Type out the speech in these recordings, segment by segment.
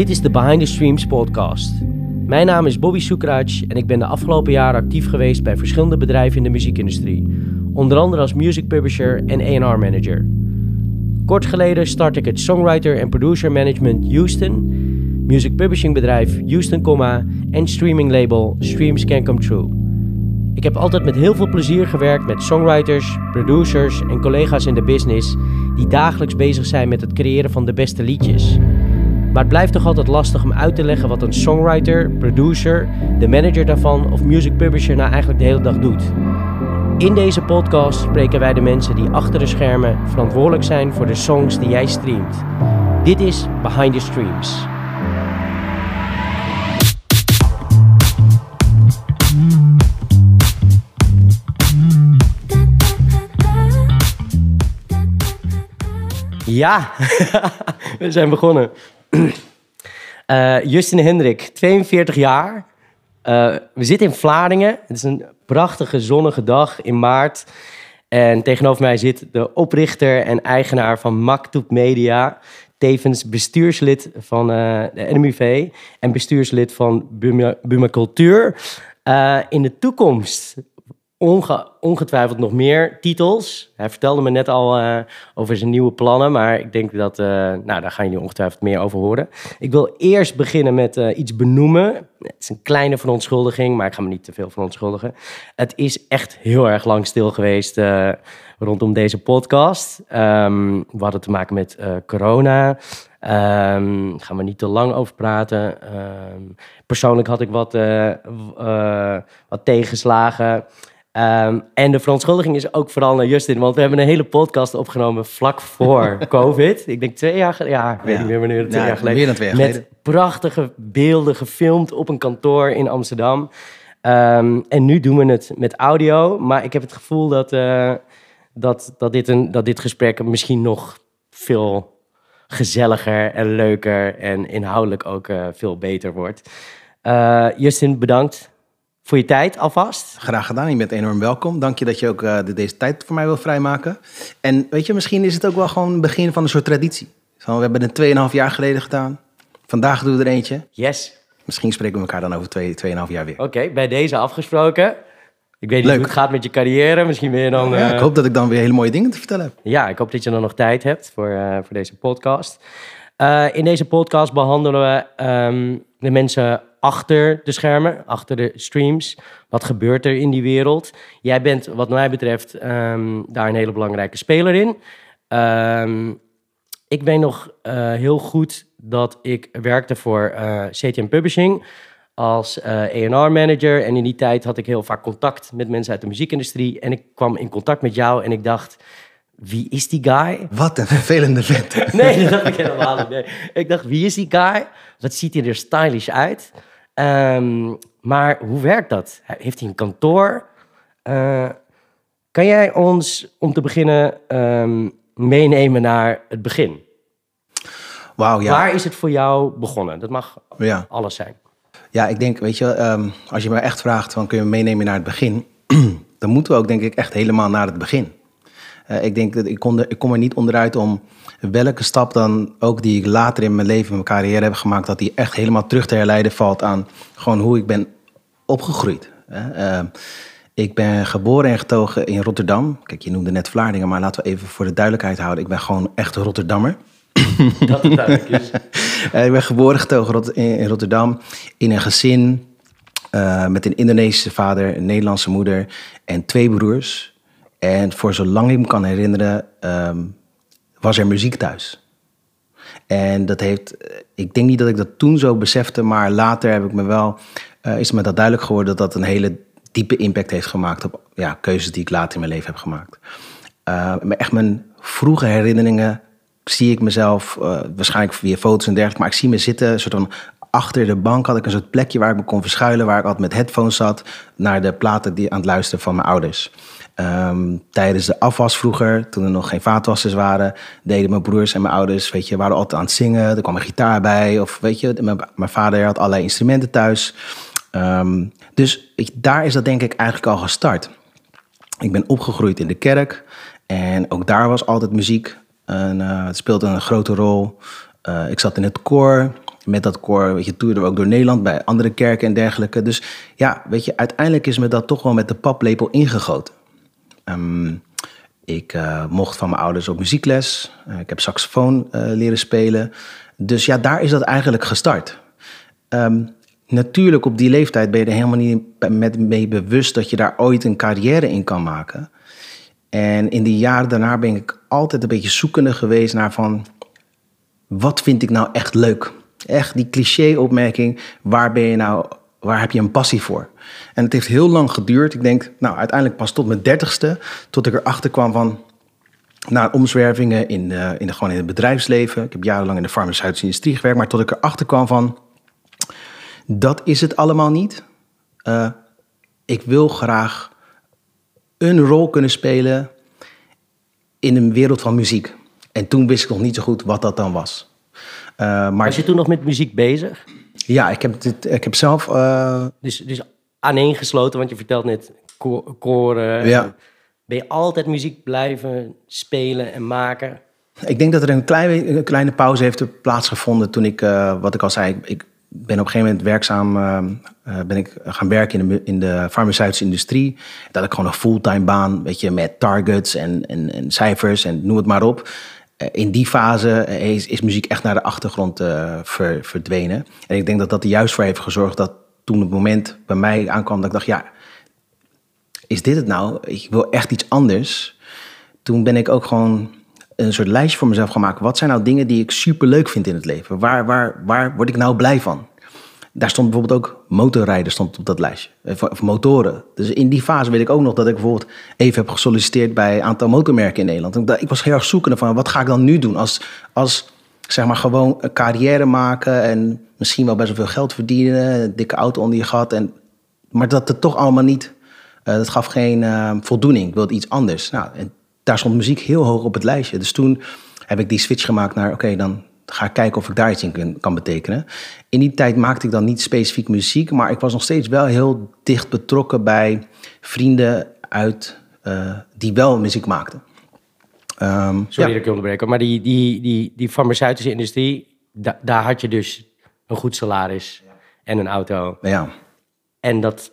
Dit is de Behind the Streams podcast. Mijn naam is Bobby Sukraj en ik ben de afgelopen jaren actief geweest bij verschillende bedrijven in de muziekindustrie. Onder andere als music publisher en A&R manager. Kort geleden start ik het songwriter en producer management Houston, music publishing bedrijf Houston, en streaming label Streams Can Come True. Ik heb altijd met heel veel plezier gewerkt met songwriters, producers en collega's in de business die dagelijks bezig zijn met het creëren van de beste liedjes. Maar het blijft toch altijd lastig om uit te leggen wat een songwriter, producer, de manager daarvan of music publisher nou eigenlijk de hele dag doet. In deze podcast spreken wij de mensen die achter de schermen verantwoordelijk zijn voor de songs die jij streamt. Dit is Behind the Streams. Ja, we zijn begonnen. Uh, Justin Hendrik, 42 jaar. Uh, we zitten in Vlaardingen. Het is een prachtige zonnige dag in maart. En tegenover mij zit de oprichter en eigenaar van Maktub Media. Tevens bestuurslid van uh, de NMUV en bestuurslid van Buma, Buma Cultuur. in de toekomst ongetwijfeld nog meer titels. Hij vertelde me net al uh, over zijn nieuwe plannen, maar ik denk dat, uh, nou, daar gaan jullie ongetwijfeld meer over horen. Ik wil eerst beginnen met uh, iets benoemen. Het is een kleine verontschuldiging, maar ik ga me niet te veel verontschuldigen. Het is echt heel erg lang stil geweest rondom deze podcast. Um, we hadden te maken met corona. Um, gaan we niet te lang over praten. Um, persoonlijk had ik wat, wat tegenslagen. Um, en de verontschuldiging is ook vooral naar Justin, want we hebben een hele podcast opgenomen vlak voor COVID. Ik denk twee jaar geleden, ja, ik weet niet meer wanneer, twee ja, jaar geleden. Meer dan twee jaar met prachtige beelden gefilmd op een kantoor in Amsterdam. Um, en nu doen we het met audio, maar ik heb het gevoel dat, uh, dat, dat, dit, een, dat dit gesprek misschien nog veel gezelliger en leuker en inhoudelijk ook uh, veel beter wordt. Uh, Justin, bedankt voor je tijd alvast. Graag gedaan. Je bent enorm welkom. Dank je dat je ook uh, deze tijd voor mij wil vrijmaken. En weet je, misschien is het ook wel gewoon het begin van een soort traditie. Zo, we hebben het 2,5 jaar geleden gedaan. Vandaag doen we er eentje. Yes. Misschien spreken we elkaar dan over 2,5 jaar weer. Oké, okay, bij deze afgesproken. Ik weet niet Leuk. hoe het gaat met je carrière. Misschien je dan... Ja, uh... ik hoop dat ik dan weer hele mooie dingen te vertellen heb. Ja, ik hoop dat je dan nog tijd hebt voor, uh, voor deze podcast. in deze podcast behandelen we um, de mensen achter de schermen, achter de streams. Wat gebeurt er in die wereld? Jij bent, wat mij betreft, um, daar een hele belangrijke speler in. Um, ik weet nog uh, heel goed dat ik werkte voor uh, CTM Publishing als uh, A&R manager. En in die tijd had ik heel vaak contact met mensen uit de muziekindustrie. En ik kwam in contact met jou en ik dacht... Wie is die guy? Wat een vervelende vent. nee, dat dacht ik helemaal niet. Nee. Ik dacht, wie is die guy? Wat ziet hij er stylish uit? Um, maar hoe werkt dat? Heeft hij een kantoor? Uh, kan jij ons, om te beginnen, um, meenemen naar het begin? Wauw, ja. Waar is het voor jou begonnen? Dat mag ja. alles zijn. Ja, ik denk, weet je, um, als je me echt vraagt, van kun je me meenemen naar het begin? dan moeten we ook, denk ik, echt helemaal naar het begin. Uh, ik denk dat ik, kon er, ik kom er niet onderuit om welke stap dan ook die ik later in mijn leven, in mijn carrière heb gemaakt, dat die echt helemaal terug te herleiden valt aan gewoon hoe ik ben opgegroeid. Uh, ik ben geboren en getogen in Rotterdam. Kijk, je noemde net Vlaardingen, maar laten we even voor de duidelijkheid houden. Ik ben gewoon echt een Rotterdammer. Dat het duidelijk is. uh, ik ben geboren getogen in Rotterdam in een gezin uh, met een Indonesische vader, een Nederlandse moeder en twee broers. En voor zolang ik me kan herinneren, um, was er muziek thuis. En dat heeft, ik denk niet dat ik dat toen zo besefte, maar later heb ik me wel, uh, is me dat duidelijk geworden dat dat een hele diepe impact heeft gemaakt op ja, keuzes die ik later in mijn leven heb gemaakt. Uh, echt mijn vroege herinneringen zie ik mezelf, waarschijnlijk via foto's en dergelijke, maar ik zie me zitten, soort van achter de bank had ik een soort plekje waar ik me kon verschuilen, waar ik altijd met headphones zat, naar de platen die aan het luisteren van mijn ouders. Um, tijdens de afwas vroeger, toen er nog geen vaatwassers waren, deden mijn broers en mijn ouders, weet je, waren altijd aan het zingen. Er kwam een gitaar bij, of weet je, mijn, vader had allerlei instrumenten thuis. Um, dus daar is dat denk ik eigenlijk al gestart. Ik ben opgegroeid in de kerk en ook daar was altijd muziek. En, uh, het speelde een grote rol. Uh, ik zat in het koor. Met dat koor, weet je, toerden we ook door Nederland bij andere kerken en dergelijke. Dus ja, weet je, uiteindelijk is me dat toch wel met de paplepel ingegoten. Ehm, ik uh, mocht van mijn ouders op muziekles. Uh, ik heb saxofoon uh, leren spelen. Dus ja, daar is dat eigenlijk gestart. Um, natuurlijk, op die leeftijd ben je er helemaal niet met mee bewust dat je daar ooit een carrière in kan maken. En in die jaren daarna ben ik altijd een beetje zoekende geweest naar van... wat vind ik nou echt leuk? Echt die cliché-opmerking, waar ben je nou... waar heb je een passie voor? En het heeft heel lang geduurd. Ik denk, nou, uiteindelijk pas tot mijn dertigste... tot ik erachter kwam van... Na omzwervingen in, de, in, de, gewoon in het bedrijfsleven. Ik heb jarenlang in de farmaceutische industrie gewerkt. Maar tot ik erachter kwam van... dat is het allemaal niet. Uh, ik wil graag een rol kunnen spelen in een wereld van muziek. En toen wist ik nog niet zo goed wat dat dan was. Uh, maar was je toen nog met muziek bezig? Ja, ik heb, dit, ik heb zelf... Uh... Dus, dus aaneengesloten, want je vertelt net koren. Ja. Ben je altijd muziek blijven spelen en maken? Ik denk dat er een, klein, een kleine pauze heeft plaatsgevonden toen ik, uh, wat ik al zei, ik, ben op een gegeven moment werkzaam uh, ben ik gaan werken in de, in de farmaceutische industrie. Dat ik gewoon een fulltime baan, weet je, met targets en, en, en cijfers en noem het maar op. Uh, in die fase is, is, muziek echt naar de achtergrond ver, verdwenen. En ik denk dat dat er juist voor heeft gezorgd dat toen het moment bij mij aankwam dat ik dacht, ja, is dit het nou? Ik wil echt iets anders. Toen ben ik ook gewoon een soort lijstje voor mezelf gemaakt. Wat zijn nou dingen die ik super leuk vind in het leven? Waar, waar, waar word ik nou blij van? Daar stond bijvoorbeeld ook motorrijden stond op dat lijstje. Of motoren. Dus in die fase weet ik ook nog dat ik bijvoorbeeld even heb gesolliciteerd bij een aantal motormerken in Nederland. Ik was heel erg zoekende van wat ga ik dan nu doen als, als zeg maar gewoon een carrière maken en misschien wel best wel veel geld verdienen, een dikke auto onder je gat. En, maar dat het toch allemaal niet, uh, dat gaf geen uh, voldoening. Ik wilde iets anders. Nou, en daar stond muziek heel hoog op het lijstje. Dus toen heb ik die switch gemaakt naar, oké, dan ga kijken of ik daar iets in kan, betekenen. In die tijd maakte ik dan niet specifiek muziek, maar ik was nog steeds wel heel dicht betrokken bij vrienden uit uh, die wel muziek maakten. Um, Sorry ja. dat ik je onderbreken, maar die, die, die, die farmaceutische industrie, da, daar had je dus een goed salaris en een auto. Ja. En dat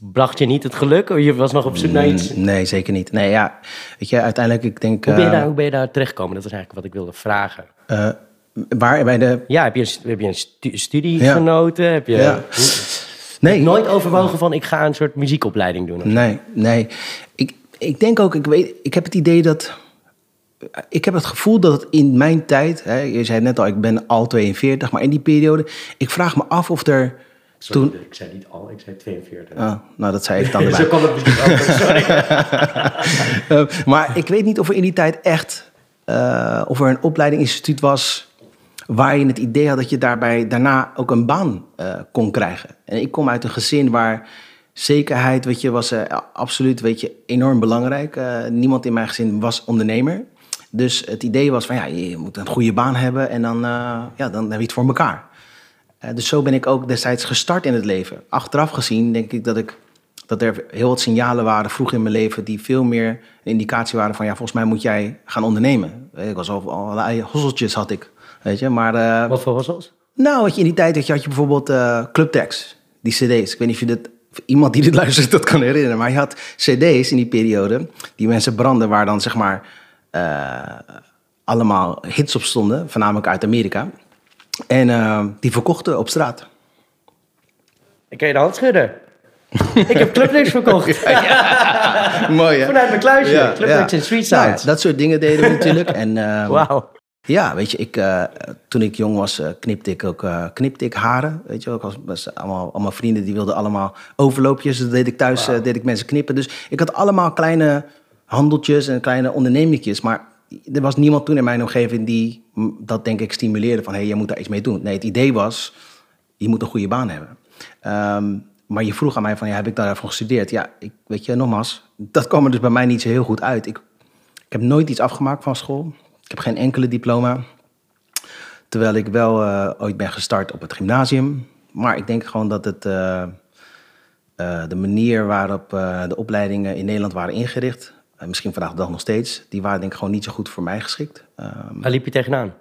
bracht je niet het geluk? Of je was nog op zoek naar iets? Nee, zeker niet. Nee, ja, weet je, uiteindelijk, ik denk... Hoe ben je daar, hoe ben je daar terechtgekomen? Dat is eigenlijk wat ik wilde vragen. Uh, waar, bij de... Ja, heb je een, heb je een stu studie ja. genoten? Heb je... Ja. Nee. Heb nooit overwogen van, ik ga een soort muziekopleiding doen? Nee, nee. Ik, ik denk ook, ik, weet, ik heb het idee dat... Ik heb het gevoel dat het in mijn tijd... Hè, je zei net al, ik ben al 42, maar in die periode... Ik vraag me af of er Sorry, Toen... ik zei niet al, ik zei 42. Ah, nou, dat zei ik dan. Zo kan het misschien ook, sorry. uh, maar ik weet niet of er in die tijd echt... Uh, of er een opleidingsinstituut was... waar je het idee had dat je daarbij daarna ook een baan uh, kon krijgen. En ik kom uit een gezin waar zekerheid, weet je, was absoluut, weet je, enorm belangrijk. niemand in mijn gezin was ondernemer. Dus het idee was van, ja, je moet een goede baan hebben... en dan, ja, dan heb je het voor elkaar. Uh, dus zo ben ik ook destijds gestart in het leven. Achteraf gezien denk ik dat, ik dat er heel wat signalen waren vroeg in mijn leven die veel meer een indicatie waren van ja, volgens mij moet jij gaan ondernemen. Ik was al allerlei hosseltjes had ik, weet je. Maar, uh, wat voor hossels? Nou, weet je, in die tijd had je, had je bijvoorbeeld uh, Clubtex, die cd's. Ik weet niet of je dit, iemand die dit luistert dat kan herinneren, maar je had cd's in die periode die mensen branden waar dan zeg maar allemaal hits op stonden, voornamelijk uit Amerika. En uh, die verkochten op straat. Ik kan je de hand schudden. ik heb Clublex verkocht. ja, Mooi hè? Vanuit mijn kluisje. Ja, Clublex en Sounds. Nou, dat soort dingen deden we natuurlijk. En, uh, Wauw. Ja, weet je, ik, uh, toen ik jong was, uh, knipte ik ook uh, knipte ik haren. Weet je, ook als, was allemaal, allemaal vrienden die wilden allemaal overloopjes. Dat deed ik thuis, wow. deed ik mensen knippen. Dus ik had allemaal kleine handeltjes en kleine ondernemingjes. Maar er was niemand toen in mijn omgeving die dat denk ik stimuleerde van hey, je moet daar iets mee doen. Nee, het idee was, je moet een goede baan hebben. Um, maar je vroeg aan mij van, ja, heb ik daarvoor gestudeerd? Ja, ik, weet je, nogmaals, dat kwam er dus bij mij niet zo heel goed uit. Ik, ik heb nooit iets afgemaakt van school. Ik heb geen enkele diploma. Terwijl ik wel uh, ooit ben gestart op het gymnasium. Maar ik denk gewoon dat het, uh, uh, de manier waarop de opleidingen in Nederland waren ingericht misschien vandaag de dag nog steeds, die waren denk ik gewoon niet zo goed voor mij geschikt. Um, Waar liep je tegenaan?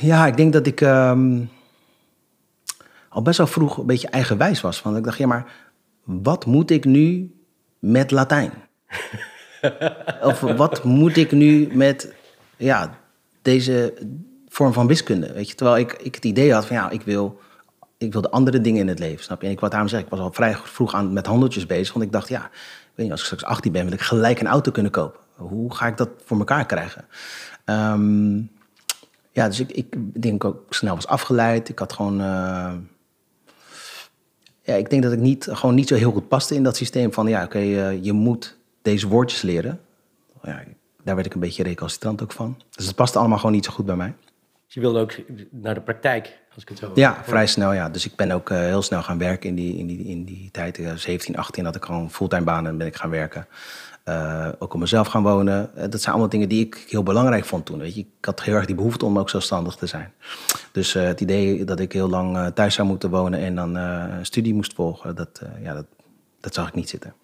Ja, ik denk dat ik ehm, al best wel vroeg een beetje eigenwijs was. Want ik dacht, ja, maar wat moet ik nu met Latijn? of wat moet ik nu met ja, deze vorm van wiskunde? Weet je? Terwijl ik, ik het idee had van, ja, ik wil, ik wil de andere dingen in het leven, snap je? En ik wat daarom zeg, ik was al vrij vroeg aan met handeltjes bezig. Want ik dacht, ja, als ik straks 18 ben, wil ik gelijk een auto kunnen kopen. Hoe ga ik dat voor elkaar krijgen? Ehm, ja, dus ik, ik denk ook snel was afgeleid. Ik had gewoon. eh, ja, ik denk dat ik niet, gewoon niet zo heel goed paste in dat systeem van ja, oké, eh, je moet deze woordjes leren. Ja, daar werd ik een beetje recalcitrant ook van. Dus het paste allemaal gewoon niet zo goed bij mij. Dus je wilde ook naar de praktijk, als ik het zo Ja, vrij snel, ja. Dus ik ben ook eh, heel snel gaan werken in die, in die, in die tijd. Eh, 17, 18 had ik gewoon fulltime baan en ben ik gaan werken. Eh, ook op mezelf gaan wonen. Eh, dat zijn allemaal dingen die ik heel belangrijk vond toen. Weet je. Ik had heel erg die behoefte om ook zelfstandig te zijn. Dus het idee dat ik heel lang thuis zou moeten wonen en dan een studie moest volgen, dat, ja, dat, dat zag ik niet zitten.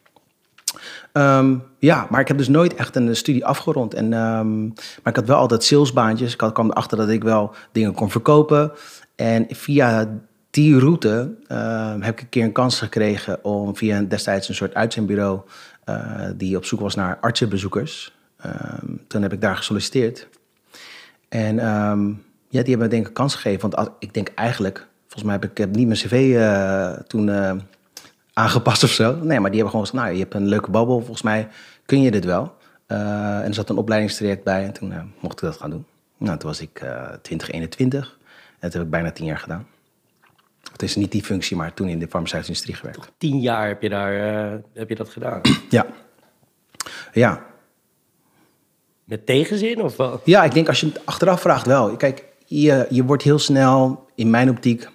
Ehm, ja, maar ik heb dus nooit echt een studie afgerond. En, ehm, maar ik had wel altijd salesbaantjes. Ik had, kwam erachter dat ik wel dingen kon verkopen. En via die route ehm, heb ik een keer een kans gekregen om via destijds een soort uitzendbureau eh, die op zoek was naar artsenbezoekers. Ehm, toen heb ik daar gesolliciteerd. En ehm, ja, die hebben me denk ik een kans gegeven. Want ik denk eigenlijk, volgens mij heb ik, niet mijn cv eh, toen eh, aangepast of zo. Nee, maar die hebben gewoon gezegd, nou, je hebt een leuke babbel. Volgens mij kun je dit wel. Eh, en er zat een opleidingstraject bij en toen eh, mocht ik dat gaan doen. Nou, toen was ik eh 2021 en dat heb ik bijna tien jaar gedaan. Het is niet die functie, maar toen in de farmaceutische industrie gewerkt. Tien jaar heb je, daar, eh, heb je dat gedaan. Ja. Ja, Met tegenzin of wel? Ja, ik denk als je het achteraf vraagt wel. Kijk, je, je wordt heel snel, in mijn optiek,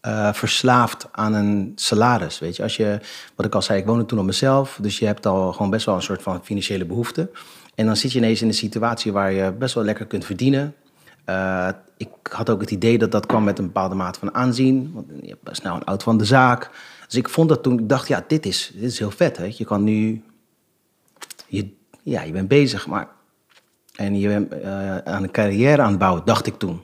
eh, verslaafd aan een salaris. Weet je, als je, wat ik al zei, ik woonde toen op mezelf. Dus je hebt al gewoon best wel een soort van financiële behoefte. En dan zit je ineens in een situatie waar je best wel lekker kunt verdienen. Eh, ik had ook het idee dat dat kwam met een bepaalde mate van aanzien. Want je hebt snel een auto van de zaak. Dus ik vond dat toen, ik dacht, ja, dit is, dit is heel vet. Hè? Je kan nu, je, ja, je bent bezig, maar en je bent eh, aan een carrière aan het bouwen, dacht ik toen.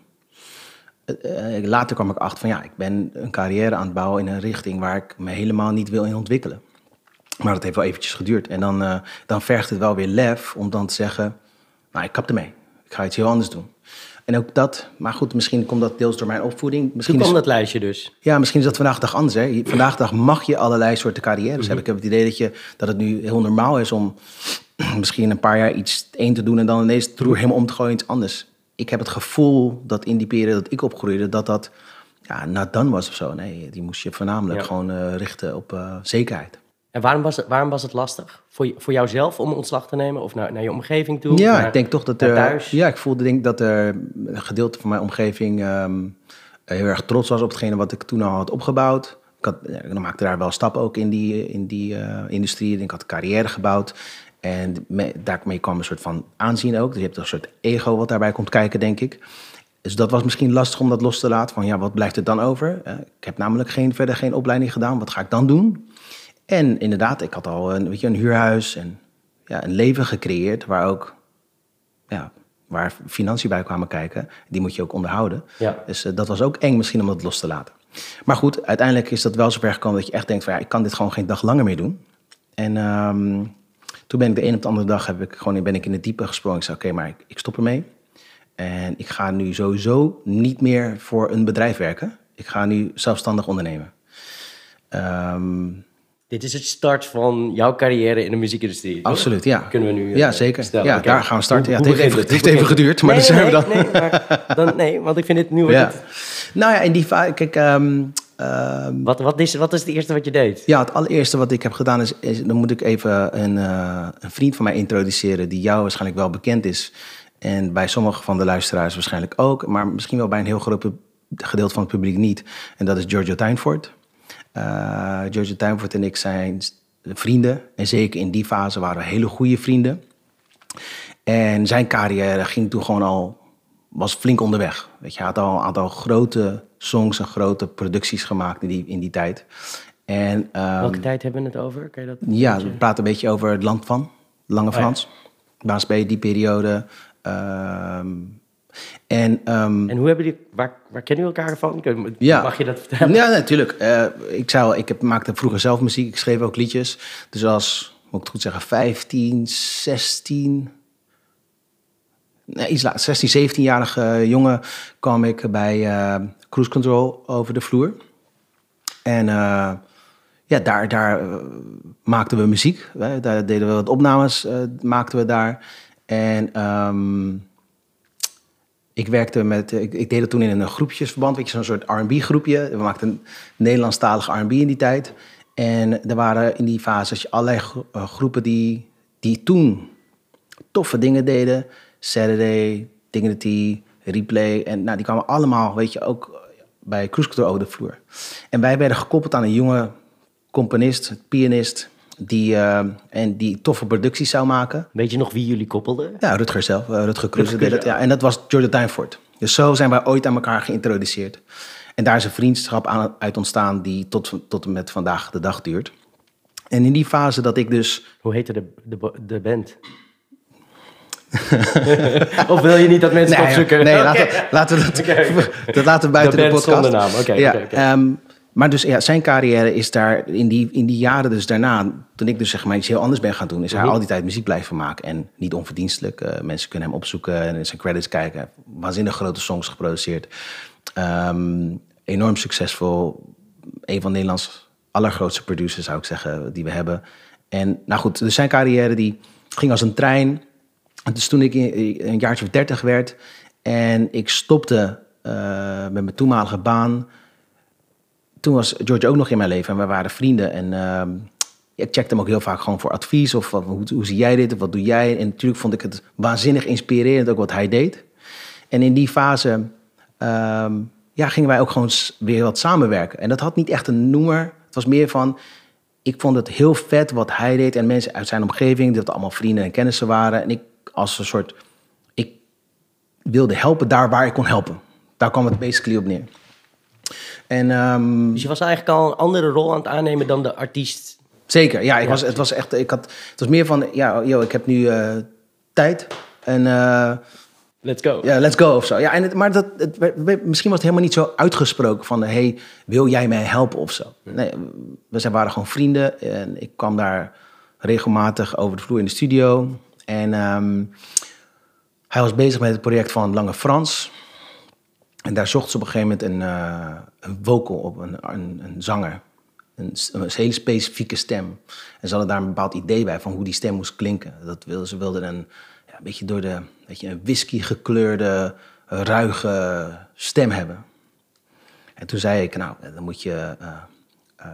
Eh, later kwam ik achter van ja, ik ben een carrière aan het bouwen in een richting waar ik me helemaal niet wil in ontwikkelen. Maar dat heeft wel eventjes geduurd. En dan, dan vergt het wel weer lef om dan te zeggen, nou ik kap ermee. Ik ga iets heel anders doen. En ook dat, maar goed, misschien komt dat deels door mijn opvoeding. Toen Misschien kwam is, dat lijstje dus. ja, misschien is dat vandaag de dag anders. Hè? Vandaag de dag mag je allerlei soorten carrières hebben. Ik heb het idee dat, je, dat het nu heel normaal is om misschien een paar jaar iets één te doen en dan ineens het roer helemaal om te gooien iets anders. Ik heb het gevoel dat in die periode dat ik opgroeide, dat dat ja, not done was of zo. Nee, die moest je voornamelijk Ja. gewoon eh, richten op eh, zekerheid. En waarom was het, waarom was het lastig? Voor, voor jouzelf om ontslag te nemen? Of naar, naar je omgeving toe? Ja, Naar- ik denk toch dat er. thuis? Ja, ik voelde denk dat er een gedeelte van mijn omgeving ehm, heel erg trots was op hetgene wat ik toen al had opgebouwd. Ik, had, ik maakte daar wel stappen ook in die, in die eh, industrie. Ik had een carrière gebouwd. En me- daarmee kwam een soort van aanzien ook. Dus je hebt een soort ego wat daarbij komt kijken, denk ik. Dus dat was misschien lastig om dat los te laten. Van ja, wat blijft er dan over? Eh, ik heb namelijk geen, verder geen opleiding gedaan. Wat ga ik dan doen? En inderdaad, ik had al een, weet je, een huurhuis en ja, een leven gecreëerd waar ook ja, waar financiën bij kwamen kijken. Die moet je ook onderhouden. Ja. Dus eh, dat was ook eng misschien om dat los te laten. Maar goed, uiteindelijk is dat wel zover gekomen dat je echt denkt van ja, ik kan dit gewoon geen dag langer meer doen. En ehm, toen ben ik de een op de andere dag heb ik gewoon, ben ik in het diepe gesprongen. Ik zei oké, maar ik, ik stop ermee. En ik ga nu sowieso niet meer voor een bedrijf werken. Ik ga nu zelfstandig ondernemen. Ehm, Dit is het start van jouw carrière in de muziekindustrie. toch? absoluut, ja. Kunnen we nu Ja, eh, zeker. stellen. Ja, daar gaan we starten. Hoe- Ja, het heeft het heeft even geduurd, maar nee, daar zijn we nee, Nee, maar dan, nee, want ik vind dit nu... Ja. Nou ja, in die kijk, ehm, ehm, wat, wat, is, wat is het eerste wat je deed? ja, het allereerste wat ik heb gedaan is, is dan moet ik even een, eh, een vriend van mij introduceren die jou waarschijnlijk wel bekend is. En bij sommige van de luisteraars waarschijnlijk ook, maar misschien wel bij een heel groot gedeelte van het publiek niet. En dat is Giorgio Tuinfort. Eh Giorgio Tuinfort en ik zijn vrienden. En zeker in die fase waren we hele goede vrienden. En zijn carrière ging toen gewoon al, was flink onderweg. Weet je, hij had al een aantal grote songs en grote producties gemaakt in die, in die tijd. En ehm, Welke tijd hebben we het over? Kan je dat ja, we praten een beetje over het land van, Lange ja. Frans. Baas B, die periode. Ehm, En, ehm, En hoe hebben jullie, waar, waar kennen jullie elkaar van? Ja. Mag je dat vertellen? Ja, natuurlijk. Eh, ik al, ik heb, maakte vroeger zelf muziek. Ik schreef ook liedjes. Dus als, moet ik het goed zeggen, 15, 16... Nee, iets later. 16, 17-jarige jongen kwam ik bij eh, Cruise Control over de vloer. En eh, ja, daar, daar maakten we muziek. Daar deden we wat opnames, maakten we daar. En... ehm, ik werkte met, ik, ik deed dat toen in een groepjesverband, weet je, zo'n soort R&B groepje. We maakten een Nederlandstalig R&B in die tijd. En er waren in die fase allerlei eh, groepen die, die toen toffe dingen deden. Saturday, Dignity, Replay. En nou, die kwamen allemaal, weet je, ook bij Cruise Control over de vloer. En wij werden gekoppeld aan een jonge componist, pianist, die, eh, en die toffe producties zou maken. Weet je nog wie jullie koppelden? Ja, Rutger zelf. eh, Rutger Kruse deed. Ja, en dat was Jordan Tuinfort. Dus zo zijn wij ooit aan elkaar geïntroduceerd. En daar is een vriendschap aan, uit ontstaan die tot, tot en met vandaag de dag duurt. En in die fase dat ik dus... Hoe heette de, de, de band? of wil je niet dat mensen het opzoeken? nee laten, we- laten we dat, Oké. dat laten we buiten De de, podcast. zonder naam. Oké, ja, ehm, maar dus ja, zijn carrière is daar in die, in die jaren dus daarna... toen ik dus zeg maar iets heel anders ben gaan doen... is hij Mhm. al die tijd muziek blijven maken. En niet onverdienstelijk. Eh, mensen kunnen hem opzoeken en in zijn credits kijken. Waanzinnig grote songs geproduceerd. Ehm, enorm succesvol. Een van Nederlands allergrootste producers, zou ik zeggen, die we hebben. En nou goed, dus zijn carrière die ging als een trein. Dus toen ik een jaartje of dertig werd en ik stopte eh, met mijn toenmalige baan, toen was George ook nog in mijn leven en we waren vrienden. En ehm, ik checkte hem ook heel vaak gewoon voor advies of wat- hoe, zie jij dit of wat doe jij? En natuurlijk vond ik het waanzinnig inspirerend ook wat hij deed. En in die fase ehm, ja, gingen wij ook gewoon weer wat samenwerken. En dat had niet echt een noemer. Het was meer van, ik vond het heel vet wat hij deed. En mensen uit zijn omgeving, dat allemaal vrienden en kennissen waren. En ik als een soort, ik wilde helpen daar waar ik kon helpen. Daar kwam het basically op neer. En ehm, Dus je was eigenlijk al een andere rol aan het aannemen dan de artiest. Zeker, ja, ik was, het was echt, ik had, het was meer van, ja, yo, ik heb nu eh, tijd en eh, Let's go. ja, let's go of zo. Ja, en het, maar dat, het, misschien was het helemaal niet zo uitgesproken van, hey, wil jij mij helpen of zo? Nee, we zijn, waren gewoon vrienden en ik kwam daar regelmatig over de vloer in de studio. En ehm, hij was bezig met het project van Lange Frans. En daar zocht ze op een gegeven moment een, eh, een vocal op, een, een, een zanger. Een, een hele specifieke stem. En ze hadden daar een bepaald idee bij van hoe die stem moest klinken. Dat wilden, ze wilden een, ja, een beetje door de weet je, een whisky gekleurde, ruige stem hebben. En toen zei ik, nou, dan moet je... eh,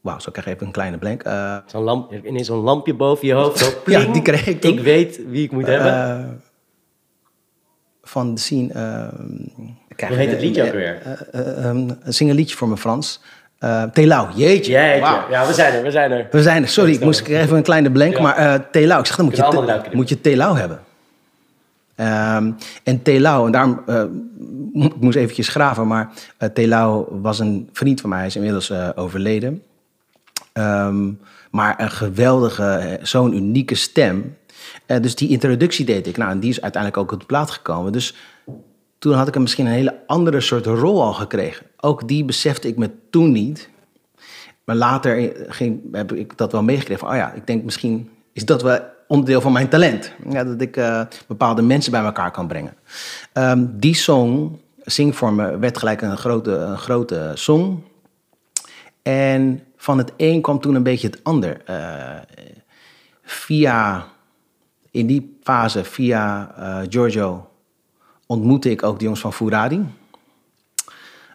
Wauw, zo krijg ik even een kleine blank. Eh, Zo'n lamp, ineens zo'n lampje boven je hoofd. Zo, Ja, die kreeg ik toen. Ik weet wie ik moet hebben. Eh, van de scene... eh, krijg Hoe heet het liedje ook weer? eh, eh, ehm, zing een liedje voor me, Frans. Uh, Telau, jeetje. Ja, we zijn er, we zijn er. We zijn er. Sorry, ik moest ik kreeg even een kleine blank. Ja. Maar eh Telau, ik zeg, dan moet je, te- eruit moet je Telau hebben. Ehm, en Telau, en daarom eh, mo- ik moest eventjes graven, maar eh Telau was een vriend van mij, hij is inmiddels eh, overleden. Ehm, maar een geweldige, eh, zo'n unieke stem. Eh, dus die introductie deed ik. Nou, en die is uiteindelijk ook op de plaat gekomen. Dus toen had ik misschien een hele andere soort rol al gekregen. Ook die besefte ik me toen niet. Maar later ging, heb ik dat wel meegekregen oh ja, ik denk misschien is dat wel onderdeel van mijn talent. Ja, dat ik eh, bepaalde mensen bij elkaar kan brengen. Ehm, die song, Zing voor me, werd gelijk een grote, een grote song. En van het een kwam toen een beetje het ander. Eh, via, in die fase, via eh, Giorgio, ontmoette ik ook de jongens van Furadi.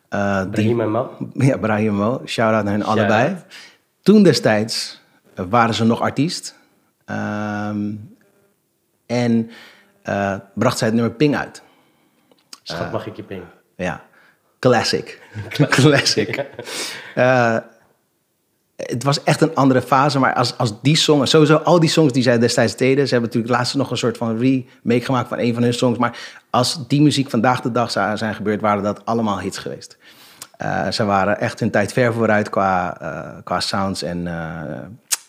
Eh, die- Brahim en Mo. ja, Brahim en Mo. Shout-out naar hen allebei. Toen destijds eh, waren ze nog artiest. Ehm, en eh, bracht zij het nummer Ping uit. Schat, mag ik je ping? Ja, classic. classic. Eh, het was echt een andere fase, maar als, als die song, sowieso al die songs die zij destijds deden, ze hebben natuurlijk laatst nog een soort van remake gemaakt van een van hun songs, maar als die muziek vandaag de dag zou zijn gebeurd, waren dat allemaal hits geweest. Eh, ze waren echt hun tijd ver vooruit qua, eh, qua sounds en, eh,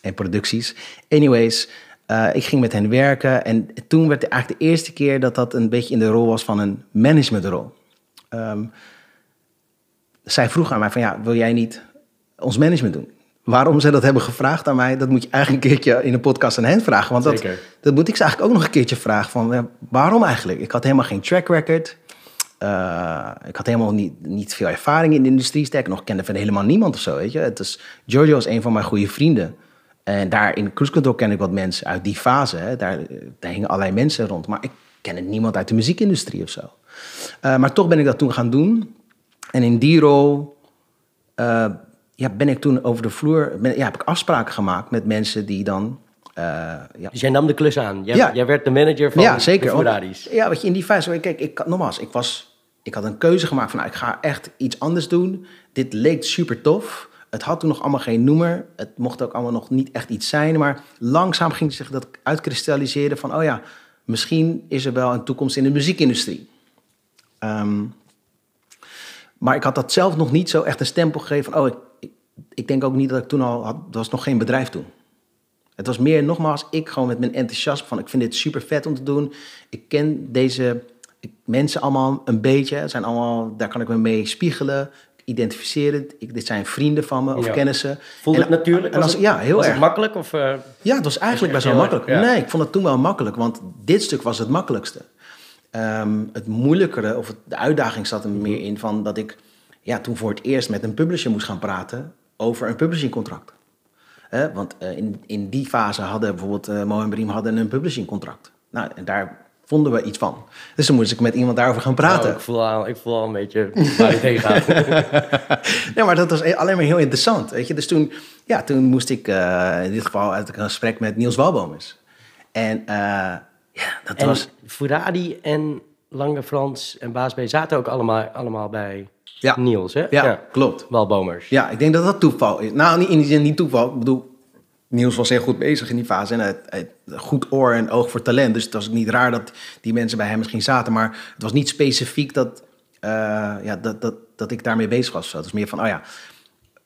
en producties. Anyways, ik ging met hen werken en toen werd het eigenlijk de eerste keer dat dat een beetje in de rol was van een managementrol. Ehm, zij vroeg aan mij van ja, wil jij niet ons management doen? Waarom ze dat hebben gevraagd aan mij, dat moet je eigenlijk een keertje in een podcast aan hen vragen. Want dat, dat moet ik ze eigenlijk ook nog een keertje vragen van ja, waarom eigenlijk? Ik had helemaal geen track record. Eh, ik had helemaal niet, niet veel ervaring in de industrie. Sterker nog, ik kende van helemaal niemand of zo, weet je. Het is, Giorgio is een van mijn goede vrienden. En daar in Cruise Control ken ik wat mensen uit die fase. Hè. Daar, daar hingen allerlei mensen rond. Maar ik kende niemand uit de muziekindustrie of zo. Eh, maar toch ben ik dat toen gaan doen. En in die rol eh, ja, ben ik toen over de vloer... Ben, ja, heb ik afspraken gemaakt met mensen die dan... eh, ja, Dus jij nam de klus aan. Jij, Ja. jij werd de manager van ja, zeker. de Ferraris. Ja, weet je, in die fase, kijk, ik, nogmaals, ik, was, ik had een keuze gemaakt van, nou, ik ga echt iets anders doen. Dit leek super tof. Het had toen nog allemaal geen noemer. Het mocht ook allemaal nog niet echt iets zijn. Maar langzaam ging zich dat uitkristalliseren van, oh ja, misschien is er wel een toekomst in de muziekindustrie. Ehm, maar ik had dat zelf nog niet zo echt een stempel gegeven van, oh, ik, ik, denk ook niet dat ik toen al had, er was nog geen bedrijf toen. Het was meer, nogmaals, ik gewoon met mijn enthousiasme van... ik vind dit super vet om te doen. Ik ken deze mensen allemaal een beetje. Het Zijn allemaal, daar kan ik me mee spiegelen. Identificeer het. Ik, dit zijn vrienden van me of Ja. kennissen. Voelde En- het natuurlijk? En als, het- ja, heel was erg. het makkelijk? Of, eh, Ja, het was eigenlijk best wel makkelijk. ja. Nee, ik vond het toen wel makkelijk, want dit stuk was het makkelijkste. Ehm, het moeilijkere, of het- de uitdaging zat er meer in van dat ik ja, toen voor het eerst met een publisher moest gaan praten over een publishingcontract. Hè, want eh, in, in die fase hadden bijvoorbeeld uh, Mo en Briem hadden een publishingcontract. Nou, en daar vonden we iets van. Dus toen moest ik met iemand daarover gaan praten. nou, ik, voel al, ik voel al een beetje waar het heen gaat. nee, maar dat was e- alleen maar heel interessant. Weet je? Dus toen, ja, toen moest ik eh, in dit geval uit een gesprek met Niels Walbomus. En ja, dat en was... Furadi en Lange Frans en Baas B zaten ook allemaal, allemaal bij Ja. Niels, hè? Ja, klopt. Walbomers. Ja, ik denk dat dat toeval is. Nou, niet in die zin niet toeval. Ik bedoel, Niels was heel goed bezig in die fase. En had goed oor en oog voor talent. Dus het was niet raar dat die mensen bij hem misschien zaten. Maar het was niet specifiek dat, eh, ja, dat, dat, dat ik daarmee bezig was. Het was meer van, oh ja,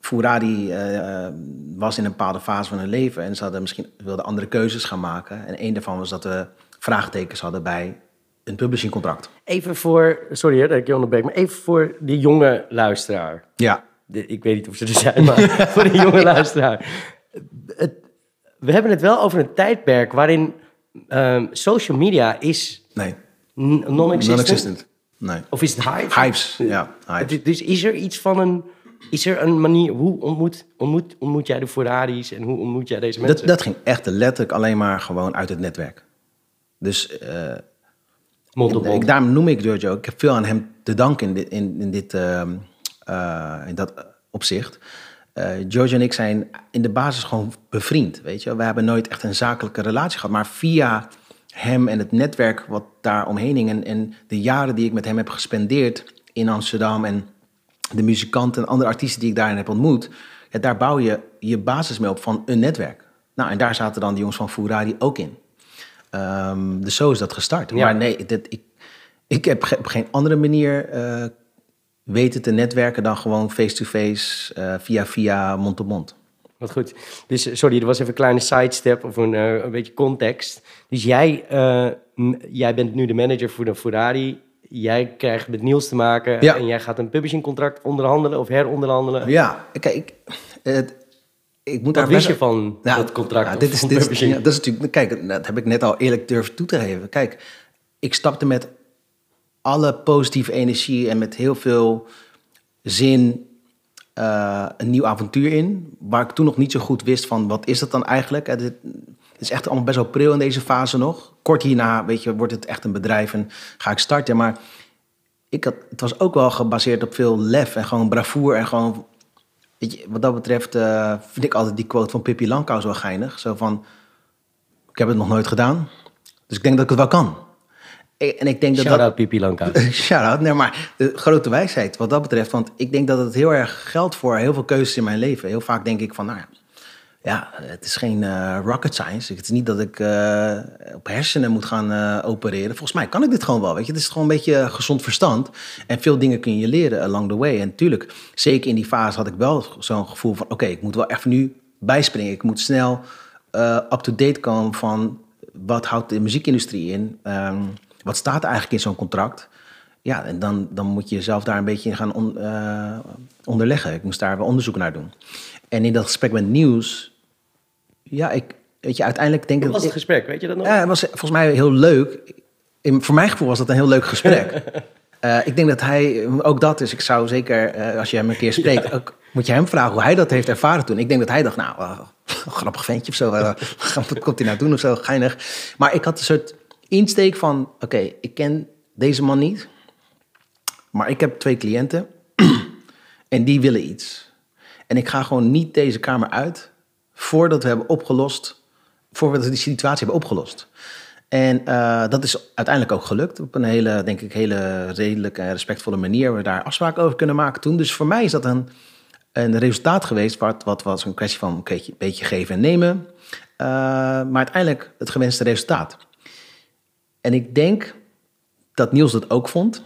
Fouradi eh, was in een bepaalde fase van hun leven. En ze hadden misschien wilden andere keuzes gaan maken. En een daarvan was dat we vraagtekens hadden bij een publishingcontract. Even voor, sorry hè, dat ik je onderbreek, maar even voor die jonge luisteraar. Ja. De- ik weet niet of ze er zijn, maar voor de jonge luisteraar. Het, we hebben het wel over een tijdperk waarin ehm, social media is Nee, non-existent. non-existent. Nee. Of is het hype? Hypes, ja. Hypes. Dus is er iets van een... Is er een manier... Hoe ontmoet, ontmoet, ontmoet jij de Ferraris en hoe ontmoet jij deze mensen? Dat, dat ging echt letterlijk alleen maar gewoon uit het netwerk. Dus eh, Mond op ik, daarom noem ik Giorgio. Ik heb veel aan hem te danken in dit, in, in dit ehm, eh, in dat opzicht. Giorgio en ik zijn in de basis gewoon bevriend, weet je. We hebben nooit echt een zakelijke relatie gehad, maar via hem en het netwerk wat daar omheen hing en, de jaren die ik met hem heb gespendeerd in Amsterdam en de muzikanten en andere artiesten die ik daarin heb ontmoet, ja, daar bouw je je basis mee op van een netwerk. Nou, en daar zaten dan de jongens van Furadi ook in. Ehm, dus zo is dat gestart. Ja. Maar nee, dit, ik, ik heb op geen andere manier eh, weten te netwerken dan gewoon face-to-face, eh, via via, mond-op-mond. Wat goed. Dus sorry, er was even een kleine sidestep of een, eh, een beetje context. Dus jij, jij bent nu de manager voor de Ferrari. Jij krijgt met Niels te maken Ja. en jij gaat een publishingcontract onderhandelen of heronderhandelen. Ja, kijk, het, ik moet Wat daar wist je van Nou, dat contract? of dit is, dit is, ja, dat is natuurlijk, kijk, dat heb ik net al eerlijk durven toe te geven. Kijk, ik stapte met alle positieve energie en met heel veel zin eh, een nieuw avontuur in. Waar ik toen nog niet zo goed wist van wat is dat dan eigenlijk. Het, het is echt allemaal best wel pril in deze fase nog. Kort hierna, weet je, wordt het echt een bedrijf en ga ik starten. Maar ik had, het was ook wel gebaseerd op veel lef en gewoon bravoure en gewoon Weet je, wat dat betreft eh, vind ik altijd die quote van Pippi Langkous wel geinig. Zo van, ik heb het nog nooit gedaan, dus ik denk dat ik het wel kan. En ik denk dat Shout-out dat... Shout-out, nee, maar de grote wijsheid wat dat betreft. Want ik denk dat het heel erg geldt voor heel veel keuzes in mijn leven. Heel vaak denk ik van, nou ja, ja, het is geen eh, rocket science. Het is niet dat ik eh, op hersenen moet gaan eh, opereren. Volgens mij kan ik dit gewoon wel. Weet je, het is gewoon een beetje gezond verstand. En veel dingen kun je leren along the way. En natuurlijk, zeker in die fase had ik wel zo'n gevoel van: oké, ik moet wel even nu bijspringen. Ik moet snel up-to-date komen van wat houdt de muziekindustrie in? Ehm, wat staat er eigenlijk in zo'n contract? Ja, en dan, dan moet je jezelf daar een beetje in gaan on- onderleggen. Ik moest daar wel onderzoek naar doen. En in dat gesprek met Nieuws, ja, ik, weet je, uiteindelijk denk ik... Wat was het gesprek? Weet je dat nog? ja, het was volgens mij heel leuk. In, voor mijn gevoel was dat een heel leuk gesprek. Eh, ik denk dat hij ook dat is. Ik zou zeker, eh, als je hem een keer spreekt, ook, moet je hem vragen hoe hij dat heeft ervaren toen. Ik denk dat hij dacht, nou, eh, grappig ventje of zo. wat komt hij nou doen of zo? Geinig. Maar ik had een soort insteek van, oké, ik ken deze man niet. Maar ik heb twee cliënten en die willen iets. En ik ga gewoon niet deze kamer uit voordat we hebben opgelost, voordat we die situatie hebben opgelost. En eh, dat is uiteindelijk ook gelukt op een hele, denk ik, hele redelijke en respectvolle manier. We daar afspraken over kunnen maken toen. Dus voor mij is dat een, een resultaat geweest, wat, wat was een kwestie van een beetje, geven en nemen. Eh, maar uiteindelijk het gewenste resultaat. En ik denk dat Niels dat ook vond.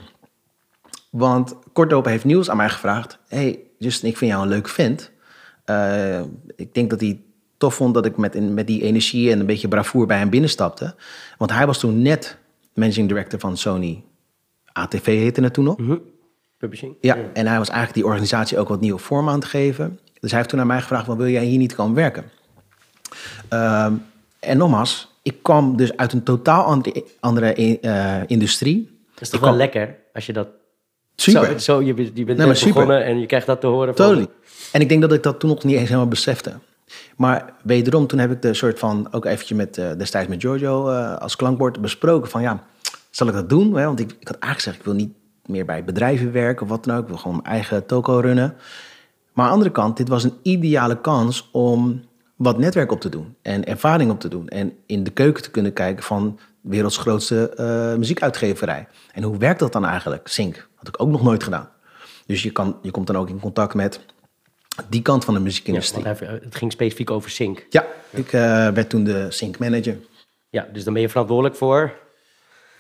Want kortlopen heeft Niels aan mij gevraagd: Hey, Justin, ik vind jou een leuk vent. Eh, ik denk dat hij tof vond dat ik met, met die energie en een beetje bravoer bij hem binnenstapte. Want hij was toen net managing director van Sony. ATV heette het toen nog. Publishing? Ja, en hij was eigenlijk die organisatie ook wat nieuwe vorm aan het geven. Dus hij heeft toen aan mij gevraagd, "Wel, wil jij hier niet komen werken? Ehm, en nogmaals, ik kwam dus uit een totaal andere, andere eh, industrie. Dat is toch wel lekker als je dat... Super. Zo, zo, je, bent- je bent Nee, net begonnen en je krijgt dat te horen van... Totally. En ik denk dat ik dat toen nog niet eens helemaal besefte. Maar wederom, toen heb ik de soort van, ook eventjes met, eh, destijds met Giorgio eh, als klankbord besproken van ja, zal ik dat doen? Want ik, ik had eigenlijk gezegd, ik wil niet meer bij bedrijven werken of wat dan ook. Ik wil gewoon mijn eigen toko runnen. Maar aan de andere kant, dit was een ideale kans om wat netwerk op te doen en ervaring op te doen. En in de keuken te kunnen kijken van werelds grootste eh, muziekuitgeverij. En hoe werkt dat dan eigenlijk? Sync. Had ik ook nog nooit gedaan. Dus je, kan, je komt dan ook in contact met die kant van de Ja, muziekindustrie. hij- het ging specifiek over sync. Ja, ik eh, werd toen de sync manager. Ja, dus dan ben je verantwoordelijk voor...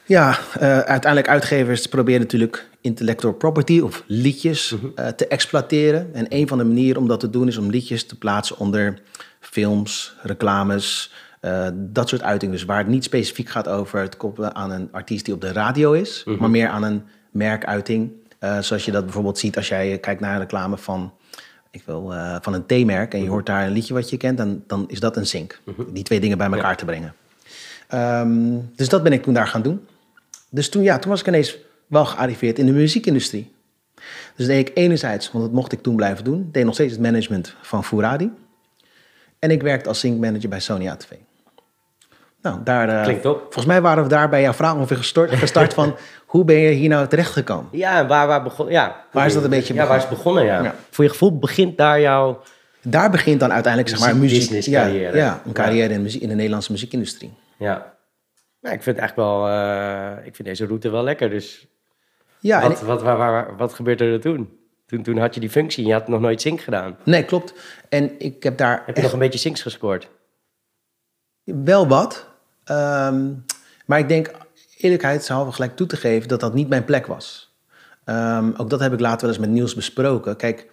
Ja, eh, uiteindelijk uitgevers proberen natuurlijk intellectual property of liedjes eh, te exploiteren. En een van de manieren om dat te doen is om liedjes te plaatsen onder films, reclames, eh, dat soort uitingen. Dus waar het niet specifiek gaat over het koppelen aan een artiest die op de radio is, maar meer aan een merkuiting. Eh, zoals je dat bijvoorbeeld ziet als jij kijkt naar een reclame van, ik wil, eh, van een theemerk en je hoort daar een liedje wat je kent, dan, dan is dat een sync. Die twee dingen bij elkaar te brengen. Ehm, dus dat ben ik toen daar gaan doen. Dus toen, ja, toen was ik ineens wel gearriveerd in de muziekindustrie. Dus deed ik enerzijds, want dat mocht ik toen blijven doen, deed nog steeds het management van Furadi. En ik werkte als sync manager bij Sony ATV. Nou, daar, eh, Klinkt. Volgens mij waren we daar bij jouw vraag ongeveer gestart, gestart van hoe ben je hier nou terechtgekomen? Ja, en waar, waar begon... Ja. Waar is dat een beetje Ja, waar is begonnen, ja. Ja. Voor je gevoel begint daar jouw... Daar begint dan uiteindelijk zeg maar muziek. Ja, ja, een Ja. carrière in, muziek, in de Nederlandse muziekindustrie. Ja. Nou, ik vind eigenlijk wel... eh, ik vind deze route wel lekker, dus... Ja, en wat, wat, waar, waar, wat gebeurde er toen? toen? Toen had je die functie en je had nog nooit sync gedaan. nee, klopt. En ik heb daar Heb je nog een beetje syncs gescoord? Wel wat. Ehm, maar ik denk eerlijkheidshalve gelijk toe te geven dat dat niet mijn plek was. Ehm, ook dat heb ik later wel eens met Niels besproken. Kijk,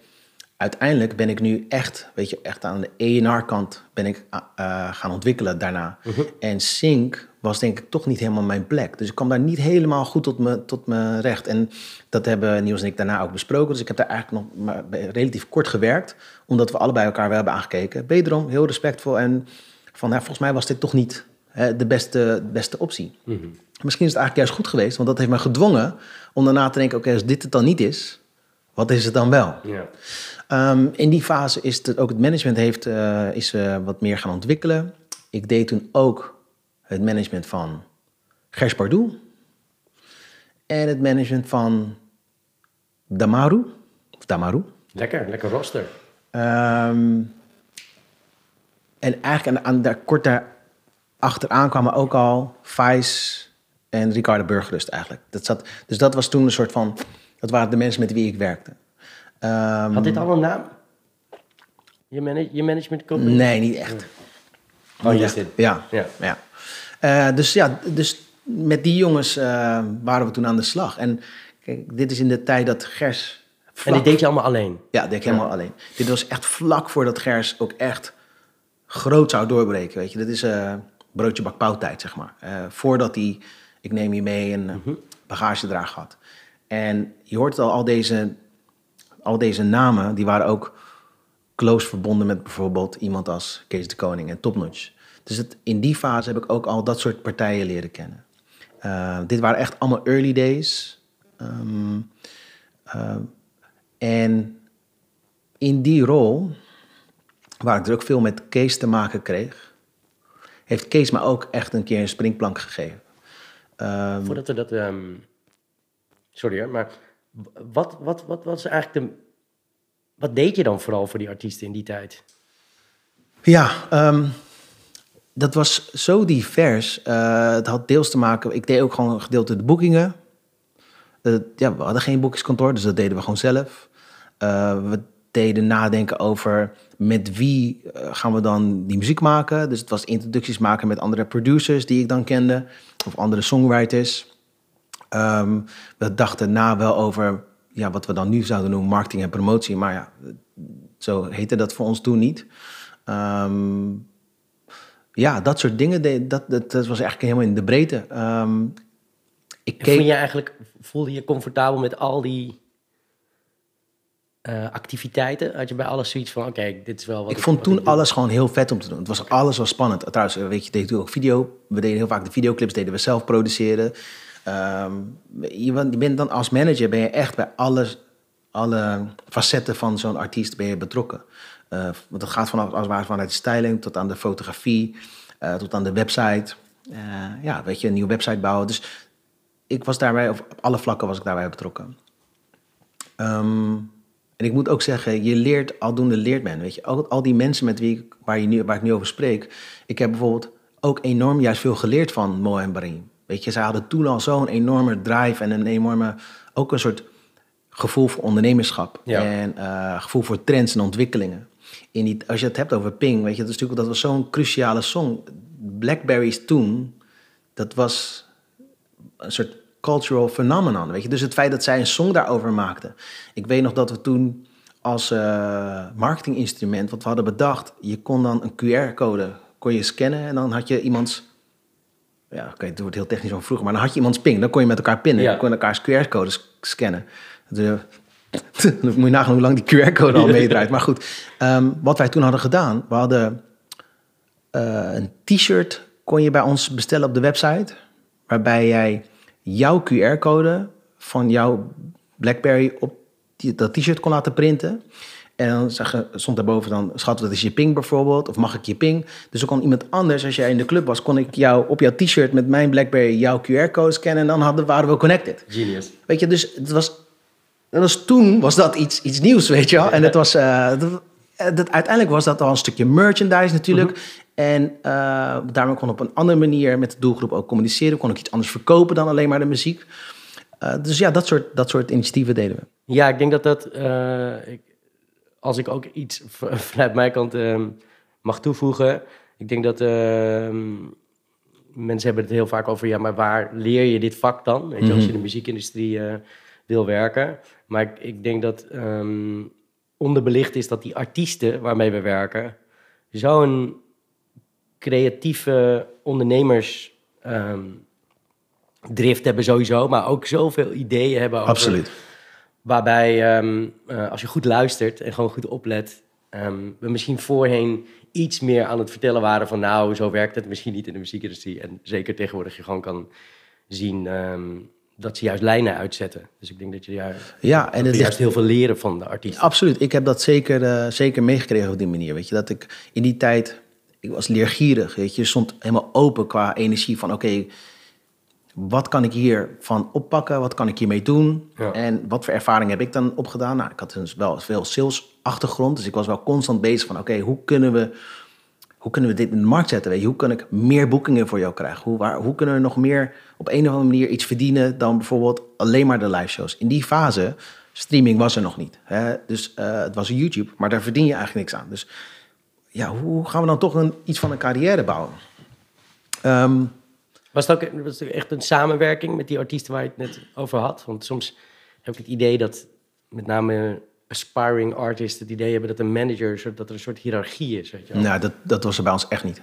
uiteindelijk ben ik nu echt, weet je, echt aan de ENR-kant ben ik eh, gaan ontwikkelen daarna. En Sync was denk ik toch niet helemaal mijn plek. Dus ik kwam daar niet helemaal goed tot me, tot mijn recht. En dat hebben Niels en ik daarna ook besproken. Dus ik heb daar eigenlijk nog maar relatief kort gewerkt. Omdat we allebei elkaar wel hebben aangekeken. Wederom heel respectvol en van, nou, volgens mij was dit toch niet de beste, beste optie. Misschien is het eigenlijk juist goed geweest, want dat heeft me gedwongen om daarna te denken: oké, als dit het dan niet is, wat is het dan wel? Ehm, in die fase is het ook het management heeft, eh, is eh, wat meer gaan ontwikkelen. Ik deed toen ook het management van Gers Pardoel en het management van Damaru. Of Damaru. Lekker, lekker roster. Ehm, en eigenlijk aan, aan daar, kort daar achteraan kwamen ook al Vice en Ricardo Burgerust eigenlijk. Dat zat, dus dat was toen een soort van... Dat waren de mensen met wie ik werkte. Ehm, Had dit al een naam? Je, manage, je management company? Nee, niet echt. Oh, Niet Justin. echt. Ja. Ja. ja. Eh, dus ja, dus met die jongens eh, waren we toen aan de slag. En kijk, dit is in de tijd dat Gers... En die deed je allemaal alleen? Ja, deed ik helemaal alleen. Dit was echt vlak voordat Gers ook echt groot zou doorbreken, weet je. Dat is eh broodje bakpauwtijd, zeg maar. Eh, voordat hij, ik neem je mee, een eh, bagagedraag had. En je hoort al, al deze, al deze namen, die waren ook close verbonden met bijvoorbeeld iemand als Kees de Koning en Topnotch. Dus het, in die fase heb ik ook al dat soort partijen leren kennen. Eh, dit waren echt allemaal early days. Ehm, eh, en in die rol, waar ik er ook veel met Kees te maken kreeg, heeft Kees me ook echt een keer een springplank gegeven. Ehm, Voordat we dat... ehm, sorry hoor, maar wat, wat, wat was eigenlijk de... Wat deed je dan vooral voor die artiesten in die tijd? Ja, ehm, dat was zo divers. Eh, het had deels te maken... Ik deed ook gewoon een gedeelte de boekingen. Eh, ja, we hadden geen boekingskantoor, dus dat deden we gewoon zelf. Eh, we deden nadenken over met wie eh, gaan we dan die muziek maken. Dus het was introducties maken met andere producers die ik dan kende. Of andere songwriters. Ehm, we dachten na wel over ja, wat we dan nu zouden noemen marketing en promotie. Maar ja, zo heette dat voor ons toen niet. Ehm, ja, dat soort dingen, deed- dat, dat, dat was eigenlijk helemaal in de breedte. Ehm, ik keek, Vond je eigenlijk, voelde je comfortabel met al die eh, activiteiten? Had je bij alles zoiets van, oké, dit is wel wat ik vond wat toen alles gewoon heel vet om te doen. Het was, alles was spannend. Trouwens, weet je, deed toen ook video. We deden heel vaak de videoclips, deden we zelf produceren. Ehm, je, bent- je bent dan als manager ben je echt bij alles, alle facetten van zo'n artiest ben je betrokken. Eh, want dat gaat vanaf als het ware vanuit de styling tot aan de fotografie, eh, tot aan de website. Eh, ja, weet je, een nieuwe website bouwen. Dus ik was daarbij, op alle vlakken was ik daarbij betrokken. Ehm, en ik moet ook zeggen, je leert, aldoende leert men. Weet je, al, al die mensen met wie ik, waar, je nu, waar ik nu over spreek. Ik heb bijvoorbeeld ook enorm juist veel geleerd van Mo en Barim. Weet je, zij hadden toen al zo'n enorme drive en een enorme, ook een soort gevoel voor ondernemerschap. Ja. En eh, gevoel voor trends en ontwikkelingen. In die, als je het hebt over Ping, weet je, dat, is natuurlijk, dat was zo'n cruciale song. Blackberries toen, dat was een soort cultural phenomenon, weet je. Dus het feit dat zij een song daarover maakten. Ik weet nog dat we toen als eh, marketinginstrument, wat we hadden bedacht, je kon dan een QR-code kon je scannen en dan had je iemands, ja, oké, het wordt heel technisch van vroeger, maar dan had je iemands ping, dan kon je met elkaar pinnen, Ja. dan kon je elkaars QR-codes scannen. Dus, dan moet je nagaan hoe lang die QR-code al meedraait. Maar goed, ehm, wat wij toen hadden gedaan, we hadden eh, een t-shirt kon je bij ons bestellen op de website. Waarbij jij jouw QR-code van jouw BlackBerry op die, dat t-shirt kon laten printen. En dan zeg je- stond daarboven dan, schat, dat is je ping bijvoorbeeld. Of mag ik je ping? Dus dan kon iemand anders, als jij in de club was, kon ik jou op jouw t-shirt met mijn BlackBerry jouw QR-code scannen. En dan hadden, waren we connected. Genius. Weet je, dus het was, dat was toen was dat iets, iets nieuws, weet je wel. En het was, eh, dat, eh, dat, uiteindelijk was dat al een stukje merchandise natuurlijk. En eh, daarmee kon ik op een andere manier met de doelgroep ook communiceren. Kon ik iets anders verkopen dan alleen maar de muziek. Eh, dus ja, dat soort, dat soort initiatieven deden we. Ja, ik denk dat dat, eh, ik, als ik ook iets vanuit mijn kant ehm, mag toevoegen. Ik denk dat ehm, mensen hebben het heel vaak over, ja, maar waar leer je dit vak dan? Weet je, als je in de muziekindustrie eh, wil werken. Maar ik, ik denk dat ehm, onderbelicht is dat die artiesten waarmee we werken, zo'n creatieve ondernemers ehm, drift hebben sowieso, maar ook zoveel ideeën hebben over Absoluut. Waarbij, ehm, eh, als je goed luistert en gewoon goed oplet, ehm, we misschien voorheen iets meer aan het vertellen waren van nou, zo werkt het misschien niet in de muziekindustrie. En zeker tegenwoordig je gewoon kan zien dat ze juist lijnen uitzetten. Dus ik denk dat je juist, Ja, en het juist heel veel leren van de artiesten. Absoluut, ik heb dat zeker, eh, zeker meegekregen op die manier. Weet je, dat ik in die tijd, ik was leergierig. Weet je, je stond helemaal open qua energie van oké, wat kan ik hiervan oppakken? Wat kan ik hiermee doen? Ja. En wat voor ervaring heb ik dan opgedaan? Nou, ik had dus wel veel sales achtergrond, dus ik was wel constant bezig van oké, hoe kunnen we hoe kunnen we dit in de markt zetten? Weet je? Hoe kan ik meer boekingen voor jou krijgen? Hoe, waar, hoe kunnen we nog meer op een of andere manier iets verdienen dan bijvoorbeeld alleen maar de live shows? In die fase, streaming was er nog niet. Hè? Dus eh, het was YouTube, maar daar verdien je eigenlijk niks aan. Dus ja, hoe gaan we dan toch een, iets van een carrière bouwen? Ehm, Was het ook was het echt een samenwerking met die artiesten waar je het net over had? Want soms heb ik het idee dat met name aspiring artists het idee hebben dat een manager, dat er een soort hiërarchie is. Weet je. Nou, dat, dat was er bij ons echt niet.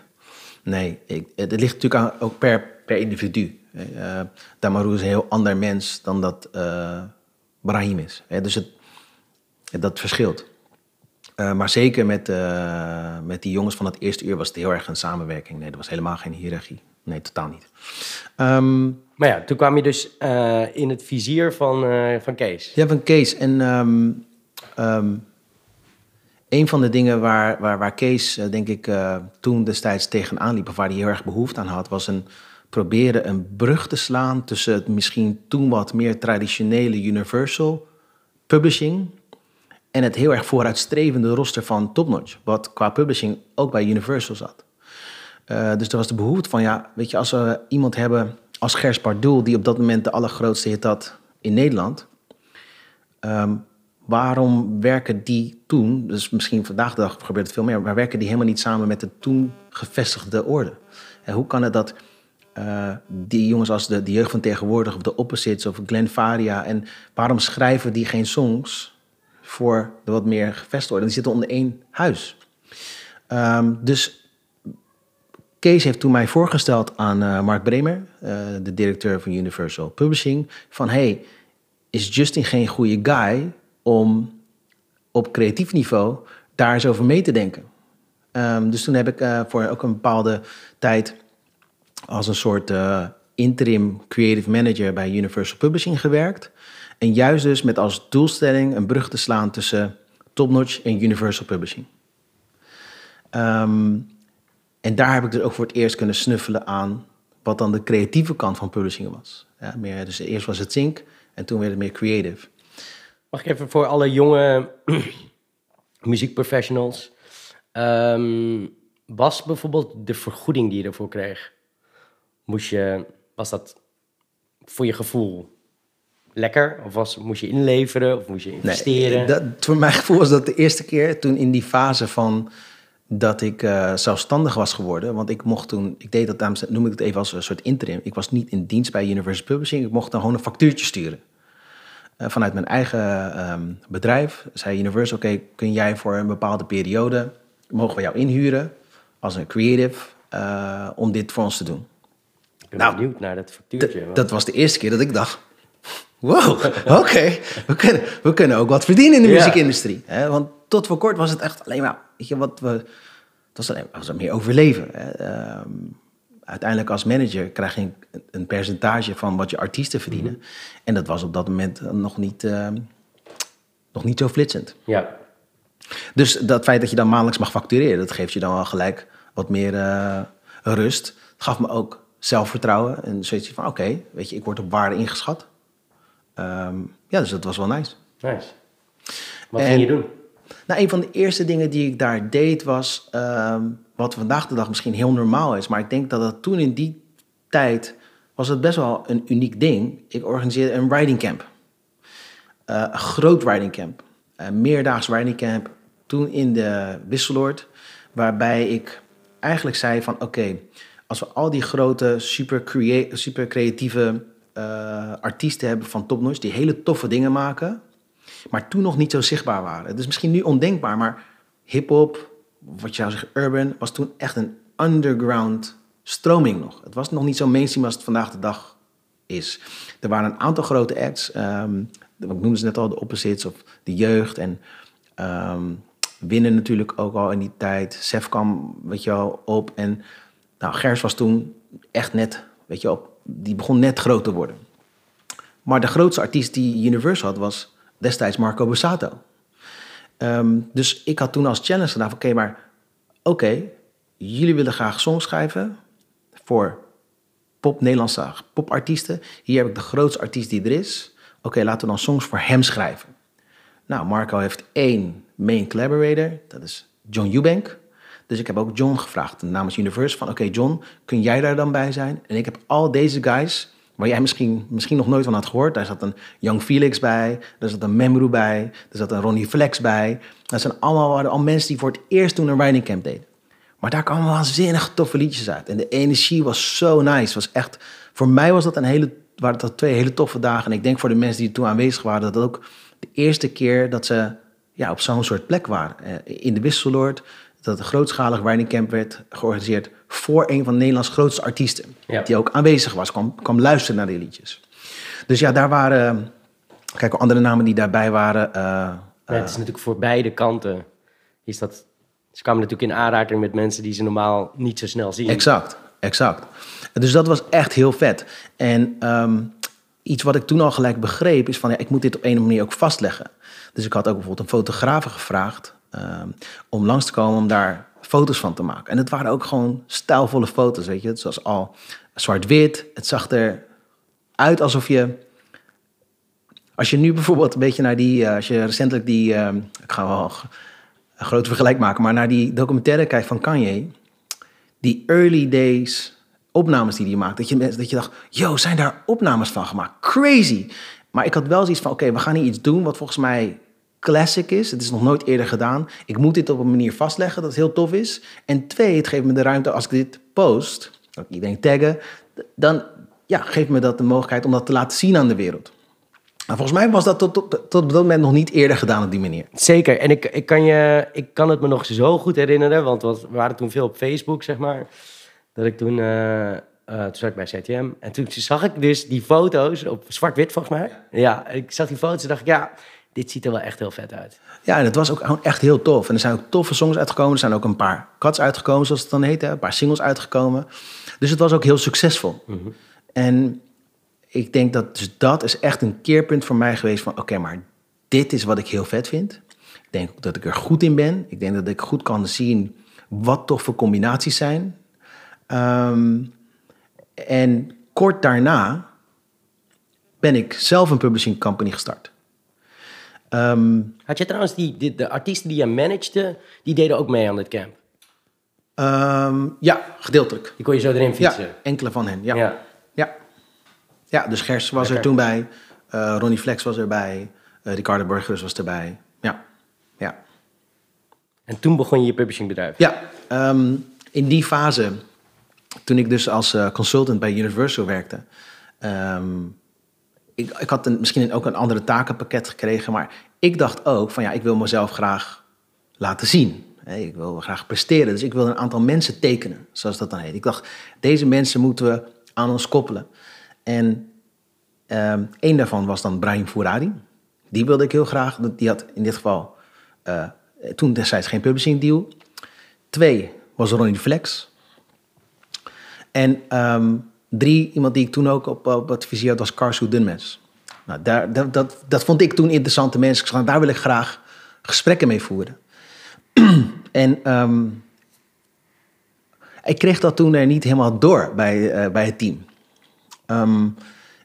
Nee, ik, het ligt natuurlijk aan, ook per, per individu. Eh Damaru is een heel ander mens dan dat eh Brahim is. Hè, dus het, dat verschilt. Eh, maar zeker met, eh, met die jongens van het eerste uur was het heel erg een samenwerking. Nee, er was helemaal geen hiërarchie. Nee, totaal niet. Ehm, Maar ja, toen kwam je dus eh, in het vizier van, van Kees. Ja, van Kees. En ehm, ehm, een van de dingen waar, waar, waar Kees, denk ik, toen destijds tegenaan liep... of waar hij heel erg behoefte aan had... was een proberen een brug te slaan tussen het misschien toen wat meer traditionele Universal publishing... en het heel erg vooruitstrevende roster van Topnotch... wat qua publishing ook bij Universal zat. Eh, dus er was de behoefte van, ja, weet je, als we iemand hebben als Gers Pardoel... die op dat moment de allergrootste hit had in Nederland... Ehm, waarom werken die toen, dus misschien vandaag de dag gebeurt het veel meer, maar werken die helemaal niet samen met de toen gevestigde orde? En hoe kan het dat eh, die jongens als de, de jeugd van tegenwoordig, of de Opposites, of Glenn Faria, en waarom schrijven die geen songs voor de wat meer gevestigde orde? Die zitten onder één huis. Ehm, dus Kees heeft toen mij voorgesteld aan eh, Mark Bremer, eh, de directeur van Universal Publishing, van hey, is Justin geen goede guy om op creatief niveau daar eens over mee te denken? Ehm, dus toen heb ik eh, voor ook een bepaalde tijd als een soort interim creative manager bij Universal Publishing gewerkt. En juist dus met als doelstelling een brug te slaan tussen Topnotch en Universal Publishing. Ehm, en daar heb ik dus ook voor het eerst kunnen snuffelen aan wat dan de creatieve kant van publishing was. Ja, meer, dus eerst was het sync en toen werd het meer creative. Mag ik even voor alle jonge muziekprofessionals. Ehm, was bijvoorbeeld de vergoeding die je ervoor kreeg, moest je, was dat voor je gevoel lekker? Of was, moest je inleveren of moest je investeren? Nee, dat, voor mijn gevoel was dat de eerste keer toen in die fase van dat ik eh, zelfstandig was geworden. Want ik mocht toen, ik deed dat, daarom noem ik het even als een soort interim. Ik was niet in dienst bij Universal Publishing. Ik mocht dan gewoon een factuurtje sturen. Eh, vanuit mijn eigen ehm, bedrijf zei Universal, oké, kun jij voor een bepaalde periode, mogen we jou inhuren als een creative eh, om dit voor ons te doen. ik ben nou, benieuwd naar dat factuurtje. Want- dat was de eerste keer dat ik dacht, wow, oké, we, kunnen, we kunnen ook wat verdienen in de Ja. muziekindustrie. Hè? Want tot voor kort was het echt alleen maar, weet je wat we, het was alleen was het meer overleven. Hè? Ehm, uiteindelijk als manager krijg je een, percentage van wat je artiesten verdienen. En dat was op dat moment eh, nog niet, ehm, nog niet zo flitsend. Ja, Dus dat feit dat je dan maandelijks mag factureren, dat geeft je dan wel gelijk wat meer eh, rust. Het gaf me ook zelfvertrouwen en zoiets van, oké, weet je, ik word op waarde ingeschat. Ehm, ja, dus dat was wel nice. nice. Wat En- ging je doen? Nou, een van de eerste dingen die ik daar deed was, ehm, wat vandaag de dag misschien heel normaal is, maar ik denk dat dat toen in die tijd was het best wel een uniek ding. Ik organiseerde een riding camp. Eh, een groot riding camp. Een meerdaags riding camp. Toen in de Wisseloord. Waarbij ik eigenlijk zei van oké, als we al die grote super, crea- super creatieve eh, artiesten hebben van topnotch die hele toffe dingen maken, maar toen nog niet zo zichtbaar waren. Het is misschien nu ondenkbaar, maar hip-hop, wat je zou zeggen urban, was toen echt een underground stroming nog. Het was nog niet zo mainstream als het vandaag de dag is. Er waren een aantal grote acts, ehm, ik noemde ze net al, de Opposites of de Jeugd en ehm, Winnen natuurlijk ook al in die tijd. Sef kwam, weet je wel, op en nou, Gers was toen echt net, weet je wel, die begon net groot te worden. Maar de grootste artiest die Universal had was destijds Marco Borsato. Ehm, dus ik had toen als challenge gedaan van oké, maar oké, jullie willen graag songs schrijven voor pop Nederlandse popartiesten. Hier heb ik de grootste artiest die er is. Oké, laten we dan songs voor hem schrijven. Nou, Marco heeft één main collaborator, dat is John Eubank. Dus ik heb ook John gevraagd namens Universe van... oké John, kun jij daar dan bij zijn? En ik heb al deze guys, waar jij misschien, misschien nog nooit van had gehoord... daar zat een Young Felix bij, daar zat een Memru bij... er zat een Ronnie Flex bij. Dat zijn allemaal al mensen die voor het eerst toen een riding camp deden. Maar daar kwamen waanzinnig toffe liedjes uit. En de energie was zo nice. Was echt, voor mij was dat een hele, waren dat twee hele toffe dagen. En ik denk voor de mensen die toen aanwezig waren... dat dat ook de eerste keer dat ze ja, op zo'n soort plek waren. Eh, in de Wisseloord, dat een grootschalig writing camp werd georganiseerd voor een van Nederlands grootste artiesten. Ja. Die ook aanwezig was, kwam, kwam luisteren naar die liedjes. Dus ja, daar waren, kijk, andere namen die daarbij waren. eh, Ja, het is natuurlijk voor beide kanten. Is dat, ze kwamen natuurlijk in aanraking met mensen die ze normaal niet zo snel zien. Exact, exact. Dus dat was echt heel vet. En ehm, iets wat ik toen al gelijk begreep is van ja, ik moet dit op een manier ook vastleggen. Dus ik had ook bijvoorbeeld een fotograaf gevraagd ehm, om langs te komen om daar foto's van te maken. En het waren ook gewoon stijlvolle foto's, weet je. Het was al zwart-wit. Het zag eruit alsof je... Als je nu bijvoorbeeld een beetje naar die... eh, als je recentelijk die... ehm, ik ga wel een grote vergelijk maken, maar naar die documentaire kijkt van Kanye die early days opnames die hij maakte. Dat je, dat je dacht, yo, zijn daar opnames van gemaakt? Crazy. Maar ik had wel zoiets van, oké, we gaan hier iets doen wat volgens mij classic is. Het is nog nooit eerder gedaan. Ik moet dit op een manier vastleggen dat het heel tof is. En twee, het geeft me de ruimte als ik dit post, dat ik iedereen taggen, dan ja, geeft me dat de mogelijkheid om dat te laten zien aan de wereld. Maar volgens mij was dat tot, tot, tot op dat moment nog niet eerder gedaan op die manier. Zeker. En ik, ik, kan je, ik kan het me nog zo goed herinneren, want we waren toen veel op Facebook, zeg maar. Dat ik toen, eh, eh, toen zat ik bij CTM. En toen zag ik dus die foto's op zwart-wit, volgens mij. Ja, ik zag die foto's en dacht ik, ja, dit ziet er wel echt heel vet uit. Ja, en het was ook gewoon echt heel tof. En er zijn ook toffe songs uitgekomen. Er zijn ook een paar cuts uitgekomen, zoals het dan heet. Hè? Een paar singles uitgekomen. Dus het was ook heel succesvol. En ik denk dat dus dat is echt een keerpunt voor mij geweest van... oké, maar dit is wat ik heel vet vind. Ik denk ook dat ik er goed in ben. Ik denk dat ik goed kan zien wat toch voor combinaties zijn. Ehm, en kort daarna ben ik zelf een publishing company gestart. Ehm, Had je trouwens die, die- de artiesten die je managede, die deden ook mee aan dit camp? Ehm, ja, gedeeltelijk. Die kon je zo erin Ja, fietsen? enkele van hen. Ja, Ja. ja. ja. dus Gers was er toen bij. eh, Ronnie Flex was erbij. eh Ricardo Burgers was erbij. Ja, ja. En toen begon je je publishingbedrijf? Ja, ehm, in die fase, toen ik dus als eh, consultant bij Universal werkte... ik, ik had misschien ook een andere takenpakket gekregen... maar ik dacht ook van ja, ik wil mezelf graag laten zien. Ik wil graag presteren, dus ik wil een aantal mensen tekenen, zoals dat dan heet. Ik dacht, deze mensen moeten we aan ons koppelen. En ehm één daarvan was dan Brahim Fouradi. Die wilde ik heel graag. Die had in dit geval eh, toen destijds geen publishing deal. Twee was Ronnie Flex. En ehm, drie, iemand die ik toen ook op, op het vizier had, was Karsu Dunmens. Nou, daar, dat, dat, dat vond ik toen interessante mensen. Ik zei, daar wil ik graag gesprekken mee voeren. en ehm, ik kreeg dat toen er niet helemaal door bij, eh, bij het team. Ehm,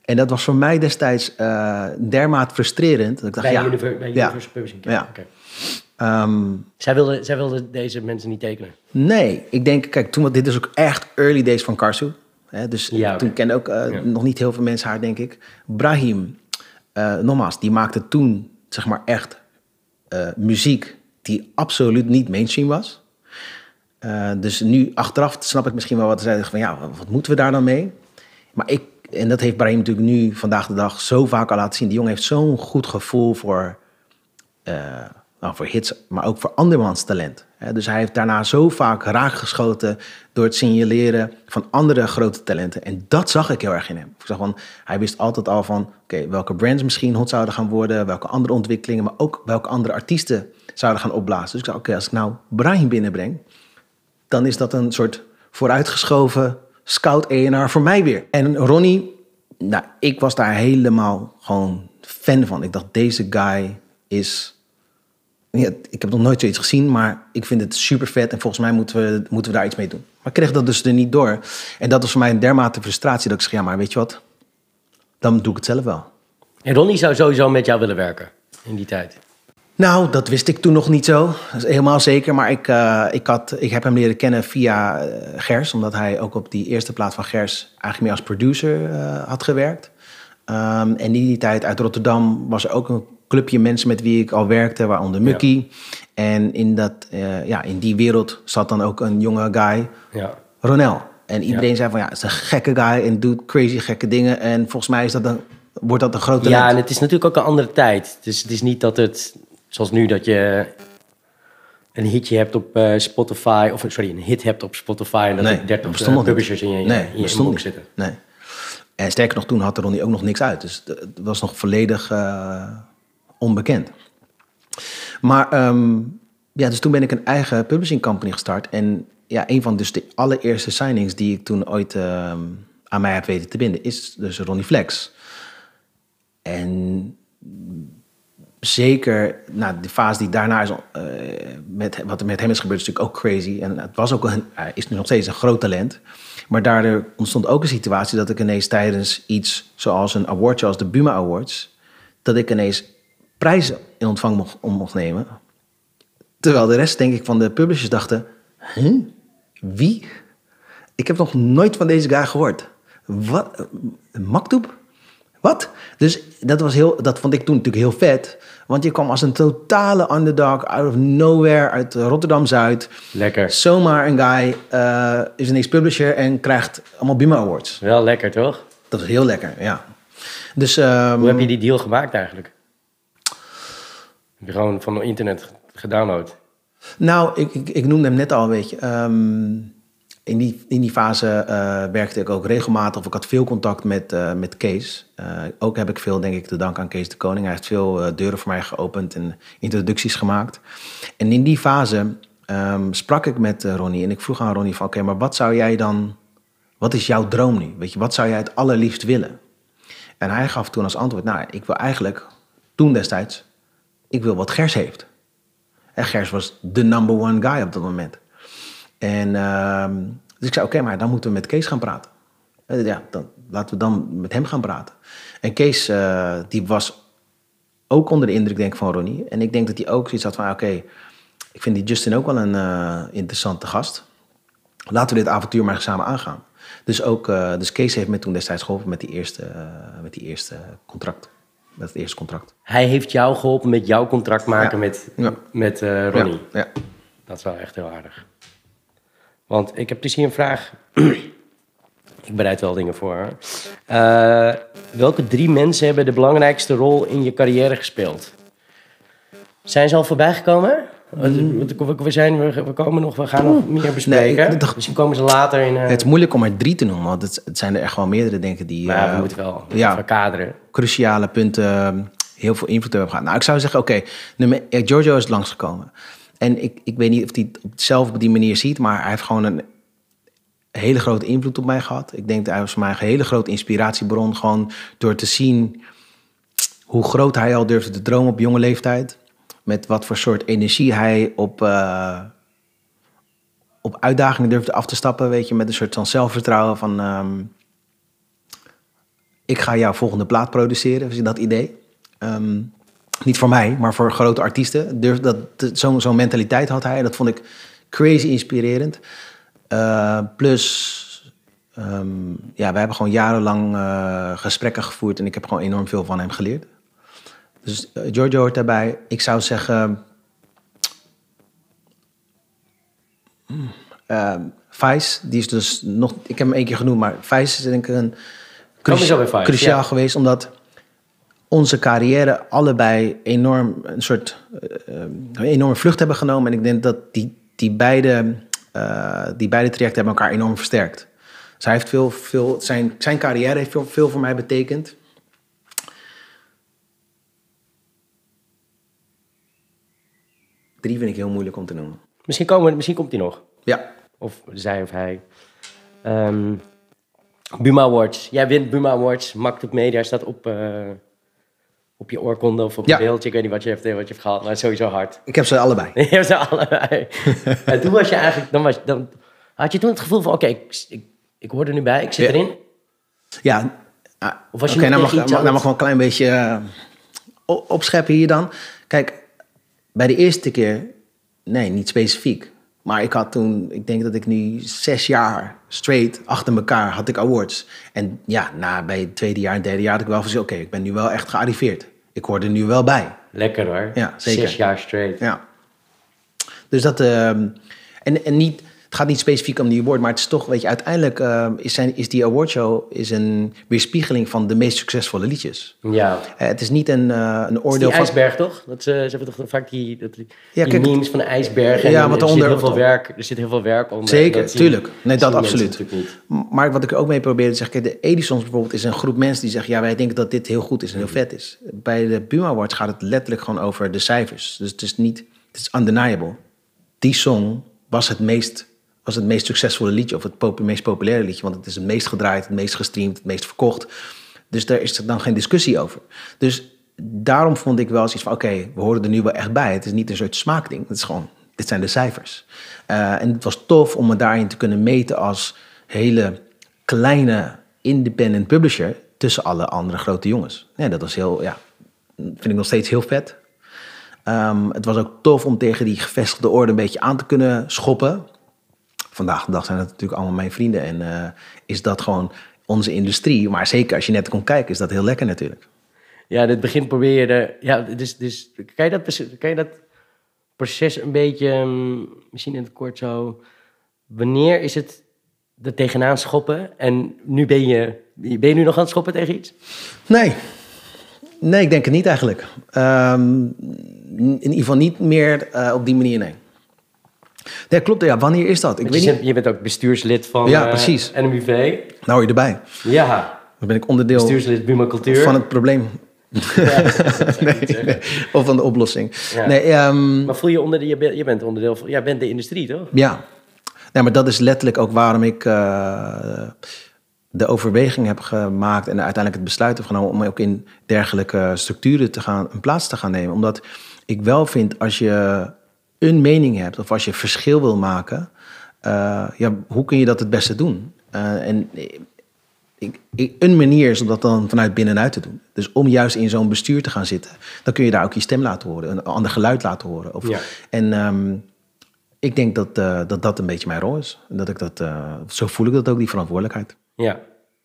en dat was voor mij destijds eh dermate frustrerend. Dat ik dacht, Bij, ja, Univer- bij ja, Universal Publishing Camp? Ja. Oké. ehm, Zij, wilden, zij wilden deze mensen niet tekenen? Nee, ik denk, kijk, toen, want dit is ook echt early days van Karsu. Hè, dus Ja, toen kenden ook eh, Ja. nog niet heel veel mensen haar, denk ik. Brahim, eh nogmaals, die maakte toen, zeg maar, echt eh, muziek die absoluut niet mainstream was. Dus nu, achteraf, snap ik misschien wel wat ze zeiden van, ja, wat moeten we daar dan mee? Maar ik, en dat heeft Brahim natuurlijk nu, vandaag de dag, zo vaak al laten zien. Die jongen heeft zo'n goed gevoel voor nou, voor hits, maar ook voor andermans talent. Dus hij heeft daarna zo vaak raakgeschoten door het signaleren van andere grote talenten. En dat zag ik heel erg in hem. Ik zag van, hij wist altijd al van, oké, welke brands misschien hot zouden gaan worden, welke andere ontwikkelingen, maar ook welke andere artiesten zouden gaan opblazen. Dus ik zei, oké, als ik nou Brahim binnenbreng, dan is dat een soort vooruitgeschoven scout ENR voor mij weer. En Ronnie, nou, ik was daar helemaal gewoon fan van. Ik dacht, deze guy is... Ja, ik heb nog nooit zoiets gezien, maar ik vind het super vet. En volgens mij moeten we, moeten we daar iets mee doen. Maar ik kreeg dat dus er niet door. En dat was voor mij een dermate frustratie dat ik zeg, ja, maar weet je wat? Dan doe ik het zelf wel. En Ronnie zou sowieso met jou willen werken in die tijd. Nou, dat wist ik toen nog niet zo. Dat is helemaal zeker. Maar ik, eh, ik, had, ik heb hem leren kennen via eh, Gers. Omdat hij ook op die eerste plaat van Gers eigenlijk meer als producer eh, had gewerkt. Ehm, en in die tijd uit Rotterdam was er ook een clubje mensen met wie ik al werkte. Waaronder Mucky. En in, dat, eh, ja, in die wereld zat dan ook een jonge guy, Ja. Ronel. En iedereen zei van ja, het is een gekke guy en doet crazy gekke dingen. En volgens mij is dat een, wordt dat een grote Ja, en het is natuurlijk ook een andere tijd. Dus het is niet dat het Zoals nu dat je een hitje hebt op eh, Spotify, of sorry, een hit hebt op Spotify en dat Nee, er 30 bestond nog niet. publishers in je, Nee, in je inbox zitten. Nee. En sterker nog, toen had Ronnie ook nog niks uit. Dus het was nog volledig eh, onbekend. Maar ehm, ja, dus toen ben ik een eigen publishing company gestart. En ja, een van dus de allereerste signings die ik toen ooit ehm, aan mij heb weten te binden, is dus Ronnie Flex. En zeker, nou, de fase die daarna is, eh, met, wat er met hem is gebeurd, is natuurlijk ook crazy. En het was ook een, is nu nog steeds een groot talent. Maar daardoor ontstond ook een situatie dat ik ineens tijdens iets zoals een awardje als de Buma Awards, dat ik ineens prijzen in ontvang mocht, om mocht nemen. Terwijl de rest, denk ik, van de publishers dachten, huh? wie? Ik heb nog nooit van deze guy gehoord. Wat? Een Maktoep? Wat? Dus dat, was heel, dat vond ik toen natuurlijk heel vet. Want je kwam als een totale underdog, out of nowhere, uit Rotterdam-Zuid. Lekker. Zomaar een guy eh, is ineens publisher en krijgt allemaal Buma Awards. Wel lekker, toch? Dat was heel lekker, ja. Dus ehm, Hoe heb je die deal gemaakt eigenlijk? Heb je gewoon van internet gedownload? Nou, ik, ik, ik noemde hem net al, weet je. ehm, in, die, in die fase eh, werkte ik ook regelmatig, of ik had veel contact met, eh, met Kees. Eh, ook heb ik veel, denk ik, te danken aan Kees de Koning. Hij heeft veel deuren voor mij geopend en introducties gemaakt. En in die fase ehm, sprak ik met Ronnie en ik vroeg aan Ronnie van... oké, maar wat zou jij dan... Wat is jouw droom nu? Weet je, wat zou jij het allerliefst willen? En hij gaf toen als antwoord, nou, ik wil eigenlijk, toen destijds, ik wil wat Gers heeft. En Gers was de number one guy op dat moment. En ehm, dus ik zei, oké, maar dan moeten we met Kees gaan praten. Eh, ja, dan, laten we dan met hem gaan praten. En Kees, eh, die was ook onder de indruk, denk ik, van Ronnie. En ik denk dat hij ook zoiets had van, oké, ik vind die Justin ook wel een eh, interessante gast. Laten we dit avontuur maar samen aangaan. Dus, ook, dus Kees heeft me toen destijds geholpen met die eerste, met die eerste contract. Met het eerste contract. Hij heeft jou geholpen met jouw contract maken Ja. met, Ja. met eh, Ronnie. Ja, ja. Dat is wel echt heel aardig. Want ik heb dus hier een vraag. ik bereid wel dingen voor. Eh, welke drie mensen hebben de belangrijkste rol in je carrière gespeeld? Zijn ze al voorbij gekomen? Want We, zijn, we, komen nog, we gaan nog meer bespreken. Nee, ik dacht- Misschien komen ze later in. eh Het is moeilijk om er drie te noemen, want het, het zijn er echt wel meerdere, denk ik, die maar eh, we moeten wel ja. verkaderen. cruciale punten eh, heel veel invloed hebben gehad. Nou, ik zou zeggen, oké, nummer- eh, Giorgio is langsgekomen. En ik, ik weet niet of hij het zelf op die manier ziet, maar hij heeft gewoon een hele grote invloed op mij gehad. Ik denk dat hij was voor mij een hele grote inspiratiebron, gewoon door te zien hoe groot hij al durfde te dromen op jonge leeftijd. Met wat voor soort energie hij op, eh, op uitdagingen durfde af te stappen, weet je, met een soort van zelfvertrouwen van... ehm, ik ga jouw volgende plaat produceren, is dat idee. Ehm, niet voor mij, maar voor grote artiesten. Durf, dat, zo'n mentaliteit had hij. en Dat vond ik crazy inspirerend. Eh, plus, ehm, ja, we hebben gewoon jarenlang eh, gesprekken gevoerd... en ik heb gewoon enorm veel van hem geleerd. Dus eh, Giorgio hoort daarbij. Ik zou zeggen... ehm, Vice, die is dus nog... Ik heb hem één keer genoemd, maar Vice is denk ik een... Vice, cruciaal ja. geweest, omdat onze carrière allebei enorm een soort eh, eh, een enorme vlucht hebben genomen. En ik denk dat die, die, beide, eh, die beide trajecten hebben elkaar enorm versterkt. Dus hij heeft veel, veel zijn, zijn carrière heeft veel, veel voor mij betekend. Drie vind ik heel moeilijk om te noemen. Misschien, komen, misschien komt hij nog. Ja, Of zij of hij. Ehm, Buma Awards. Jij wint Buma Awards. Maktub Media staat op, eh, op je oorkonde of op je Ja. beeldje. Ik weet niet wat je hebt, wat je hebt gehad, maar sowieso hard. ik heb ze allebei. Je hebt ze allebei. en toen was je eigenlijk... Dan, was, dan had je toen het gevoel van... Oké, ik, ik, ik hoor er nu bij. Ik zit Ja. erin. Ja, Of was je oké, nog nou mag, iets nou mag wel een klein beetje eh, opscheppen hier dan. Kijk, bij de eerste keer, nee, niet specifiek. Maar ik had toen, ik denk dat ik nu zes jaar straight achter elkaar had ik awards. En ja, na, bij het tweede jaar en derde jaar had ik wel gezegd, oké, ik ben nu wel echt gearriveerd. Ik hoor er nu wel bij. Lekker hoor. Ja, zeker. Zes jaar straight. Ja. Dus dat, ehm, en, en niet, het gaat niet specifiek om die award, maar het is toch, weet je, uiteindelijk uh, is, zijn, is die awardshow is een weerspiegeling van de meest succesvolle liedjes. Ja. Uh, het is niet een, uh, een oordeel van... ijsberg, toch? Dat, ze, ze hebben toch vaak die, dat, die Ja, kijk, memes van de ijsberg. En Ja, er wat zit heel veel werk, er zit heel veel werk onder. Zeker, Dat zien- tuurlijk. Nee, dat absoluut. Maar wat ik er ook mee probeer te zeggen, kijk, de Edisons bijvoorbeeld is een groep mensen die zeggen, ja, wij denken dat dit heel goed is en heel vet is. Bij de Buma Awards gaat het letterlijk gewoon over de cijfers. Dus het is niet, het is undeniable. Die song was het meest, was het meest succesvolle liedje of het meest populaire liedje, want het is het meest gedraaid, het meest gestreamd, het meest verkocht. Dus daar is dan geen discussie over. Dus daarom vond ik wel eens iets van, oké, we horen er nu wel echt bij. Het is niet een soort smaakding. Het is gewoon, dit zijn de cijfers. Eh, en het was tof om me daarin te kunnen meten als hele kleine independent publisher tussen alle andere grote jongens. Ja, dat was heel, ja, vind ik nog steeds heel vet. Ehm, het was ook tof om tegen die gevestigde orde een beetje aan te kunnen schoppen. Vandaag de dag zijn dat natuurlijk allemaal mijn vrienden en eh, is dat gewoon onze industrie. Maar zeker als je net komt kijken, is dat heel lekker natuurlijk. Ja, in het begin probeer je er... Ja, dus, dus kan, je dat, kan je dat proces een beetje... mm, Misschien in het kort zo... Wanneer is het er tegenaan schoppen? En nu ben je... Ben je nu nog aan het schoppen tegen iets? Nee. Nee, ik denk het niet eigenlijk. Ehm, in ieder geval niet meer eh, op die manier, nee. Nee, klopt. Ja, wanneer is dat? Ik Want weet je, niet. bent- je bent ook bestuurslid van Ja, eh, precies. NMUV. Nou je erbij. Ja, Dan ben ik onderdeel bestuurslid Buma Cultuur. van het probleem. Ja, Nee, nee. Of van de oplossing. Ja. Nee, ehm, Maar voel je onder de, je, bent, je bent onderdeel van, jij bent de industrie, toch? Ja, nee, maar dat is letterlijk ook waarom ik eh, de overweging heb gemaakt en uiteindelijk het besluit heb genomen om ook in dergelijke structuren te gaan, een plaats te gaan nemen. Omdat ik wel vind als je een mening hebt of als je verschil wil maken, eh, ja, hoe kun je dat het beste doen? Eh, en ik, ik- een manier is om dat dan vanuit binnenuit te doen. Dus om juist in zo'n bestuur te gaan zitten, dan kun je daar ook je stem laten horen, een ander geluid laten horen. Of, Ja. En ehm, ik denk dat, eh, dat dat een beetje mijn rol is. Dat ik dat, zo voel ik dat ook, die verantwoordelijkheid. Ja,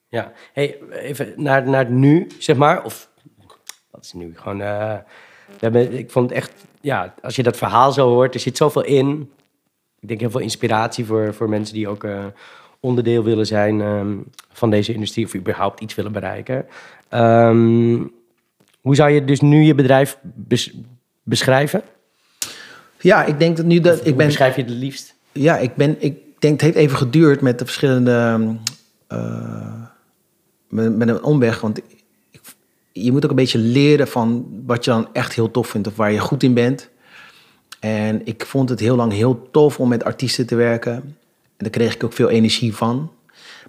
ja. Hey, even naar, naar nu, zeg maar. Of, wat is nu? Gewoon, we hebben, ik vond het echt, ja, als je dat verhaal zo hoort, er zit zoveel in. Ik denk heel veel inspiratie voor, voor mensen die ook eh, onderdeel willen zijn ehm, van deze industrie. Of überhaupt iets willen bereiken. Ehm, hoe zou je dus nu je bedrijf bes- beschrijven? Ja, ik denk dat nu dat ik Hoe ben. beschrijf je het liefst? Ja, ik ben. Ik denk het heeft even geduurd met de verschillende. eh, met, met een omweg. Want je moet ook een beetje leren van wat je dan echt heel tof vindt of waar je goed in bent. En ik vond het heel lang heel tof om met artiesten te werken. En daar kreeg ik ook veel energie van.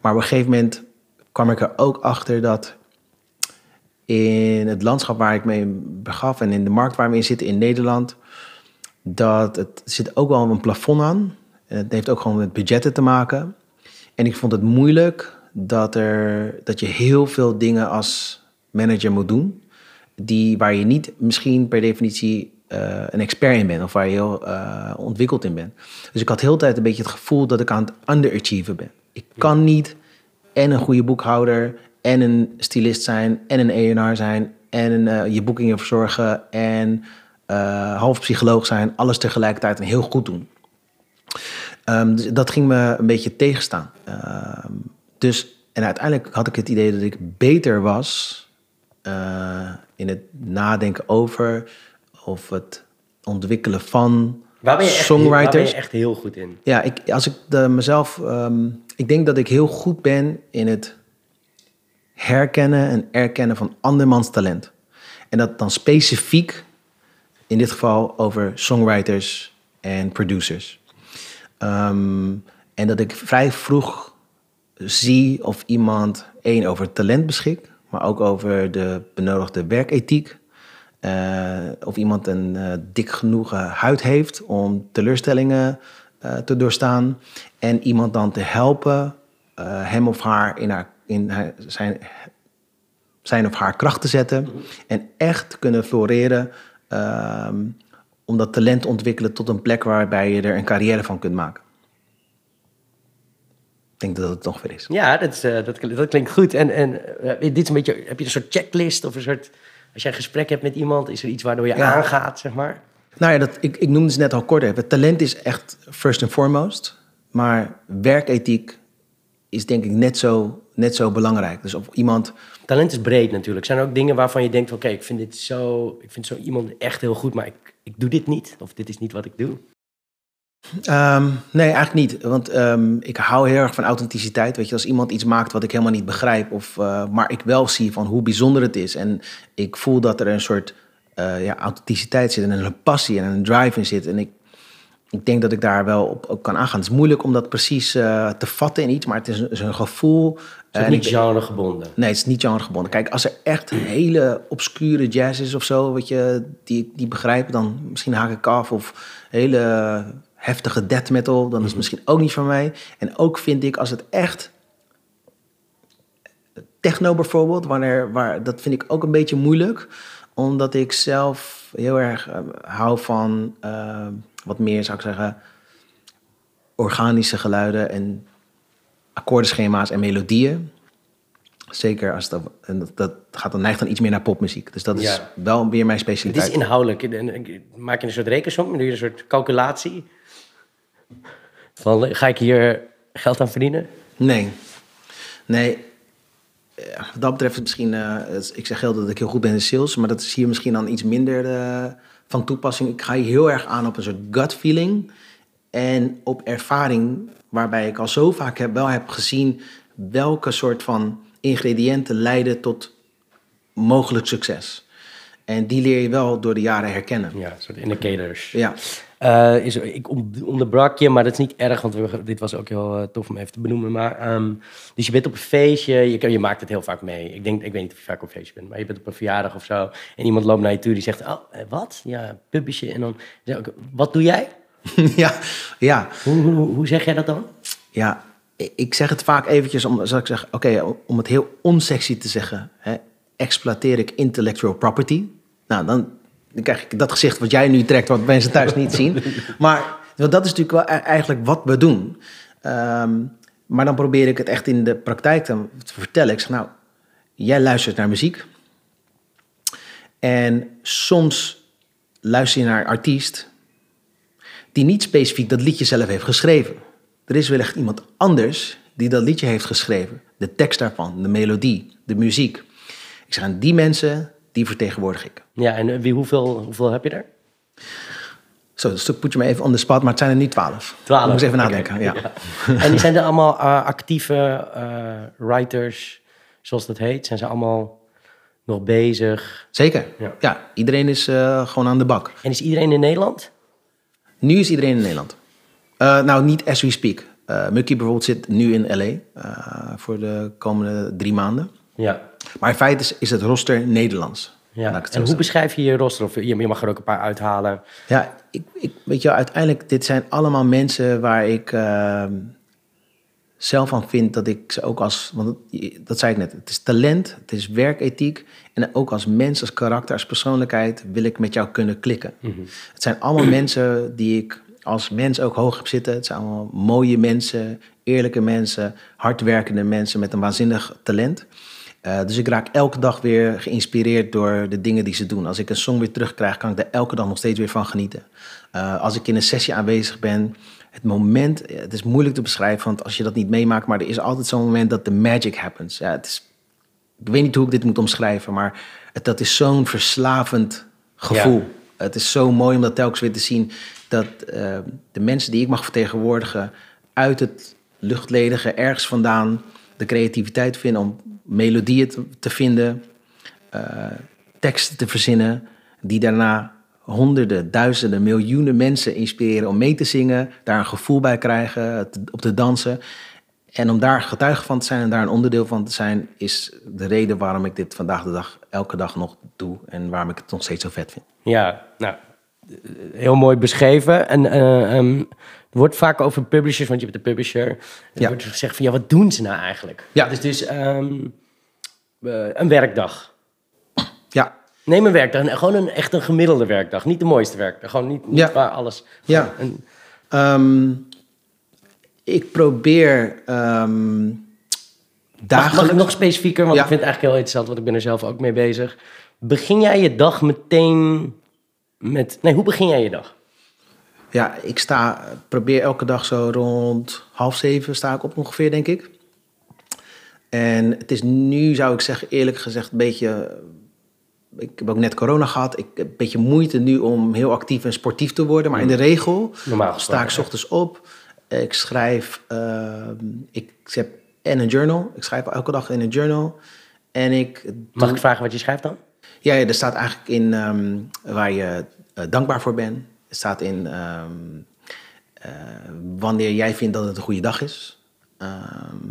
Maar op een gegeven moment kwam ik er ook achter dat in het landschap waar ik mee begaf en in de markt waar we in zitten in Nederland, dat het zit ook wel een plafond aan. En het heeft ook gewoon met budgetten te maken. En ik vond het moeilijk dat, er, dat je heel veel dingen als manager moet doen, die, waar je niet misschien per definitie eh, een expert in bent of waar je heel eh, ontwikkeld in bent. Dus ik had heel de tijd een beetje het gevoel dat ik aan het underachieven ben. Ik kan niet en een goede boekhouder en een stylist zijn en een ENR zijn en eh, je boekingen verzorgen en half psycholoog zijn, alles tegelijkertijd en heel goed doen. Ehm, dus dat ging me een beetje tegenstaan. Ehm, dus, en uiteindelijk had ik het idee dat ik beter was eh, in het nadenken over of het ontwikkelen van Waar ben je echt, songwriters. waar ben je echt heel goed in? Ja, ik, als ik de, mezelf. ehm, ik denk dat ik heel goed ben in het herkennen en erkennen van andermans talent. En dat dan specifiek, in dit geval, over songwriters en producers. Ehm, en dat ik vrij vroeg zie of iemand één over talent beschikt, maar ook over de benodigde werkethiek. Eh, of iemand een eh, dik genoeg huid heeft om teleurstellingen eh, te doorstaan. En iemand dan te helpen eh, hem of haar in, haar, in zijn, zijn of haar kracht te zetten. En echt kunnen floreren. ehm, om dat talent te ontwikkelen tot een plek waarbij je er een carrière van kunt maken. Ik denk dat het ongeveer is. Ja, dat, is, eh, dat, klinkt- dat klinkt goed. En, en eh, dit is een beetje, heb je een soort checklist of een soort... Als jij een gesprek hebt met iemand, is er iets waardoor je Ja. aangaat, zeg maar? Nou ja, dat, ik, ik noemde het net al kort even. Talent is echt first and foremost. Maar werkethiek is denk ik net zo, net zo belangrijk. Dus of iemand... Talent is breed natuurlijk. Zijn er ook dingen waarvan je denkt: oké, ik vind dit zo, ik vind zo iemand echt heel goed, maar ik, ik doe dit niet, of dit is niet wat ik doe. Ehm, nee, eigenlijk niet. Want ehm, ik hou heel erg van authenticiteit. Weet je, als iemand iets maakt wat ik helemaal niet begrijp, of, eh, maar ik wel zie van hoe bijzonder het is. En ik voel dat er een soort eh, ja, authenticiteit zit en een passie en een drive in zit. En ik, ik denk dat ik daar wel op, op kan aangaan. Het is moeilijk om dat precies eh, te vatten in iets, maar het is een, is een gevoel. Het is niet genregebonden. Nee, het is niet genregebonden. Kijk, als er echt een hele obscure jazz is of zo, wat je, die ik niet begrijp, dan misschien haak ik af. Of hele heftige death metal, dan is het misschien ook niet voor mij. En ook vind ik, als het echt techno bijvoorbeeld, wanneer, waar, dat vind ik ook een beetje moeilijk. Omdat ik zelf heel erg eh, hou van eh, wat meer, zou ik zeggen, organische geluiden en akkoordenschema's en melodieën. Zeker als dat, en dat, gaat dan neigt dan iets meer naar popmuziek. Dus dat is Ja. wel weer mijn Het specialiteit. is inhoudelijk. Maak je een soort rekensom, doe je een soort calculatie. Van, ga ik hier geld aan verdienen? Nee. Nee. Wat dat betreft is misschien... eh, ik zeg heel dat ik heel goed ben in sales... maar dat is hier misschien dan iets minder eh, van toepassing. Ik ga hier heel erg aan op een soort gut feeling... en op ervaring... waarbij ik al zo vaak heb, wel heb gezien... welke soort van ingrediënten leiden tot mogelijk succes. En die leer je wel door de jaren herkennen. Ja, een soort indicators. Ja. Eh, is, ik on- onderbrak je, maar dat is niet erg, want we, dit was ook heel eh, tof om even te benoemen. Maar, ehm, dus je bent op een feestje, je, je maakt het heel vaak mee. Ik, denk, ik weet niet of je vaak op een feestje bent, maar je bent op een verjaardag of zo. En iemand loopt naar je toe die zegt, oh, eh, wat? Ja, pubbisje. En dan zeg ik, wat doe jij? ja, ja. Hoe, hoe, hoe zeg jij dat dan? Ja, ik zeg het vaak eventjes om, zal ik zeggen, oké, om het heel onsexy te zeggen, hè, exploiteer ik intellectual property. Nou, dan, dan krijg ik dat gezicht wat jij nu trekt, wat mensen thuis niet zien. Maar want dat is natuurlijk wel e- eigenlijk wat we doen. Ehm, maar dan probeer ik het echt in de praktijk te, te vertellen. Ik zeg, nou, jij luistert naar muziek. En soms luister je naar een artiest die niet specifiek dat liedje zelf heeft geschreven. Er is wellicht iemand anders die dat liedje heeft geschreven. De tekst daarvan, de melodie, de muziek. Ik zeg, en die mensen, die vertegenwoordig ik. Ja, en eh, wie, hoeveel, hoeveel heb je er? Zo, dus put je me even on the spot, maar het zijn er nu twaalf. Twaalf. Ik moest even nadenken, ja. En die zijn er allemaal eh, actieve eh, writers, zoals dat heet? Zijn ze allemaal nog bezig? Zeker. Ja. Ja, iedereen is gewoon aan de bak. En is iedereen in Nederland? Nu is iedereen in Nederland. Nou, niet as we speak. Mucky bijvoorbeeld zit nu in LA voor de komende drie maanden. Ja. Maar in feite is, is het roster Nederlands. Ja. En hoe beschrijf je je roster? Of je, mag er ook een paar uithalen. Ja, ik, ik, weet je, uiteindelijk, dit zijn allemaal mensen waar ik ehm, zelf van vind dat ik ze ook als, want dat, dat zei ik net, het is talent, het is werkethiek en ook als mens, als karakter, als persoonlijkheid wil ik met jou kunnen klikken. Het zijn allemaal mensen die ik als mens ook hoog heb zitten. Het zijn allemaal mooie mensen, eerlijke mensen, hardwerkende mensen met een waanzinnig talent. Eh, dus ik raak elke dag weer geïnspireerd door de dingen die ze doen. Als ik een song weer terugkrijg, kan ik daar elke dag nog steeds weer van genieten. Eh, als ik in een sessie aanwezig ben, het moment, eh, het is moeilijk te beschrijven, want als je dat niet meemaakt, maar er is altijd zo'n moment dat de magic happens. Ja, het is, ik weet niet hoe ik dit moet omschrijven, maar het, dat is zo'n verslavend gevoel. Het is zo mooi om dat telkens weer te zien dat de mensen die ik mag vertegenwoordigen uit het luchtledige ergens vandaan de creativiteit vinden om melodieën te, vinden, eh, teksten te verzinnen, die daarna honderden, duizenden, miljoenen mensen inspireren om mee te zingen, daar een gevoel bij krijgen, op te dansen. En om daar getuige van te zijn en daar een onderdeel van te zijn, is de reden waarom ik dit vandaag de dag elke dag nog doe en waarom ik het nog steeds zo vet vind. Ja, nou, heel mooi beschreven. En eh, ehm, er wordt vaak over publishers, want je bent de publisher. Er Ja. wordt gezegd van, ja, wat doen ze nou eigenlijk? Ja. Dus eh, een werkdag. Ja, Neem een werkdag, en gewoon een, echt een gemiddelde werkdag. Niet de mooiste werkdag, gewoon niet, niet Ja. waar alles... Ja. Een, Ehm, ik probeer ehm mag, dagelijks... mag ik nog specifieker, want Ja. ik vind het eigenlijk heel interessant, want ik ben er zelf ook mee bezig. Begin jij je dag meteen met... Nee, hoe begin jij je dag? Ja, ik sta, probeer elke dag zo rond half zeven sta ik op ongeveer, denk ik. En het is nu, zou ik zeggen, eerlijk gezegd, een beetje... Ik heb ook net corona gehad. Ik heb een beetje moeite nu om heel actief en sportief te worden. Maar in de regel Normaal sta ik ochtends op. Ik schrijf, ehm, ik heb en een journal. Ik schrijf elke dag in een journal. En ik Mag ik vragen wat je schrijft dan? ja, ja, er staat eigenlijk in ehm, waar je eh, dankbaar voor bent. Staat in ehm, eh, wanneer jij vindt dat het een goede dag is. Ehm,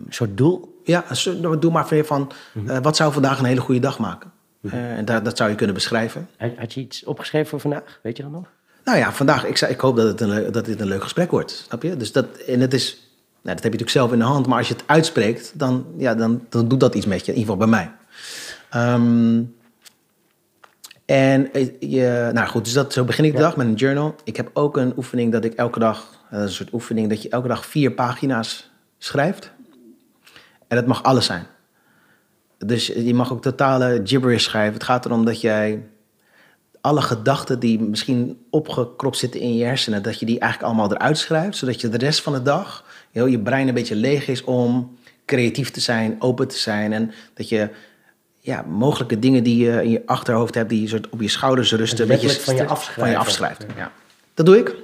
Een soort doel? ja, nou, doe maar van, van eh, wat zou vandaag een hele goede dag maken? Eh, en dat, dat zou je kunnen beschrijven. Had, had je iets opgeschreven voor vandaag? Weet je dat nog? Nou ja, vandaag, ik, ik hoop dat, het een, dat dit een leuk gesprek wordt. Snap je? Dus dat, en het is, nou, dat heb je natuurlijk zelf in de hand. Maar als je het uitspreekt, dan, ja, dan, dan doet dat iets met je. In ieder geval bij mij. Ehm, en eh, je, nou goed, dus dat, zo begin ik de Ja. dag met een journal. Ik heb ook een oefening dat ik elke dag, eh, dat is een soort oefening dat je elke dag vier pagina's schrijft. En dat mag alles zijn. Dus je mag ook totale gibberish schrijven. Het gaat erom dat jij alle gedachten die misschien opgekropt zitten in je hersenen, dat je die eigenlijk allemaal eruit schrijft, zodat je de rest van de dag heel je brein een beetje leeg is om creatief te zijn, open te zijn en dat je ja, mogelijke dingen die je in je achterhoofd hebt, die je soort op je schouders rusten, een beetje letterlijk van je van je afschrijft. Ja. Dat doe ik.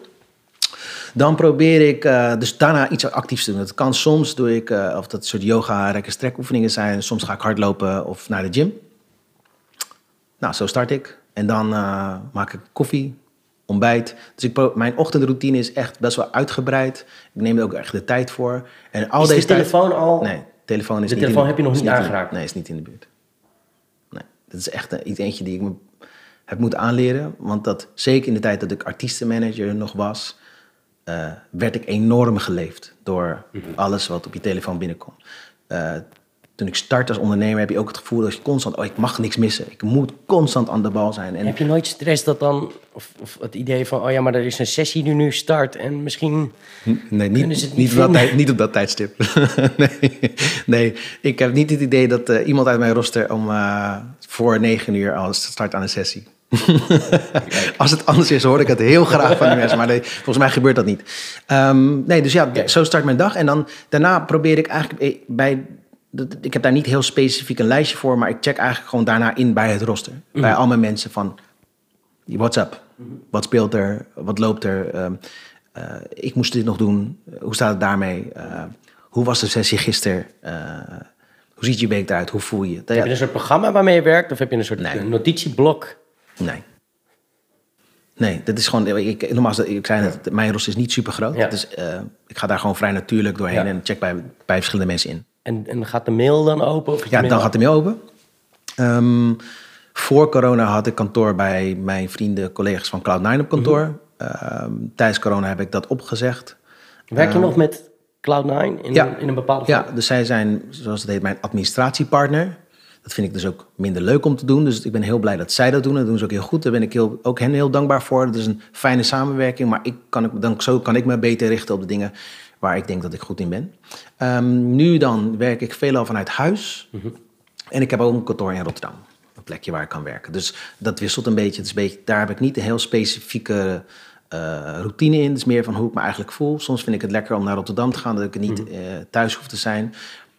Dan probeer ik eh, dus daarna iets actiefs te doen. Dat kan soms doe ik, eh, of dat soort yoga, rek- en strekoefeningen zijn. Soms ga ik hardlopen of naar de gym. Nou, zo start ik. En dan eh, maak ik koffie, ontbijt. Dus ik mijn ochtendroutine is echt best wel uitgebreid. Ik neem er ook echt de tijd voor. En al Is deze de tijd- telefoon al... Nee, telefoon is De niet in telefoon heb je nog niet in- aangeraakt? nee, is niet in de buurt. Dat is echt een, iets eentje die ik me heb moeten aanleren. Want dat, zeker in de tijd dat ik artiestenmanager nog was... eh, werd ik enorm geleefd door Mhm. alles wat op je telefoon binnenkomt. Eh, toen ik start als ondernemer heb je ook het gevoel dat je constant... oh, ik mag niks missen. Ik moet constant aan de bal zijn. En Heb je nooit stress dat dan... Of, of het idee van, oh ja, maar er is een sessie die nu start en misschien... Nee, niet, niet, niet op dat vinden? tijd, niet op dat tijdstip. nee, nee, ik heb niet het idee dat eh, iemand uit mijn roster om voor negen uur al start aan een sessie. Als het anders is, hoor ik het heel graag van die mensen. Maar nee, volgens mij gebeurt dat niet. Ehm, nee, dus ja, zo start mijn dag. En dan daarna probeer ik eigenlijk eh, bij... Ik heb daar niet heel specifiek een lijstje voor, maar ik check eigenlijk gewoon daarna in bij het roster. Bij al mijn mensen van, what's up? Wat speelt er? Wat loopt er? Ehm, eh, ik moest dit nog doen. Hoe staat het daarmee? Eh, hoe was de sessie gisteren? Hoe ziet je week eruit? Hoe voel je? Heb je een soort programma waarmee je werkt? Of heb je een soort Nee. notitieblok? Nee. Nee, dat is gewoon... Ik, nogmaals, ik zei net, mijn roster is niet super groot. Ja. Dus eh, ik ga daar gewoon vrij natuurlijk doorheen Ja. en check bij, bij verschillende mensen in. En, en gaat de mail dan open? Of de Ja, mail- dan gaat hij mee open. Ehm, voor corona had ik kantoor bij mijn vrienden, collega's van Cloud9 op kantoor. Ehm, tijdens corona heb ik dat opgezegd. Werk je nog met Cloud9 in, Ja. een, in een bepaalde Ja, vorm? dus zij zijn, zoals het heet, mijn administratiepartner. Dat vind ik dus ook minder leuk om te doen. Dus ik ben heel blij dat zij dat doen. Dat doen ze ook heel goed. Daar ben ik heel, ook hen heel dankbaar voor. Dat is een fijne samenwerking. Maar ik kan, dan, zo kan ik me beter richten op de dingen waar ik denk dat ik goed in ben. Ehm, nu dan werk ik veelal vanuit huis. En ik heb ook een kantoor in Rotterdam. Een plekje waar ik kan werken. Dus dat wisselt een beetje. Het is een beetje daar heb ik niet een heel specifieke eh, routine in. Het is meer van hoe ik me eigenlijk voel. Soms vind ik het lekker om naar Rotterdam te gaan. Dat ik er niet eh, thuis hoef te zijn.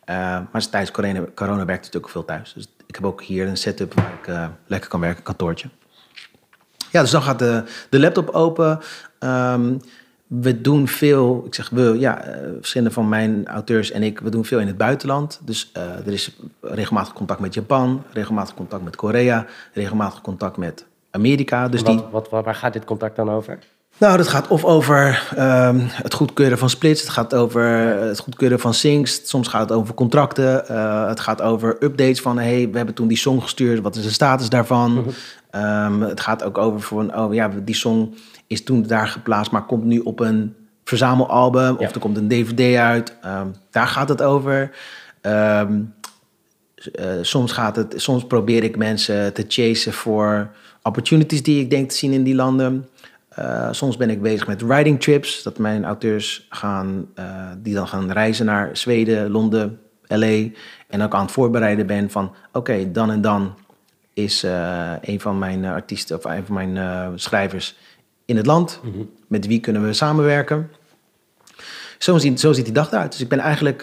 Eh, maar tijdens corona, corona werkt het ook veel thuis. Dus ik heb ook hier een setup waar ik lekker kan werken. Een kantoortje. Ja, dus dan gaat de, de laptop open. Ehm, we doen veel, ik zeg we, ja, verschillende van mijn auteurs en ik, we doen veel in het buitenland. Dus er is regelmatig contact met Japan, regelmatig contact met Korea, regelmatig contact met Amerika. Dus die, Wat, waar gaat dit contact dan over? Nou, dat gaat of over ehm, het goedkeuren van splits, het gaat over het goedkeuren van syncs, soms gaat het over contracten, eh, het gaat over updates van hey, we hebben toen die song gestuurd, wat is de status daarvan? Ehm, het gaat ook over van oh ja, die song is toen daar geplaatst, maar komt nu op een verzamelalbum of Ja. er komt een DVD uit. Ehm, daar gaat het over. Eh, soms, gaat het, soms probeer ik mensen te chasen voor opportunities die ik denk te zien in die landen. Eh, soms ben ik bezig met writing trips, dat mijn auteurs gaan, eh, die dan gaan reizen naar Zweden, Londen, LA. En ook aan het voorbereiden ben van, oké, dan en dan is eh, een van mijn artiesten of een van mijn schrijvers in het land? Met wie kunnen we samenwerken? Zo ziet, zo ziet die dag eruit. Dus ik ben eigenlijk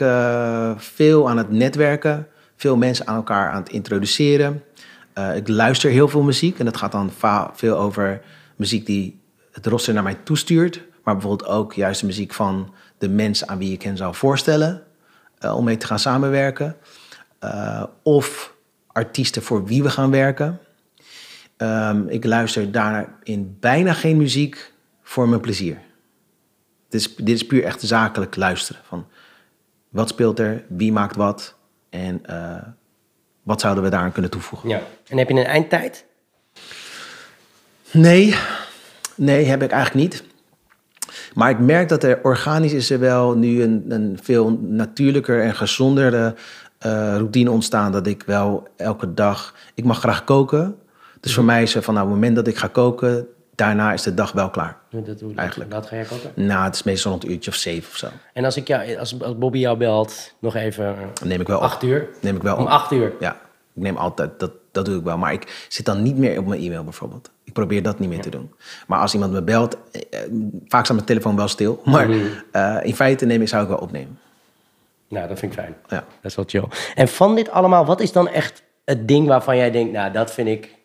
veel aan het netwerken, veel mensen aan elkaar aan het introduceren. Ik luister heel veel muziek en dat gaat dan veel over muziek die het roster naar mij toestuurt. Maar bijvoorbeeld ook juist de muziek van de mensen aan wie ik hen zou voorstellen eh, om mee te gaan samenwerken. Eh, of artiesten voor wie we gaan werken. Ehm, ik luister daarin bijna geen muziek voor mijn plezier. Dit is, dit is puur echt zakelijk luisteren. Van wat speelt er, wie maakt wat en eh, wat zouden we daaraan kunnen toevoegen. Ja. En heb je een eindtijd? Nee, nee, heb ik eigenlijk niet. Maar ik merk dat er organisch is er wel nu een, een veel natuurlijker en gezondere eh, routine ontstaan. Dat ik wel elke dag, ik mag graag koken. Dus voor mij is het van nou, op het moment dat ik ga koken, daarna is de dag wel klaar. Dat, hoe, Eigenlijk. Dat ga jij koken? Nou, het is meestal rond een uurtje of zeven of zo. En als, ik jou, als, als Bobby jou belt, nog even Dan neem ik wel op. acht uur? Neem ik wel Om op. acht uur? Ja, ik neem altijd, dat, dat doe ik wel. Maar ik zit dan niet meer op mijn e-mail bijvoorbeeld. Probeer dat niet meer te doen. Maar als iemand me belt, eh, eh, vaak staat mijn telefoon wel stil. Maar eh, in feite neem ik, zou ik wel opnemen. Nou, dat vind ik fijn. Ja. Dat is wel chill. En van dit allemaal, wat is dan echt het ding waarvan jij denkt, nou, dat vind ik,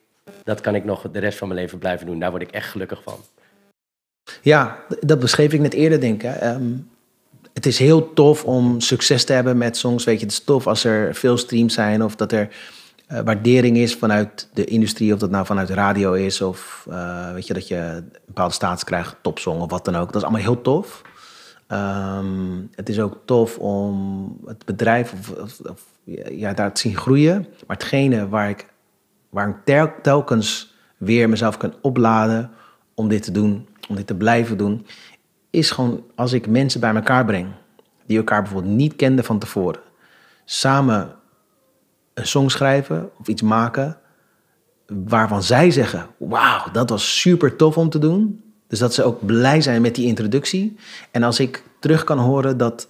dat kan ik nog de rest van mijn leven blijven doen. Daar word ik echt gelukkig van. Ja, dat beschreef ik net eerder, denk ik. Ehm, het is heel tof om succes te hebben met songs. Weet je, het is tof als er veel streams zijn of dat er eh, waardering is vanuit de industrie, of dat nou vanuit radio is, of eh, weet je, dat je een bepaalde status krijgt, topsong of wat dan ook. Dat is allemaal heel tof. Ehm, het is ook tof om het bedrijf of, of, ja, daar te zien groeien. Maar hetgene waar ik, waar ik tel- telkens weer mezelf kan opladen om dit te doen, om dit te blijven doen, is gewoon als ik mensen bij elkaar breng die elkaar bijvoorbeeld niet kenden van tevoren, samen een song schrijven of iets maken waarvan zij zeggen: Wauw, dat was super tof om te doen. Dus dat ze ook blij zijn met die introductie. En als ik terug kan horen dat,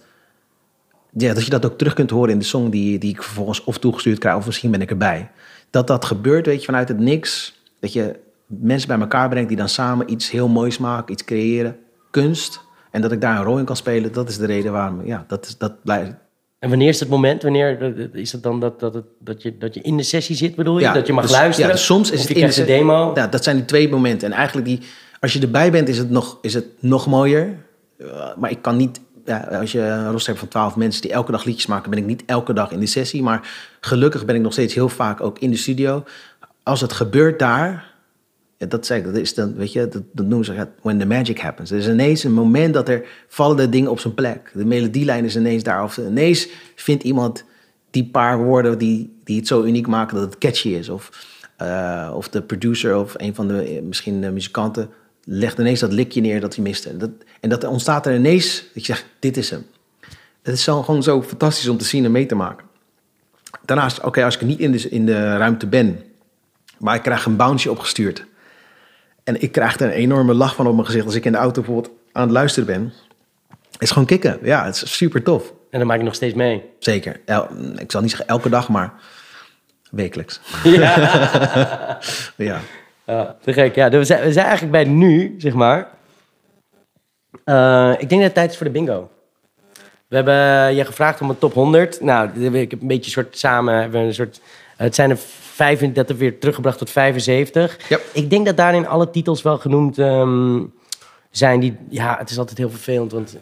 ja, dat je dat ook terug kunt horen in de song die, die ik vervolgens of toegestuurd krijg, of misschien ben ik erbij. Dat dat gebeurt, weet je, vanuit het niks. Dat je mensen bij elkaar brengt die dan samen iets heel moois maken, iets creëren, kunst. En dat ik daar een rol in kan spelen, dat is de reden waarom, ja, dat, is, dat blijft. En wanneer is het moment? Wanneer is het dan dat, dat, het, dat, je, dat je in de sessie zit, bedoel je? Ja, dat je mag dus- luisteren? Ja, dus soms is het in de demo? Ja, dat zijn die twee momenten. En eigenlijk die, als je erbij bent, is het nog, is het nog mooier. Uh, maar ik kan niet, ja, als je een roster hebt van twaalf mensen die elke dag liedjes maken, ben ik niet elke dag in de sessie. Maar gelukkig ben ik nog steeds heel vaak ook in de studio. Als het gebeurt daar, ja, dat zeg dat is dan, weet je, dat, noemen ze when the magic happens. Er is ineens een moment dat er vallen de dingen op zijn plek. De melodielijn is ineens daar. Of ineens vindt iemand die paar woorden die, die het zo uniek maken dat het catchy is. Of, eh, of de producer of een van de eh, misschien de muzikanten legt ineens dat likje neer dat hij miste. Dat, en dat ontstaat er ineens dat je zegt, dit is hem. Het is zo, gewoon zo fantastisch om te zien en mee te maken. Daarnaast, oké, als ik niet in de, in de ruimte ben, maar ik krijg een bounce opgestuurd. En ik krijg er een enorme lach van op mijn gezicht als ik in de auto bijvoorbeeld aan het luisteren ben. Het is gewoon kicken. Ja, het is super tof. En dan maak ik nog steeds mee. Zeker. El- ik zal niet zeggen elke dag, maar wekelijks. ja. Ja, te gek. Ja, we zijn, we zijn eigenlijk bij nu, zeg maar. Eh, ik denk dat het tijd is voor de bingo. We hebben je gevraagd om een top 100. Nou, ik heb een beetje een soort samen... Hebben een soort, het zijn er 25, dat er weer teruggebracht tot 75. Yep. Ik denk dat daarin alle titels wel genoemd ehm, zijn. Die, ja, het is altijd heel vervelend, want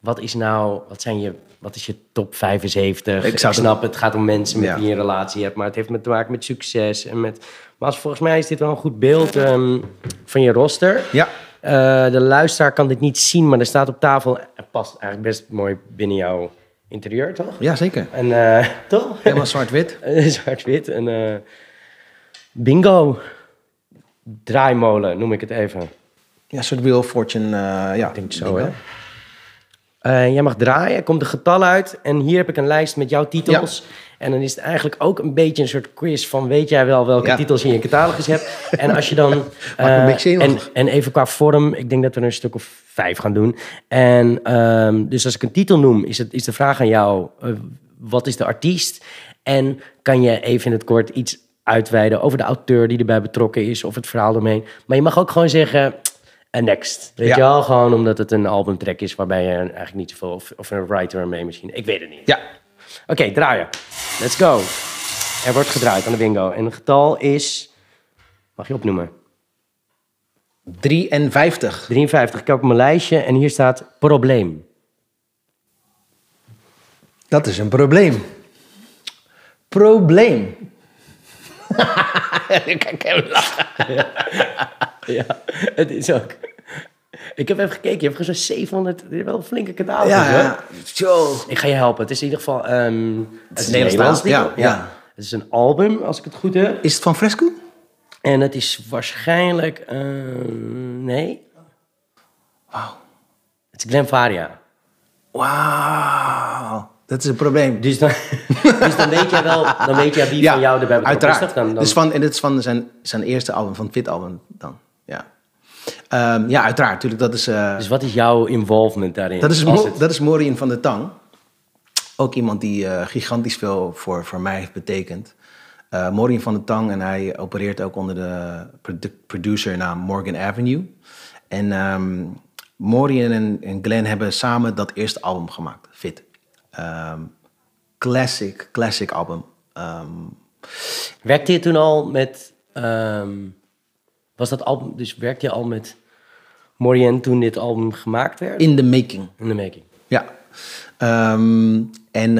wat is nou... Wat, zijn je, wat is je top 75? Ik zou het- snap, het gaat om mensen met Ja. wie je een relatie hebt, maar het heeft met te maken met succes en met... Maar als, volgens mij is dit wel een goed beeld ehm, van je roster. Ja. Eh, de luisteraar kan dit niet zien, maar er staat op tafel. Het past eigenlijk best mooi binnen jouw interieur, toch? ja, zeker. En eh, toch? Helemaal zwart-wit. Eh, Zwart-wit. Een eh, bingo draaimolen, noem ik het even. Ja, soort Wheel of Fortune. ja, Ik denk het zo, hè? Eh, jij mag draaien, komt een getal uit. En hier heb ik een lijst met jouw titels. En dan is het eigenlijk ook een beetje een soort quiz van... weet jij wel welke Ja. titels je in je catalogus hebt? En als je dan... eh, en, en even qua vorm, ik denk dat we er een stuk of vijf gaan doen. En ehm, dus als ik een titel noem, is, het, is de vraag aan jou... eh, wat is de artiest? En kan je even in het kort iets uitweiden over de auteur die erbij betrokken is... of het verhaal ermee. Maar je mag ook gewoon zeggen... En next. Weet Ja. je wel, gewoon omdat het een albumtrack is waarbij je eigenlijk niet zoveel... Of, of een writer mee misschien. Ik weet het niet. Ja. Oké, draaien. Let's go. Er wordt gedraaid aan de bingo. En het getal is... Mag je opnoemen? 53. 53. Ik heb op mijn lijstje en hier staat probleem. Dat is een probleem. Probleem. Kijk hem lachen. Ja, het is ook... Ik heb even gekeken. Je hebt gewoon zo'n 700... dit is Wel een flinke kanaal. Ja, ja. Zo. Ik ga je helpen. Het is in ieder geval... ehm het is Nederlands, Nederlands. ja, ja. Het is een album, als ik het goed heb. Is het van Fresco? En het is waarschijnlijk... eh, nee. Wauw. Het is Glen Faria. Wauw. Dat is een probleem. Dus dan, dus dan weet jij wel... Dan weet jij wie van jou erbij betrokken uiteraard. is. Dan, dan, Dus van, en dit is van zijn, zijn eerste album, van het Fit album dan. Ja, Ehm, ja uiteraard. Natuurlijk, dat is... eh, dus wat is jouw involvement daarin? Dat is, het- dat is Maureen van de Tang. Ook iemand die eh, gigantisch veel voor, voor mij heeft betekend. Eh Maureen van de Tang en hij opereert ook onder de produ- producernaam Morgan Avenue. En ehm Maureen en, en Glenn hebben samen dat eerste album gemaakt, Fit. Ehm, classic, classic album. Ehm, Werkte je toen al met... ehm, was dat album... Dus werkte je al met Morien toen dit album gemaakt werd? in the making. In de making. Ja. En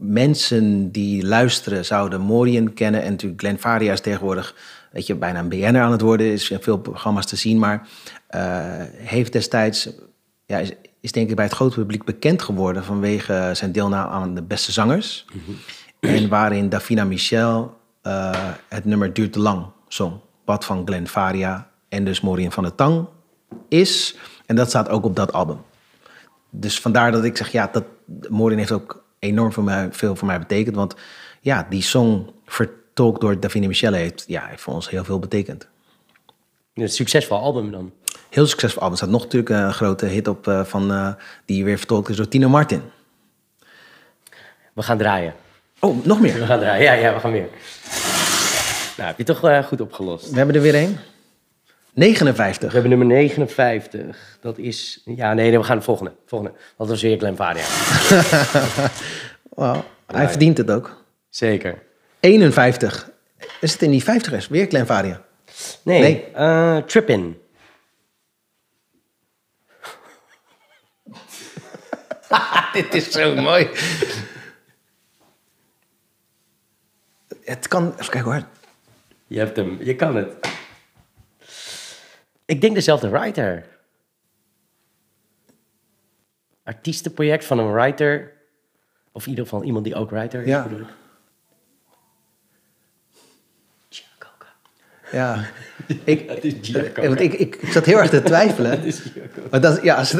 mensen die luisteren zouden Morien kennen. En natuurlijk Glenn Faria is tegenwoordig weet je, bijna een BN'er aan het worden. Is in veel programma's te zien. Maar eh, heeft destijds, ja, is, is denk ik bij het grote publiek bekend geworden... vanwege zijn deelname aan de beste zangers. En waarin Davina Michel eh, het nummer Duurt te lang zong. Wat van Glenn Faria en dus Morien van der Tang is. En dat staat ook op dat album. Dus vandaar dat ik zeg, ja, dat Morin heeft ook enorm voor mij, veel voor mij betekend. Want ja, die song vertolkt door Davine Michelle heeft, ja, heeft voor ons heel veel betekend. Een succesvol album dan. Heel succesvol album. Er staat nog natuurlijk een grote hit op eh, van, eh, die weer vertolkt is door Tino Martin. We gaan draaien. Oh, nog meer. We gaan draaien. Ja, ja, we gaan weer. Nou, heb je toch eh, goed opgelost. We hebben er weer één. 59. We hebben nummer 59. Dat is... Ja, nee, nee we gaan de volgende. Volgende. Dat was weer Glen Faria. Wow, hij verdient het ook. Zeker. 51. Is het in die 50ers? Weer Glenn Faria. Nee, Nee. Trippin. Dit is zo mooi. Het kan... Even kijken hoor. Je hebt hem. Je kan het. Ik denk dezelfde writer. Artiestenproject van een writer. Of in ieder geval iemand die ook writer is, Ja. bedoel ik. Ja. Ik, Het is Giacomo. eh, want ik, ik, ik zat heel erg te twijfelen. Maar dat, ja, als,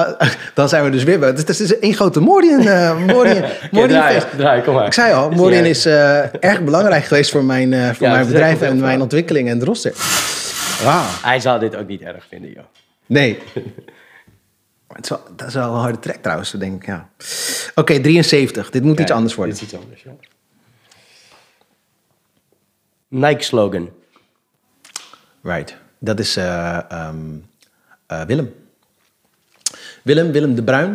dan zijn we dus weer bij. Het is, het is één grote Morian, uh, Morian, draai, draai, kom maar. Ik zei al, Morian niet is eh, erg belangrijk geweest voor mijn, eh, voor Ja, mijn bedrijf en mijn ontwikkeling en het roster. Wauw. Hij zou dit ook niet erg vinden, joh. Nee. Maar Het is wel, dat is wel een harde track trouwens, denk ik. Ja. Oké, 73. Dit moet iets anders worden. Dit is iets anders, joh. Nike-slogan. Right. Dat is eh, ehm, eh, Willem. Willem, Willem de Bruin.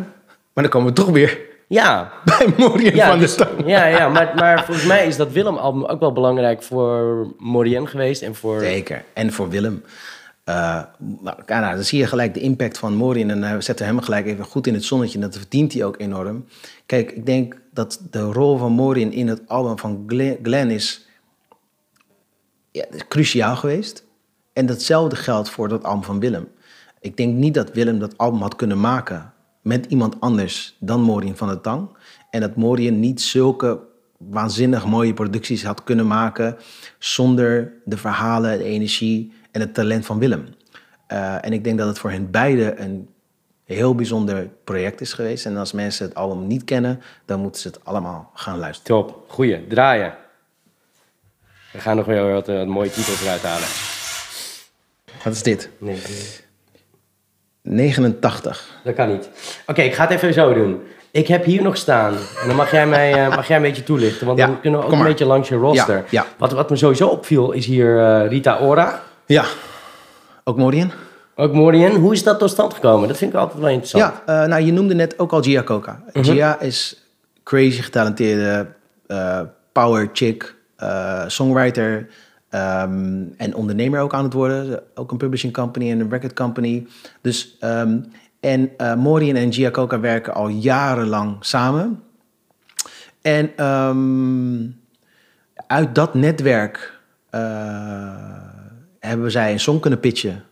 Maar dan komen we toch weer Ja, bij Morian ja, van dus- der Stang. ja, ja maar, maar volgens mij is dat Willem-album ook wel belangrijk voor Morien geweest en voor... Zeker. En voor Willem. Eh, nou, dan zie je gelijk de impact van Morin. En we zetten hem gelijk even goed in het zonnetje. En dat verdient hij ook enorm. Kijk, ik denk dat de rol van Morin in het album van Glenn, Glenn is, ja, is cruciaal geweest. En datzelfde geldt voor dat album van Willem. Ik denk niet dat Willem dat album had kunnen maken met iemand anders dan Morin van der Tang. En dat Morin niet zulke waanzinnig mooie producties had kunnen maken zonder de verhalen, de energie en het talent van Willem. Eh, en ik denk dat het voor hen beiden een heel bijzonder project is geweest. En als mensen het album niet kennen, dan moeten ze het allemaal gaan luisteren. Top, goeie, draaien. We gaan nog weer wat, eh, wat mooie titels eruit halen. Wat is dit? Nee, nee, 89. dat kan niet. Oké, ik ga het even zo doen. Ik heb hier nog staan. En dan mag jij mij eh, mag jij een beetje toelichten. Want Ja, dan kunnen we ook een beetje langs je roster. Ja, ja. Wat, wat me sowieso opviel is hier eh, Rita Ora. Ja. Ook Morin? Ook Morien, hoe is dat tot stand gekomen? Dat vind ik altijd wel interessant. Ja, uh, nou je noemde net ook al Gia Coca. Mhm. Gia is crazy getalenteerde power chick, songwriter um, en ondernemer ook aan het worden. Ook een publishing company en een record company. Dus, um, en uh, Morien en Gia Coca werken al jarenlang samen. En um, uit dat netwerk hebben zij een song kunnen pitchen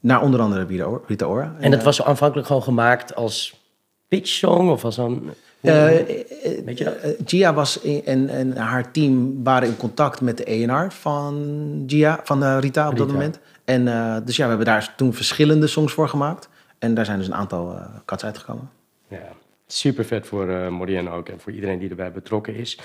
naar onder andere Rita Ora. En dat was aanvankelijk gewoon gemaakt als pitch song of als een... Uh, Weet je dat? Uh, Gia was in, en, en haar team waren in contact met de ENR van Gia, van uh, Rita op Rita. dat moment. En dus ja, we hebben daar toen verschillende songs voor gemaakt. En daar zijn dus een aantal cuts uitgekomen. Ja, super vet voor uh, Morien ook en voor iedereen die erbij betrokken is.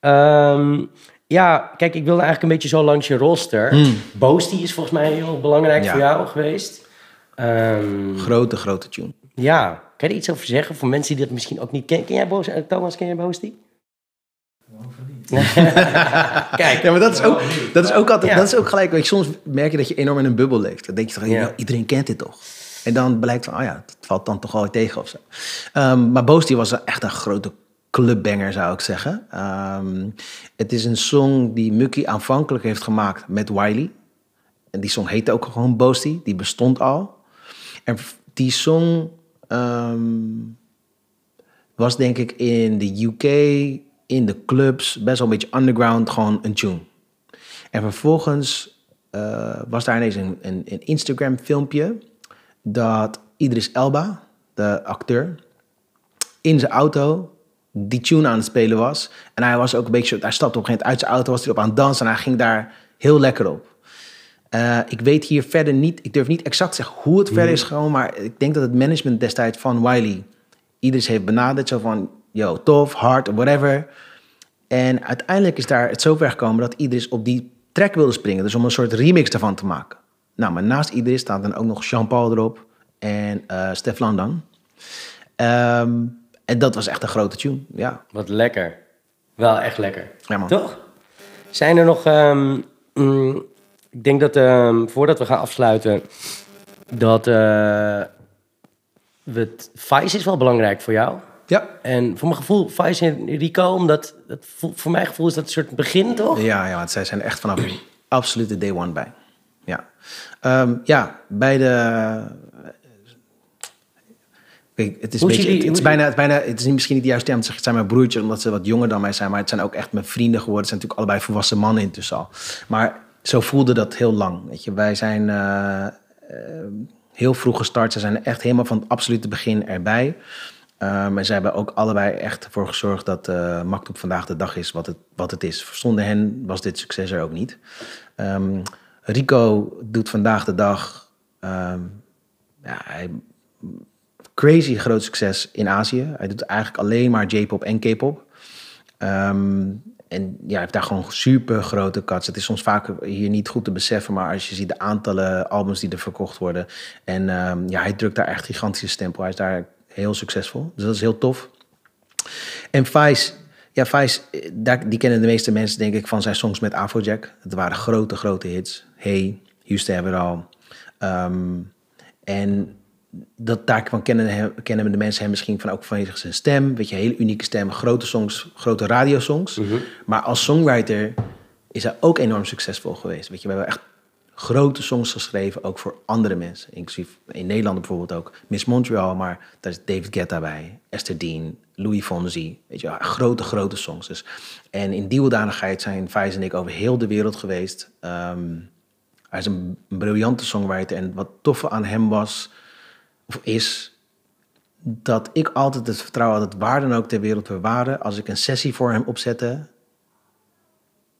Um, ja, kijk, ik wilde eigenlijk een beetje zo langs je roster. Mm. Boosty is volgens mij heel belangrijk Ja. voor jou geweest. Ehm, Grote, grote tune. ja, kan je er iets over zeggen voor mensen die dat misschien ook niet kennen? Ken jij Boos, eh, Thomas, ken jij Boosty? Kijk, Ja, maar dat is ook, dat is ook altijd, Ja. dat is ook gelijk, weet je, soms merk je dat je enorm in een bubbel leeft. Dan denk je toch, Ja. iedereen kent dit toch? En dan blijkt van, oh ja, het valt dan toch wel tegen of zo. Ehm, maar Boosty was echt een grote clubbanger, zou ik zeggen. Ehm, het is een song die Mucky aanvankelijk heeft gemaakt met Wiley. En die song heette ook gewoon Boosty, die bestond al. En die song ehm, was denk ik in de UK, in de clubs, best wel een beetje underground, gewoon een tune. En vervolgens eh, was daar ineens een, een, Instagram filmpje dat Idris Elba, de acteur, in zijn auto die tune aan het spelen was. En hij was ook een beetje, hij stapte op een gegeven moment uit zijn auto, was hij op aan het dansen en hij ging daar heel lekker op. Uh, ik weet hier verder niet, ik durf niet exact te zeggen hoe het verder is gegaan, maar ik denk dat het management destijds van Wiley Idris heeft benaderd, zo van, yo, tof, hard, whatever. En uiteindelijk is daar het zover gekomen dat Idris op die track wilde springen, dus om een soort remix daarvan te maken. Nou, maar naast Idris staat dan ook nog Jean-Paul erop en uh, Stef Landan. Um, en dat was echt een grote tune, ja. Wat lekker. Wel echt lekker. Ja, man. Toch? Zijn er nog... Um, mm, ik denk dat um, voordat we gaan afsluiten... dat uh, we Vice is wel belangrijk voor jou. Ja. En voor mijn gevoel, Vice en Rico... omdat dat, voor mijn gevoel is dat een soort begin, toch? Ja, ja want zij zijn echt vanaf absolute day one bij. Ja, um, ja bij de... Kijk, het is, beetje, het, het bijna, het, bijna, het is misschien niet de juiste term te zeggen, het zijn mijn broertjes omdat ze wat jonger dan mij zijn, maar het zijn ook echt mijn vrienden geworden. Het zijn natuurlijk allebei volwassen mannen intussen al. Maar zo voelde dat heel lang. Weet je, wij zijn eh, eh, heel vroeg gestart. Ze zijn echt helemaal van het absolute begin erbij. Um, en zij hebben ook allebei echt ervoor gezorgd dat uh, vandaag de dag is wat het, wat het is. Zonder hen was dit succes er ook niet. Um, Rico doet vandaag de dag um, ja, hij, crazy groot succes in Azië. Hij doet eigenlijk alleen maar J-pop en K-pop. En ja, heeft daar gewoon super grote cuts. Het is soms vaak hier niet goed te beseffen, maar als je ziet de aantallen albums die er verkocht worden. En um, ja, hij drukt daar echt gigantische stempel. Hij is daar heel succesvol. Dus dat is heel tof. En Vice, ja, Vice, daar, die kennen de meeste mensen denk ik van zijn songs met Afrojack. Het waren grote, grote hits. Hey, Houston hebben we al. Um, en dat daarvan kennen, hem, kennen de mensen hem misschien van ook vanwege zijn stem. Weet je, hele unieke stem, grote songs, grote radiosongs. Mhm. Maar als songwriter is hij ook enorm succesvol geweest. Weet je, we hebben echt grote songs geschreven, ook voor andere mensen. Inclusief in Nederland bijvoorbeeld ook Miss Montreal, maar daar is David Guetta bij, Esther Dean, Louis Fonsi. Weet je, grote, grote songs. Dus. En in die hoedanigheid zijn Vijs en ik over heel de wereld geweest. Um, hij is een briljante songwriter en wat toffe aan hem was, is, dat ik altijd het vertrouwen had dat waar dan ook ter wereld we waren, als ik een sessie voor hem opzette,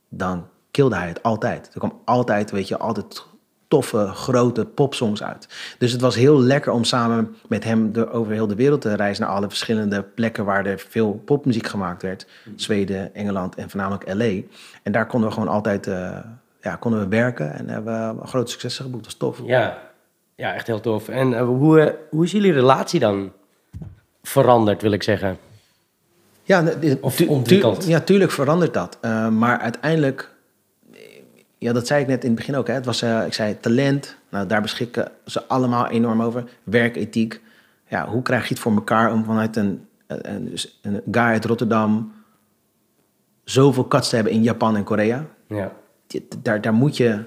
dan kilde hij het altijd. Er kwam altijd, weet je, altijd toffe, grote popsongs uit. Dus het was heel lekker om samen met hem de, over heel de wereld te reizen naar alle verschillende plekken waar er veel popmuziek gemaakt werd. Zweden, Engeland en voornamelijk LA. En daar konden we gewoon altijd, uh, ja, konden we werken en hebben we grote successen geboekt. Dat was tof. Ja, ja echt heel tof. En uh, hoe, uh, hoe is jullie relatie dan veranderd, wil ik zeggen? Ja, of ontwikkeld? Tu ja, tuurlijk verandert dat. Uh, maar uiteindelijk Ja, dat zei ik net in het begin ook. Hè. Het was, eh, ik zei talent, nou, daar beschikken ze allemaal enorm over. Werkethiek. Ja, hoe krijg je het voor elkaar om vanuit een, een, een guy uit Rotterdam zoveel cuts te hebben in Japan en Korea? Ja. Die- Daar, daar moet je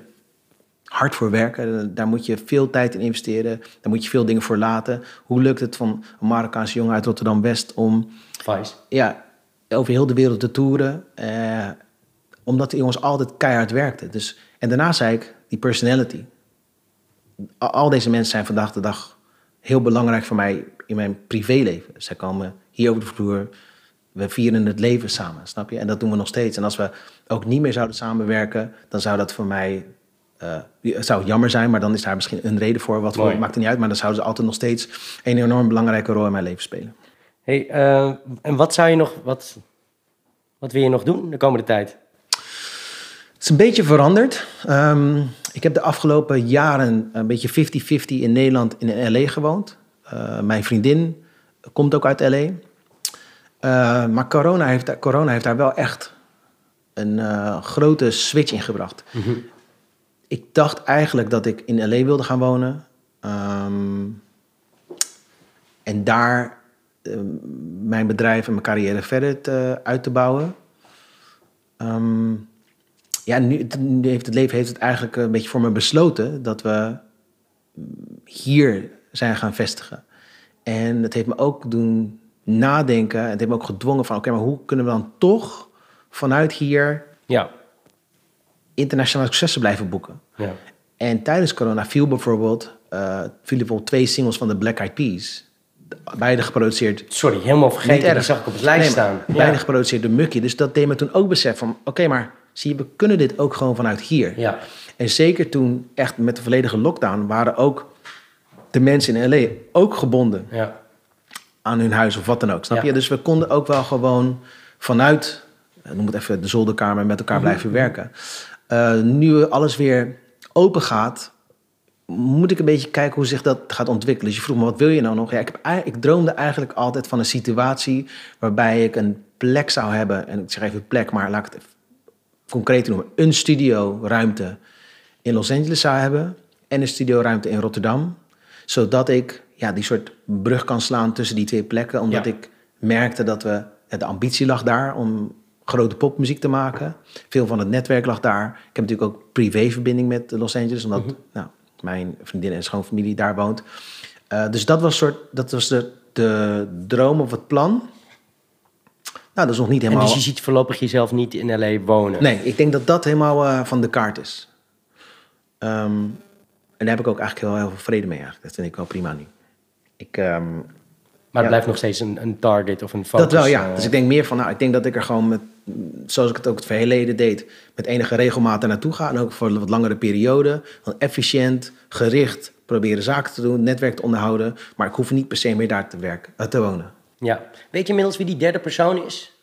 hard voor werken. Daar moet je veel tijd in investeren. Daar moet je veel dingen voor laten. Hoe lukt het van een Marokkaanse jongen uit Rotterdam-West om Vice. ja, over heel de wereld te toeren. eh, omdat die jongens altijd keihard werkten. Dus, en daarna zei ik, die personality. Al, al deze mensen zijn vandaag de dag heel belangrijk voor mij in mijn privéleven. Zij komen hier over de vloer. We vieren het leven samen, snap je? En dat doen we nog steeds. En als we ook niet meer zouden samenwerken, dan zou dat voor mij... eh, het zou jammer zijn, maar dan is daar misschien een reden voor. Wat voor, maakt er niet uit, maar dan zouden ze altijd nog steeds... een enorm belangrijke rol in mijn leven spelen. Hey, eh, en wat zou je nog, wat, wat wil je nog doen de komende tijd? Het is een beetje veranderd. Ehm, ik heb de afgelopen jaren een beetje 50-50 in Nederland in LA gewoond. Eh, mijn vriendin komt ook uit LA. Maar corona heeft, daar- corona heeft daar wel echt een grote switch in gebracht. Ik dacht eigenlijk dat ik in LA wilde gaan wonen. Ehm, en daar eh, mijn bedrijf en mijn carrière verder uit te bouwen. Ehm, ja, nu, heeft het leven heeft het eigenlijk een beetje voor me besloten dat we hier zijn gaan vestigen. En het heeft me ook doen nadenken. Het heeft me ook gedwongen van, oké, maar hoe kunnen we dan toch vanuit hier Ja. Internationale successen blijven boeken? ja. En tijdens corona viel bijvoorbeeld, eh vielen bijvoorbeeld twee singles van de Black Eyed Peas. Beide geproduceerd Sorry, helemaal vergeten. Die zag ik op het lijst Nee, staan. Beide Ja. geproduceerd door Mucky. Dus dat deed me toen ook besef van... Oké, maar zie je, we kunnen dit ook gewoon vanuit hier. Ja. En zeker toen, echt met de volledige lockdown... waren ook de mensen in L.A. ook gebonden Ja. aan hun huis of wat dan ook. Snap je? Dus we konden ook wel gewoon vanuit... eh, Noem het even de zolderkamer met Mhm. elkaar blijven werken. Eh, nu alles weer open gaat... Moet ik een beetje kijken hoe zich dat gaat ontwikkelen. Dus je vroeg me, wat wil je nou nog? Ja, ik, heb, ik droomde eigenlijk altijd van een situatie waarbij ik een plek zou hebben. En ik zeg even plek, maar laat ik het concreet noemen. Een studioruimte in Los Angeles zou hebben en een studioruimte in Rotterdam. Zodat ik ja, die soort brug kan slaan tussen die twee plekken. Omdat Ja. ik merkte dat we, de ambitie lag daar om grote popmuziek te maken. Veel van het netwerk lag daar. Ik heb natuurlijk ook privéverbinding met Los Angeles. Omdat nou, mijn vriendin en schoonfamilie daar woont. Eh, dus dat was, soort, dat was de, de droom of het plan. Nou, dat is nog niet En helemaal... dus je ziet voorlopig jezelf niet in L.A. wonen. Nee, ik denk dat dat helemaal eh, van de kaart is. Ehm, en daar heb ik ook eigenlijk heel, heel veel vrede mee eigenlijk. Dat vind ik wel prima nu. Ik, ehm, Maar Ja. het blijft nog steeds een, een target of een focus. dat wel, ja. eh, Dus ik denk meer van, nou, ik denk dat ik er gewoon met, zoals ik het ook het verleden deed, met enige regelmaat er naartoe ga. En ook voor een wat langere periode. Dan efficiënt, gericht, proberen zaken te doen, netwerk te onderhouden. Maar ik hoef niet per se meer daar te werken, eh, te wonen. Ja. Weet je inmiddels wie die derde persoon is?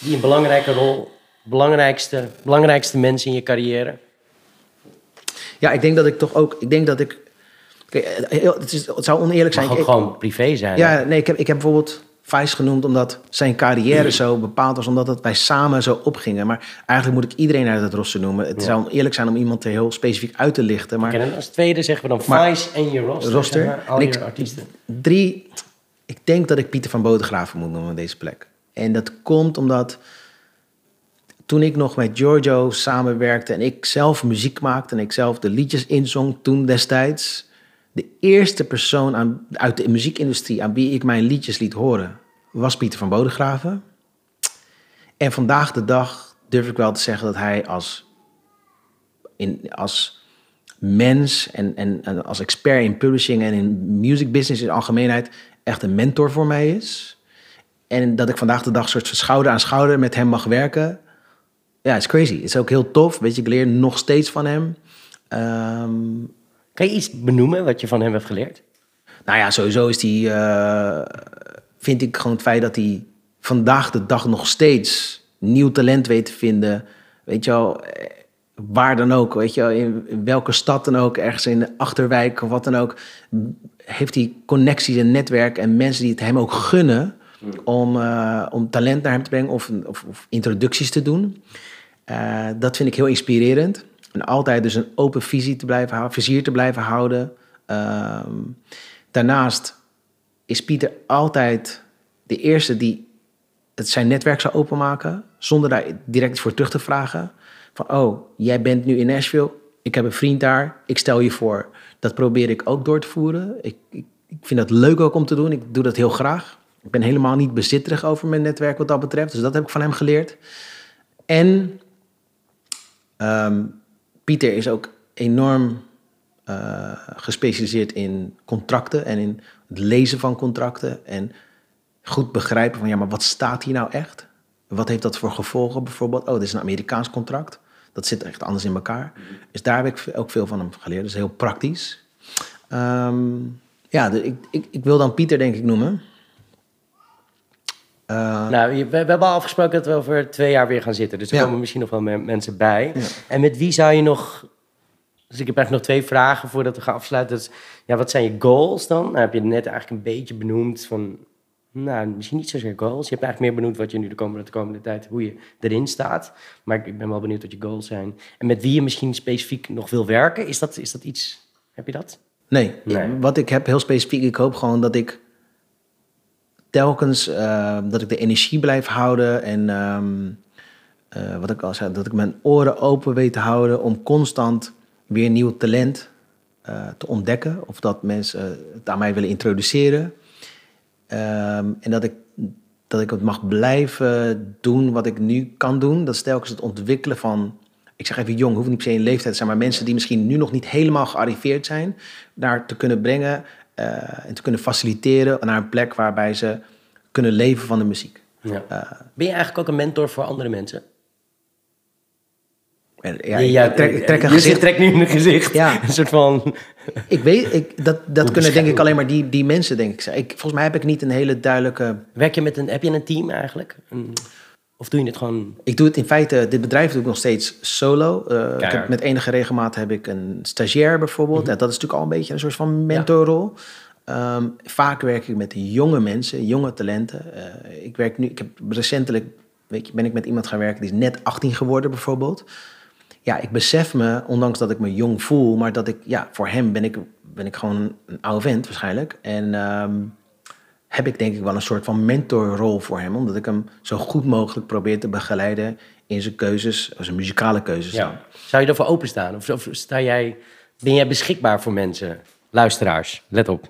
Die een belangrijke rol, belangrijkste, belangrijkste mens in je carrière? Ja, ik denk dat ik toch ook, ik denk dat ik, Kijk, eh, het, is, het zou oneerlijk Mag zijn. ook Ik- gewoon privé zijn. hè? Ja, nee, ik heb, ik heb bijvoorbeeld Vice genoemd omdat zijn carrière zo bepaald was, omdat het wij samen zo opgingen. Maar eigenlijk moet ik iedereen uit het roster noemen. Het Ja. zou eerlijk zijn om iemand heel specifiek uit te lichten. Maar als tweede zeggen we dan Vice en je roster. roster. zeg maar, al En ik- je artiesten. drie, ik denk dat ik Pieter van Bodegraven moet noemen op deze plek. En dat komt omdat toen ik nog met Giorgio samenwerkte en ik zelf muziek maakte en ik zelf de liedjes inzong toen destijds, de eerste persoon aan, uit de muziekindustrie aan wie ik mijn liedjes liet horen, was Pieter van Bodegraven. En vandaag de dag durf ik wel te zeggen dat hij als, in, als mens en, en, als expert in publishing en in music business in algemeenheid echt een mentor voor mij is. En dat ik vandaag de dag soort van schouder aan schouder met hem mag werken. Ja, is crazy. Het is ook heel tof. Weet je, ik leer nog steeds van hem. Ehm, Kan je iets benoemen wat je van hem hebt geleerd? nou ja, sowieso is hij, eh, vind ik gewoon het feit dat hij vandaag de dag nog steeds nieuw talent weet te vinden. Weet je wel, eh, waar dan ook, weet je wel, in, welke stad dan ook, ergens in de Achterwijk of wat dan ook, heeft hij connecties en netwerk en mensen die het hem ook gunnen om, eh, om talent naar hem te brengen of, of, introducties te doen. Dat vind ik heel inspirerend. En altijd dus een open visie te blijven houden, vizier te blijven houden. Ehm, daarnaast is Pieter altijd de eerste die het zijn netwerk zou openmaken, zonder daar direct voor terug te vragen. Van, oh, jij bent nu in Nashville, ik heb een vriend daar, ik stel je voor. Dat probeer ik ook door te voeren. Ik, ik, ik vind dat leuk ook om te doen, ik doe dat heel graag. Ik ben helemaal niet bezitterig over mijn netwerk wat dat betreft, dus dat heb ik van hem geleerd. En ehm, Pieter is ook enorm uh, gespecialiseerd in contracten en in het lezen van contracten. En goed begrijpen van ja, maar wat staat hier nou echt? Wat heeft dat voor gevolgen bijvoorbeeld? Oh, dit is een Amerikaans contract. Dat zit echt anders in elkaar. Dus daar heb ik ook veel van hem geleerd. Dus heel praktisch. Um, ja, ik, ik, ik wil dan Pieter denk ik noemen. Uh, nou, we, we, hebben al afgesproken dat we over twee jaar weer gaan zitten. Dus er komen misschien nog wel mensen bij. Ja. En met wie zou je nog dus ik heb eigenlijk nog twee vragen voordat we gaan afsluiten. Dus, ja, wat zijn je goals dan? Nou, heb je net eigenlijk een beetje benoemd van... Nou, misschien niet zozeer goals. Je hebt eigenlijk meer benoemd wat je nu de komende, de komende tijd... hoe je erin staat. Maar ik ben wel benieuwd wat je goals zijn. En met wie je misschien specifiek nog wil werken. Is dat, is dat iets... Heb je dat? Nee. nee. Wat ik heb heel specifiek... Ik hoop gewoon dat ik telkens... Uh, dat ik de energie blijf houden en... Um, uh, wat ik al zei, dat ik mijn oren open weet te houden om constant weer nieuw talent uh, te ontdekken. Of dat mensen het aan mij willen introduceren. Um, en dat ik, dat ik het mag blijven doen wat ik nu kan doen. Dat is telkens het ontwikkelen van, ik zeg even jong, hoeft niet per se in leeftijd te zijn, maar mensen die misschien nu nog niet helemaal gearriveerd zijn, daar te kunnen brengen en te kunnen faciliteren naar een plek waarbij ze kunnen leven van de muziek. Ja. Uh, ben je eigenlijk ook een mentor voor andere mensen? Ja, ja, trek, trek een gezicht. trekt nu een gezicht. Ja. Een soort van... Ik weet, ik, dat, dat kunnen denk ik alleen maar die, die mensen, denk ik. ik. Volgens mij heb ik niet een hele duidelijke... Werk je met een, heb je een team eigenlijk? Of doe je het gewoon... Ik doe het in feite, dit bedrijf doe ik nog steeds solo. Uh, ik heb, met enige regelmaat heb ik een stagiair bijvoorbeeld. Mhm. ja, dat is natuurlijk al een beetje een soort van mentorrol. Ja. Um, vaak werk ik met jonge mensen, jonge talenten. Uh, ik werk nu, ik heb recentelijk, weet je, ben ik met iemand gaan werken die is net 18 geworden bijvoorbeeld ja, ik besef me, ondanks dat ik me jong voel, maar dat ik, ja, voor hem ben ik, ben ik gewoon een oude vent waarschijnlijk. En ehm, heb ik denk ik wel een soort van mentorrol voor hem, omdat ik hem zo goed mogelijk probeer te begeleiden in zijn keuzes, zijn muzikale keuzes. Ja. Zou je ervoor openstaan? Of, of sta jij, ben jij beschikbaar voor mensen, luisteraars? Let op.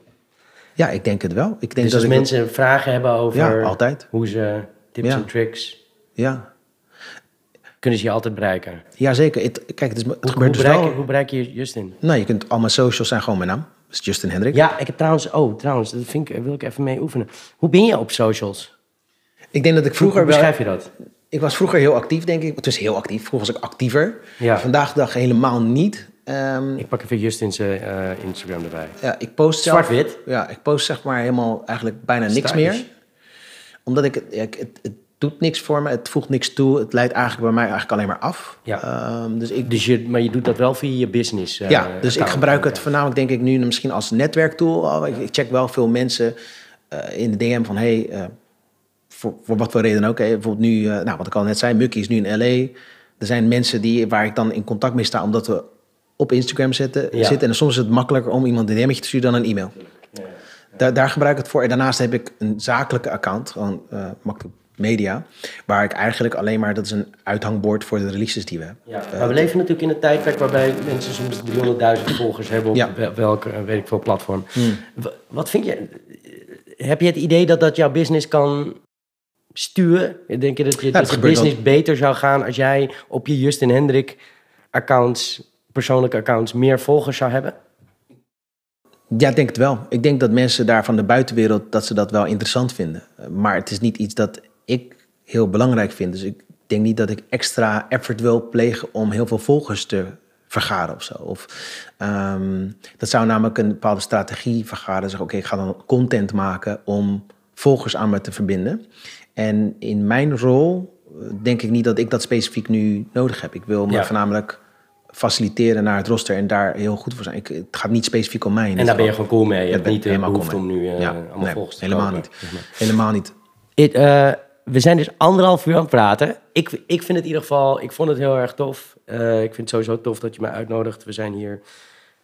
Ja, ik denk het wel. Ik denk dus als mensen vragen hebben over ja, altijd. hoe ze tips en tricks. Ja, kunnen ze je altijd bereiken. Jazeker. Het, kijk, het, is, het hoe, gebeurt hoe, dus bereik, hoe bereik je Justin? Nou, je kunt al mijn socials zijn gewoon mijn naam. Is Justin Hendrik. Ja, ik heb trouwens... Oh, trouwens, dat vind ik, wil ik even mee oefenen. Hoe ben je op socials? Ik denk dat ik vroeger... Hoe beschrijf je dat? Ik was vroeger heel actief, denk ik. Het is heel actief. Vroeger was ik actiever. Ja. Vandaag de dag helemaal niet. Um, ik pak even Justin's uh, Instagram erbij. Ja, ik post Zwart-wit? Ja, ik post zeg maar helemaal eigenlijk bijna niks meer. Omdat ik... het, het doet niks voor me, het voegt niks toe. Het leidt eigenlijk bij mij eigenlijk alleen maar af. Ja. Um, dus ik, dus je, maar je doet dat wel via je business? Uh, ja, dus ik gebruik het voornamelijk denk ik nu misschien als netwerktool. Oh, ik, check wel veel mensen uh, in de DM van... hey, uh, voor, voor wat voor reden ook. Hè. Bijvoorbeeld nu, nou, wat ik al net zei, Mucky is nu in L.A. Er zijn mensen die, waar ik dan in contact mee sta... omdat we op Instagram zitten. Ja. zitten. En soms is het makkelijker om iemand een DM'tje te sturen dan een e-mail. Ja. Daar, daar gebruik ik het voor. En daarnaast heb ik een zakelijke account, gewoon makkelijk media. Waar ik eigenlijk alleen maar, dat is een uithangbord voor de releases die we hebben. Ja, uh, maar we leven natuurlijk in een tijdperk waarbij mensen soms 300.000 volgers hebben op ja. welke, eh, weet ik veel, platform. Hmm. Wat vind je, heb je het idee dat dat jouw business kan sturen? Denk je dat je, dat je business beter zou gaan als jij op je Justin Hendrik accounts, persoonlijke accounts, meer volgers zou hebben? Ja, ik denk het wel. Ik denk dat mensen daar van de buitenwereld dat ze dat wel interessant vinden. Maar het is niet iets dat ik heel belangrijk vind. Dus ik denk niet dat ik extra effort wil plegen om heel veel volgers te vergaren of zo. Of, um, dat zou namelijk een bepaalde strategie vergaren. Zeggen, oké, ik ga dan content maken om volgers aan me te verbinden. En in mijn rol eh, denk ik niet dat ik dat specifiek nu nodig heb. Ik wil me voornamelijk faciliteren naar het roster en daar heel goed voor zijn. Ik, het gaat niet specifiek om mij. En daar ben je gewoon cool mee. Je hebt niet helemaal cool om nu uh, ja, allemaal nee, volgers te helemaal niet. Helemaal niet. It, uh, we zijn dus anderhalf uur aan het praten. Ik, ik vind het in ieder geval, ik vond het heel erg tof. Eh, ik vind het sowieso tof dat je mij uitnodigt. We zijn hier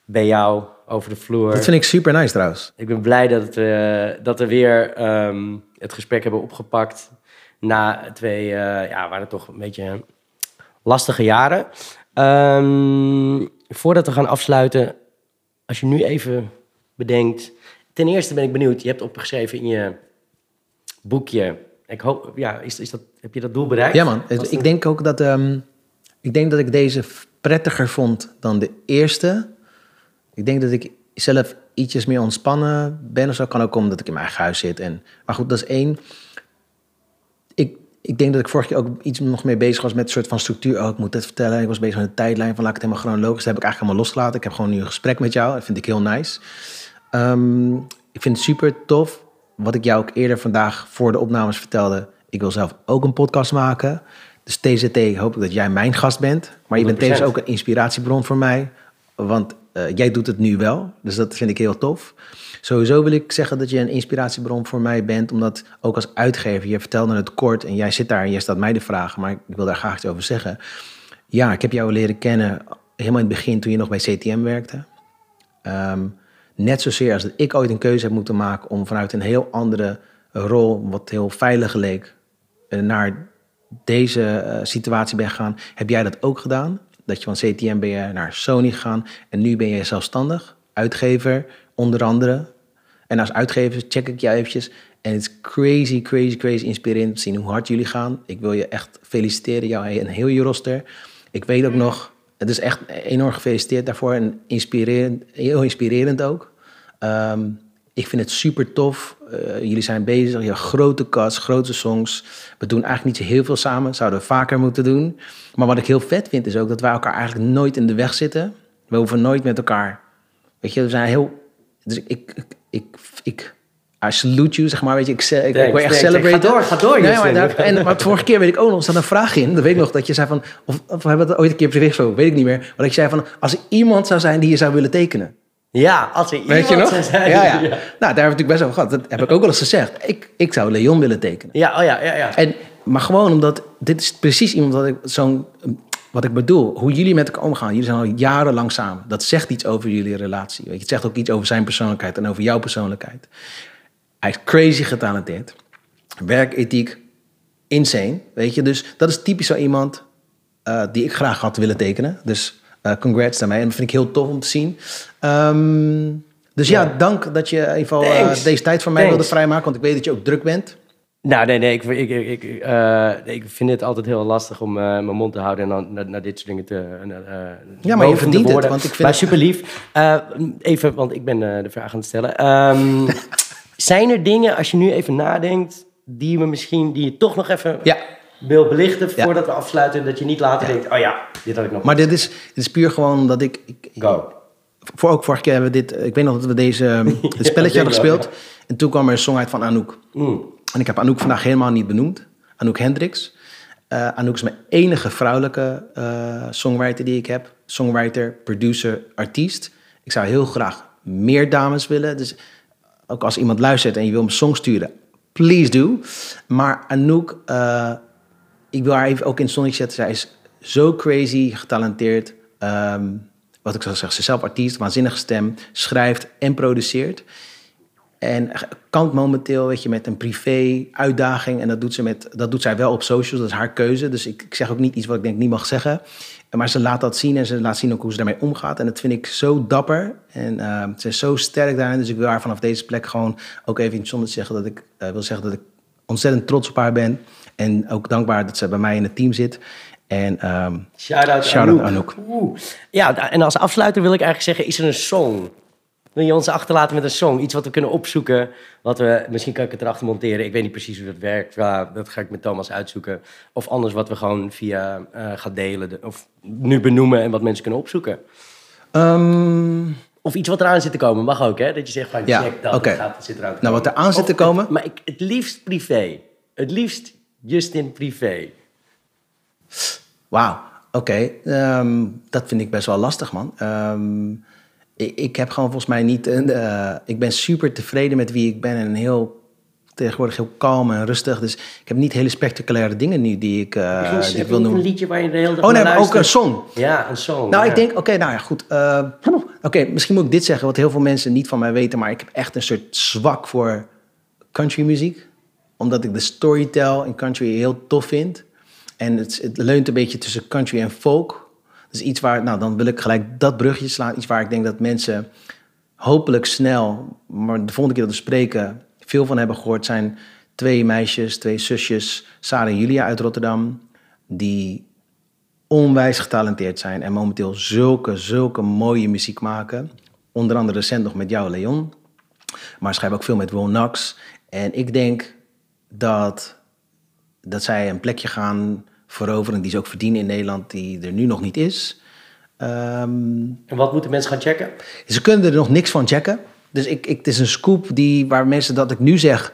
bij jou over de vloer. Dat vind ik super nice trouwens. Ik ben blij dat we, dat we weer ehm, het gesprek hebben opgepakt. Na twee, uh, ja, waren toch een beetje lastige jaren. Um, voordat we gaan afsluiten, als je nu even bedenkt. Ten eerste ben ik benieuwd, je hebt opgeschreven in je boekje. Ik hoop, ja, is, is dat, heb je dat doel bereikt? Ja, man. Ik denk ook dat, um, ik denk dat ik deze prettiger vond dan de eerste. Ik denk dat ik zelf ietsjes meer ontspannen ben of zo. Kan ook omdat ik in mijn eigen huis zit. En, maar goed, dat is één. Ik, ik denk dat ik vorige keer ook iets nog meer bezig was met een soort van structuur. Oh, ik moet het vertellen. Ik was bezig met een tijdlijn van laat ik het helemaal chronologisch. Dat heb ik eigenlijk helemaal losgelaten. Ik heb gewoon nu een gesprek met jou. Dat vind ik heel nice. Um, ik vind het super tof. Wat ik jou ook eerder vandaag voor de opnames vertelde. Ik wil zelf ook een podcast maken. Dus TZT hoop ik dat jij mijn gast bent. Maar je bent tevens ook een inspiratiebron voor mij. Want uh, jij doet het nu wel. Dus dat vind ik heel tof. Sowieso wil ik zeggen dat je een inspiratiebron voor mij bent. Omdat ook als uitgever, je vertelde het kort en jij zit daar en jij stelt mij de vragen. Maar ik wil daar graag iets over zeggen. Ja, ik heb jou leren kennen helemaal in het begin toen je nog bij CTM werkte. Um, net zozeer als dat ik ooit een keuze heb moeten maken om vanuit een heel andere rol, wat heel veilig leek, eh, naar deze uh, situatie ben gegaan. Heb jij dat ook gedaan? Dat je van CTM ben je naar Sony gegaan en nu ben je zelfstandig, uitgever onder andere. En als uitgever check ik jou eventjes. En het is crazy, crazy, crazy inspirerend te zien hoe hard jullie gaan. Ik wil je echt feliciteren, jou en heel je roster. Ik weet ook nog, het is echt enorm gefeliciteerd daarvoor en inspirerend, heel inspirerend ook. Um, ik vind het super tof. Uh, jullie zijn bezig, je grote cast, grote songs. We doen eigenlijk niet zo heel veel samen, zouden we vaker moeten doen. Maar wat ik heel vet vind is ook dat wij elkaar eigenlijk nooit in de weg zitten. We hoeven nooit met elkaar. Weet je, we zijn heel. Dus ik, ik, ik, ik I salute you, zeg maar. Weet je, ik, ik, ik wil echt celebrate. Ga door, ga door. Nee, maar, daar, en, maar vorige keer weet ik ook nog, er zat een vraag in. Dat weet ik nog, dat je zei van... Of, of we hebben het ooit een keer privé zo, weet ik niet meer. Maar dat je zei van, als er iemand zou zijn die je zou willen tekenen... Ja, als er iemand Weet je nog? zou zijn. Ja, ja. Nou, daar hebben we natuurlijk best over gehad. Dat heb ik ook wel eens gezegd. Ik, ik zou Leon willen tekenen. Ja, oh ja, ja, ja. En, maar gewoon omdat... Dit is precies iemand wat ik, zo'n, wat ik bedoel. Hoe jullie met elkaar omgaan. Jullie zijn al jarenlang samen. Dat zegt iets over jullie relatie. Weet je? Het zegt ook iets over zijn persoonlijkheid en over jouw persoonlijkheid. Hij is crazy getalenteerd. Werkethiek, insane. Weet je, dus dat is typisch zo iemand uh, die ik graag had willen tekenen. Dus uh, congrats daarmee. En dat vind ik heel tof om te zien. Um, dus ja. ja. dank dat je in ieder geval uh, deze tijd voor mij Thanks. wilde vrijmaken. Want ik weet dat je ook druk bent. Nou, nee, nee. Ik, ik, ik, ik, uh, ik vind het altijd heel lastig om uh, mijn mond te houden en dan naar, naar dit soort dingen te. Ja, maar je verdient het. Want ik vind maar super lief. even, want ik ben de vraag aan het stellen. Um, zijn er dingen, als je nu even nadenkt, die we misschien, die je toch nog even ja. wil belichten voordat we afsluiten, dat je niet later denkt, oh ja, dit had ik nog. Maar dit is, dit is puur gewoon omdat ik. ik Go. Voor, ook vorige keer hebben we dit. Ik weet nog dat we deze het spelletje hadden gespeeld. En toen kwam er een song uit van Anouk. Mm. En ik heb Anouk vandaag helemaal niet benoemd. Anouk Hendricks. Uh, Anouk is mijn enige vrouwelijke uh, songwriter die ik heb. Songwriter, producer, artiest. Ik zou heel graag meer dames willen. Dus ook als iemand luistert en je wil me song sturen, please do. Maar Anouk, uh, ik wil haar even ook in het zetten. Zij is zo crazy, getalenteerd. Um, wat ik zou zeggen, ze is zelf artiest, waanzinnige stem, schrijft en produceert. En kan momenteel, weet je, met een privé uitdaging. En dat doet, ze met, dat doet zij wel op socials, dat is haar keuze. Dus ik, ik zeg ook niet iets wat ik denk niet mag zeggen. Maar ze laat dat zien en ze laat zien ook hoe ze daarmee omgaat. En dat vind ik zo dapper. En uh, ze is zo sterk daarin. Dus ik wil haar vanaf deze plek gewoon ook even in het zeggen dat ik uh, wil zeggen dat ik ontzettend trots op haar ben. En ook dankbaar dat ze bij mij in het team zit. En um, shout-out shout Anouk. Ja, en als afsluiter wil ik eigenlijk zeggen, is er een song? Wil je ons achterlaten met een song? Iets wat we kunnen opzoeken. Wat we, misschien kan ik het erachter monteren. Ik weet niet precies hoe dat werkt. Dat ga ik met Thomas uitzoeken. Of anders wat we gewoon via uh, gaan delen. Of nu benoemen en wat mensen kunnen opzoeken. Um, of iets wat eraan zit te komen. Mag ook, hè? Dat je zegt van, ja, check dat. Okay. Gaat, zit eraan te nou, wat er aan zit te komen... Het, maar ik, het liefst privé. Het liefst Justin privé. Wauw, oké. Okay. Um, dat vind ik best wel lastig, man. Um, ik, ik, heb gewoon volgens mij niet... Een, uh, ik ben super tevreden met wie ik ben en een heel tegenwoordig heel kalm en rustig. Dus ik heb niet hele spectaculaire dingen nu die ik, uh, die ik wil een noemen. liedje waar je de hele dag Oh nee, maar ook een song. Ja, een song. Nou, ja. ik denk, oké, nou ja, goed. eh, oké, misschien moet ik dit zeggen, wat heel veel mensen niet van mij weten, maar ik heb echt een soort zwak voor countrymuziek. Omdat ik de storytell in country heel tof vind. En het, het leunt een beetje tussen country en folk. Dus iets waar, nou, dan wil ik gelijk dat brugje slaan. Iets waar ik denk dat mensen hopelijk snel, maar de volgende keer dat we spreken, veel van hebben gehoord, zijn twee meisjes, twee zusjes, Sarah en Julia uit Rotterdam, die onwijs getalenteerd zijn en momenteel zulke, zulke mooie muziek maken. Onder andere recent nog met jou, Leon. Maar schrijf ook veel met Knox. En ik denk dat, dat zij een plekje gaan veroveren die ze ook verdienen in Nederland, die er nu nog niet is. Ehm, En wat moeten mensen gaan checken? ze kunnen er nog niks van checken. Dus ik, ik, het is een scoop die, waar mensen dat ik nu zeg.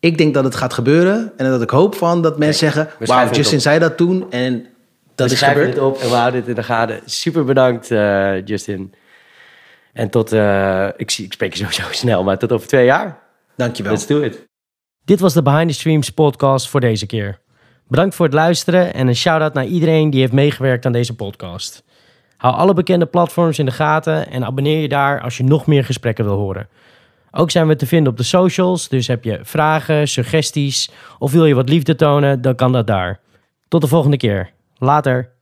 Ik denk dat het gaat gebeuren. En dat ik hoop van dat mensen zeggen. Wauw, Justin op. zei dat toen. En dat we is schrijven gebeurd. het op en we houden het in de gaten. Super bedankt, eh, Justin. En tot, eh, ik, zie, ik spreek je sowieso snel, maar tot over twee jaar. Dankjewel. Let's do it. Dit was de Behind the Streams podcast voor deze keer. Bedankt voor het luisteren en een shout-out naar iedereen die heeft meegewerkt aan deze podcast. Hou alle bekende platforms in de gaten en abonneer je daar als je nog meer gesprekken wil horen. Ook zijn we te vinden op de socials, dus heb je vragen, suggesties of wil je wat liefde tonen, dan kan dat daar. Tot de volgende keer. Later.